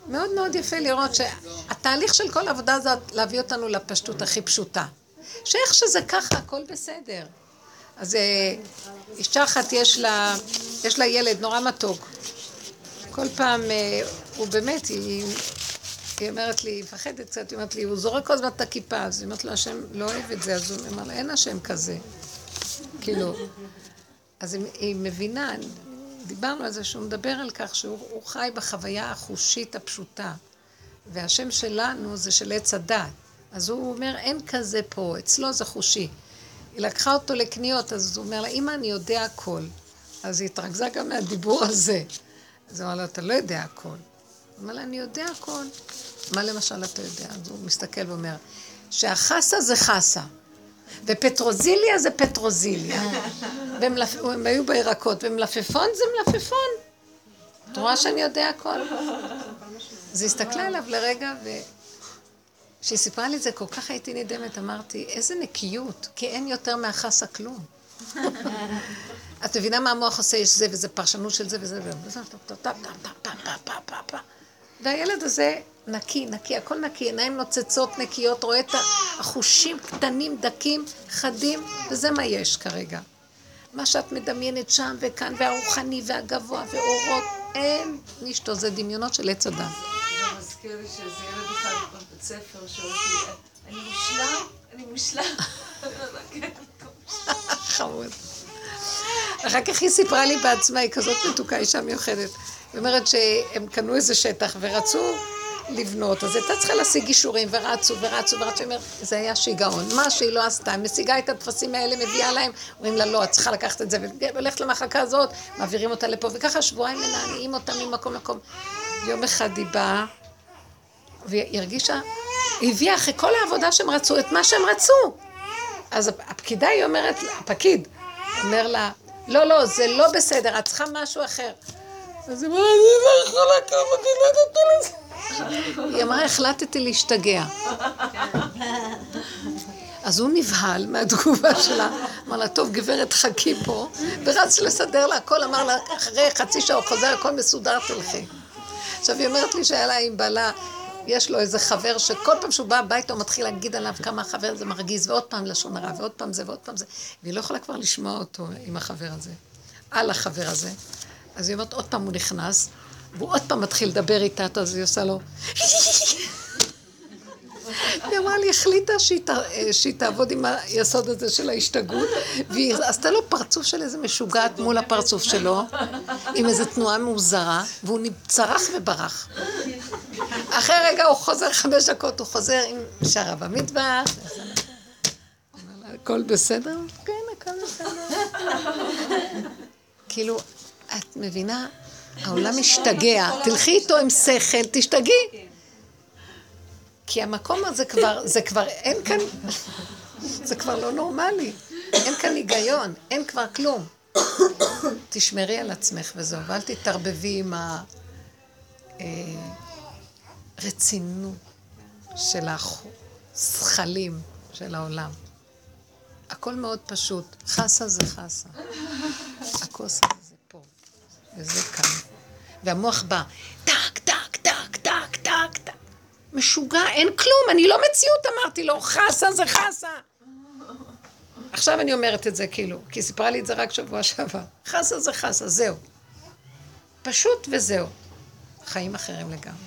מאוד מאוד יפה לראות שהתהליך של כל העבודה הזאת להביא אותנו לפשטות הכי פשוטה. שאיך שזה ככה, הכל בסדר. אז אה, אישה אחת יש לה, יש לה ילד נורא מתוק. כל פעם, אה, הוא באמת, היא, היא אומרת לי, היא מפחדת קצת, היא אומרת לי, הוא זורק כל הזמן את הכיפה, אז היא אומרת לו, השם לא אוהב את זה, אז הוא אומר לה, אין השם כזה. כאילו, אז היא, היא מבינה, דיברנו על זה שהוא מדבר על כך שהוא הוא חי בחוויה החושית הפשוטה, והשם שלנו זה של עץ הדת. אז הוא אומר, אין כזה פה, אצלו זה חושי. היא לקחה אותו לקניות, אז הוא אומר לה, אמא, אני יודע הכל. אז היא התרכזה גם מהדיבור הזה. אז הוא אמר לו, אתה לא יודע הכל. לה, אני יודע הכל. מה למשל אתה יודע? אז הוא מסתכל ואומר, שהחסה זה חסה, ופטרוזיליה זה פטרוזיליה. ומלפ... הם היו בירקות, ומלפפון זה מלפפון. את רואה שאני יודע הכל? אז היא הסתכלה עליו לרגע, וכשהיא סיפרה לי את זה, כל כך הייתי נדהמת, אמרתי, איזה נקיות, כי אין יותר מהחסה כלום. את מבינה מה המוח עושה? יש זה וזה פרשנות של זה וזה וזה, והילד הזה נקי, נקי, הכל נקי, עיניים נוצצות, נקיות, רואה את החושים קטנים, דקים, חדים, וזה מה יש כרגע. מה שאת מדמיינת שם וכאן, והרוחני והגבוה ואורות, אין נשתו, זה דמיונות של עץ אדם. זה מזכיר לי שאיזה ילד אחד בבית ספר שאומר לי, אני מושלם, אני מושלם. חמוד. אחר כך היא סיפרה לי בעצמה, היא כזאת מתוקה, אישה מיוחדת. היא אומרת שהם קנו איזה שטח ורצו לבנות, אז הייתה צריכה להשיג אישורים, ורצו ורצו ורצו, אומרת, זה היה שיגעון. מה שהיא לא עשתה, משיגה את הטפסים האלה, מביאה להם, אומרים לה, לא, את צריכה לקחת את זה, והולכת למחלקה הזאת, מעבירים אותה לפה, וככה שבועיים מנענעים אותה ממקום למקום. יום אחד היא באה, והיא הרגישה, היא הביאה אחרי כל העבודה שהם רצו, את מה שהם רצו. אז הפקידה היא אומרת, הפקיד אומר לה, לא, לא, זה לא בסדר, את צריכה משהו אחר. אז היא אמרה, אני לא יכולה כמה, אני לא יודעת לזה. היא אמרה, החלטתי להשתגע. אז הוא נבהל מהתגובה שלה, אמר לה, טוב, גברת, חכי פה, ורץ לסדר לה הכל, אמר לה, אחרי חצי שעה הוא חוזר, הכל מסודר, תלכי. עכשיו, היא אומרת לי שהיה לה עם בעלה, יש לו איזה חבר שכל פעם שהוא בא הביתה הוא מתחיל להגיד עליו כמה החבר הזה מרגיז, ועוד פעם לשון הרע, ועוד פעם זה, ועוד פעם זה, והיא לא יכולה כבר לשמוע אותו עם החבר הזה, על החבר הזה. אז היא אומרת, עוד פעם הוא נכנס, והוא עוד פעם מתחיל לדבר איתה, אז היא עושה לו... היא אמרה לי, החליטה שהיא, תעבוד עם היסוד הזה של ההשתגעות, והיא עשתה לו פרצוף של איזה משוגעת מול הפרצוף שלו, עם איזו תנועה מוזרה, והוא צרח וברח. אחרי רגע הוא חוזר חמש דקות, הוא חוזר עם שרה במטבח. הכל בסדר? כן, הכל בסדר. כאילו, את מבינה? העולם משתגע, תלכי איתו עם שכל, תשתגעי. כי המקום הזה כבר, זה כבר, אין כאן, זה כבר לא נורמלי. אין כאן היגיון, אין כבר כלום. תשמרי על עצמך וזהו, ואל תתערבבי עם הרצינות של הזכלים של העולם. הכל מאוד פשוט. חסה זה חסה. הכוס הזה וזה כאן. והמוח בא, טק, טק, טק, טק, טק. משוגע, אין כלום, אני לא מציאות, אמרתי לו, חסה זה חסה. עכשיו אני אומרת את זה כאילו, כי סיפרה לי את זה רק שבוע שעבר. חסה זה חסה, זהו. פשוט וזהו. חיים אחרים לגמרי.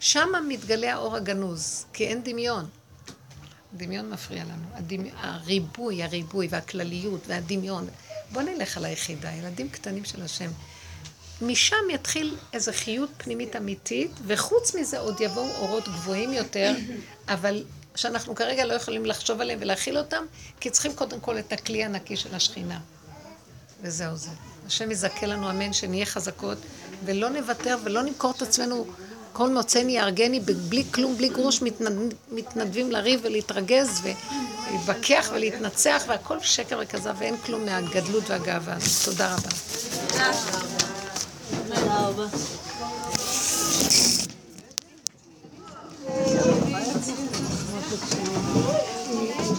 שם מתגלה האור הגנוז, כי אין דמיון. דמיון מפריע לנו. הדמי... הריבוי, הריבוי והכלליות והדמיון. בוא נלך על היחידה, ילדים קטנים של השם. משם יתחיל איזו חיות פנימית אמיתית, וחוץ מזה עוד יבואו אורות גבוהים יותר, אבל שאנחנו כרגע לא יכולים לחשוב עליהם ולהכיל אותם, כי צריכים קודם כל את הכלי הנקי של השכינה. וזהו זה. השם יזכה לנו אמן, שנהיה חזקות, ולא נוותר ולא נמכור את עצמנו כל מוצאני יהרגני, בלי כלום, בלי גרוש, מתנד... מתנדבים לריב ולהתרגז ולהתווכח ולהתנצח, והכל שקר וכזב, ואין כלום מהגדלות והגאווה. תודה רבה. תודה רבה.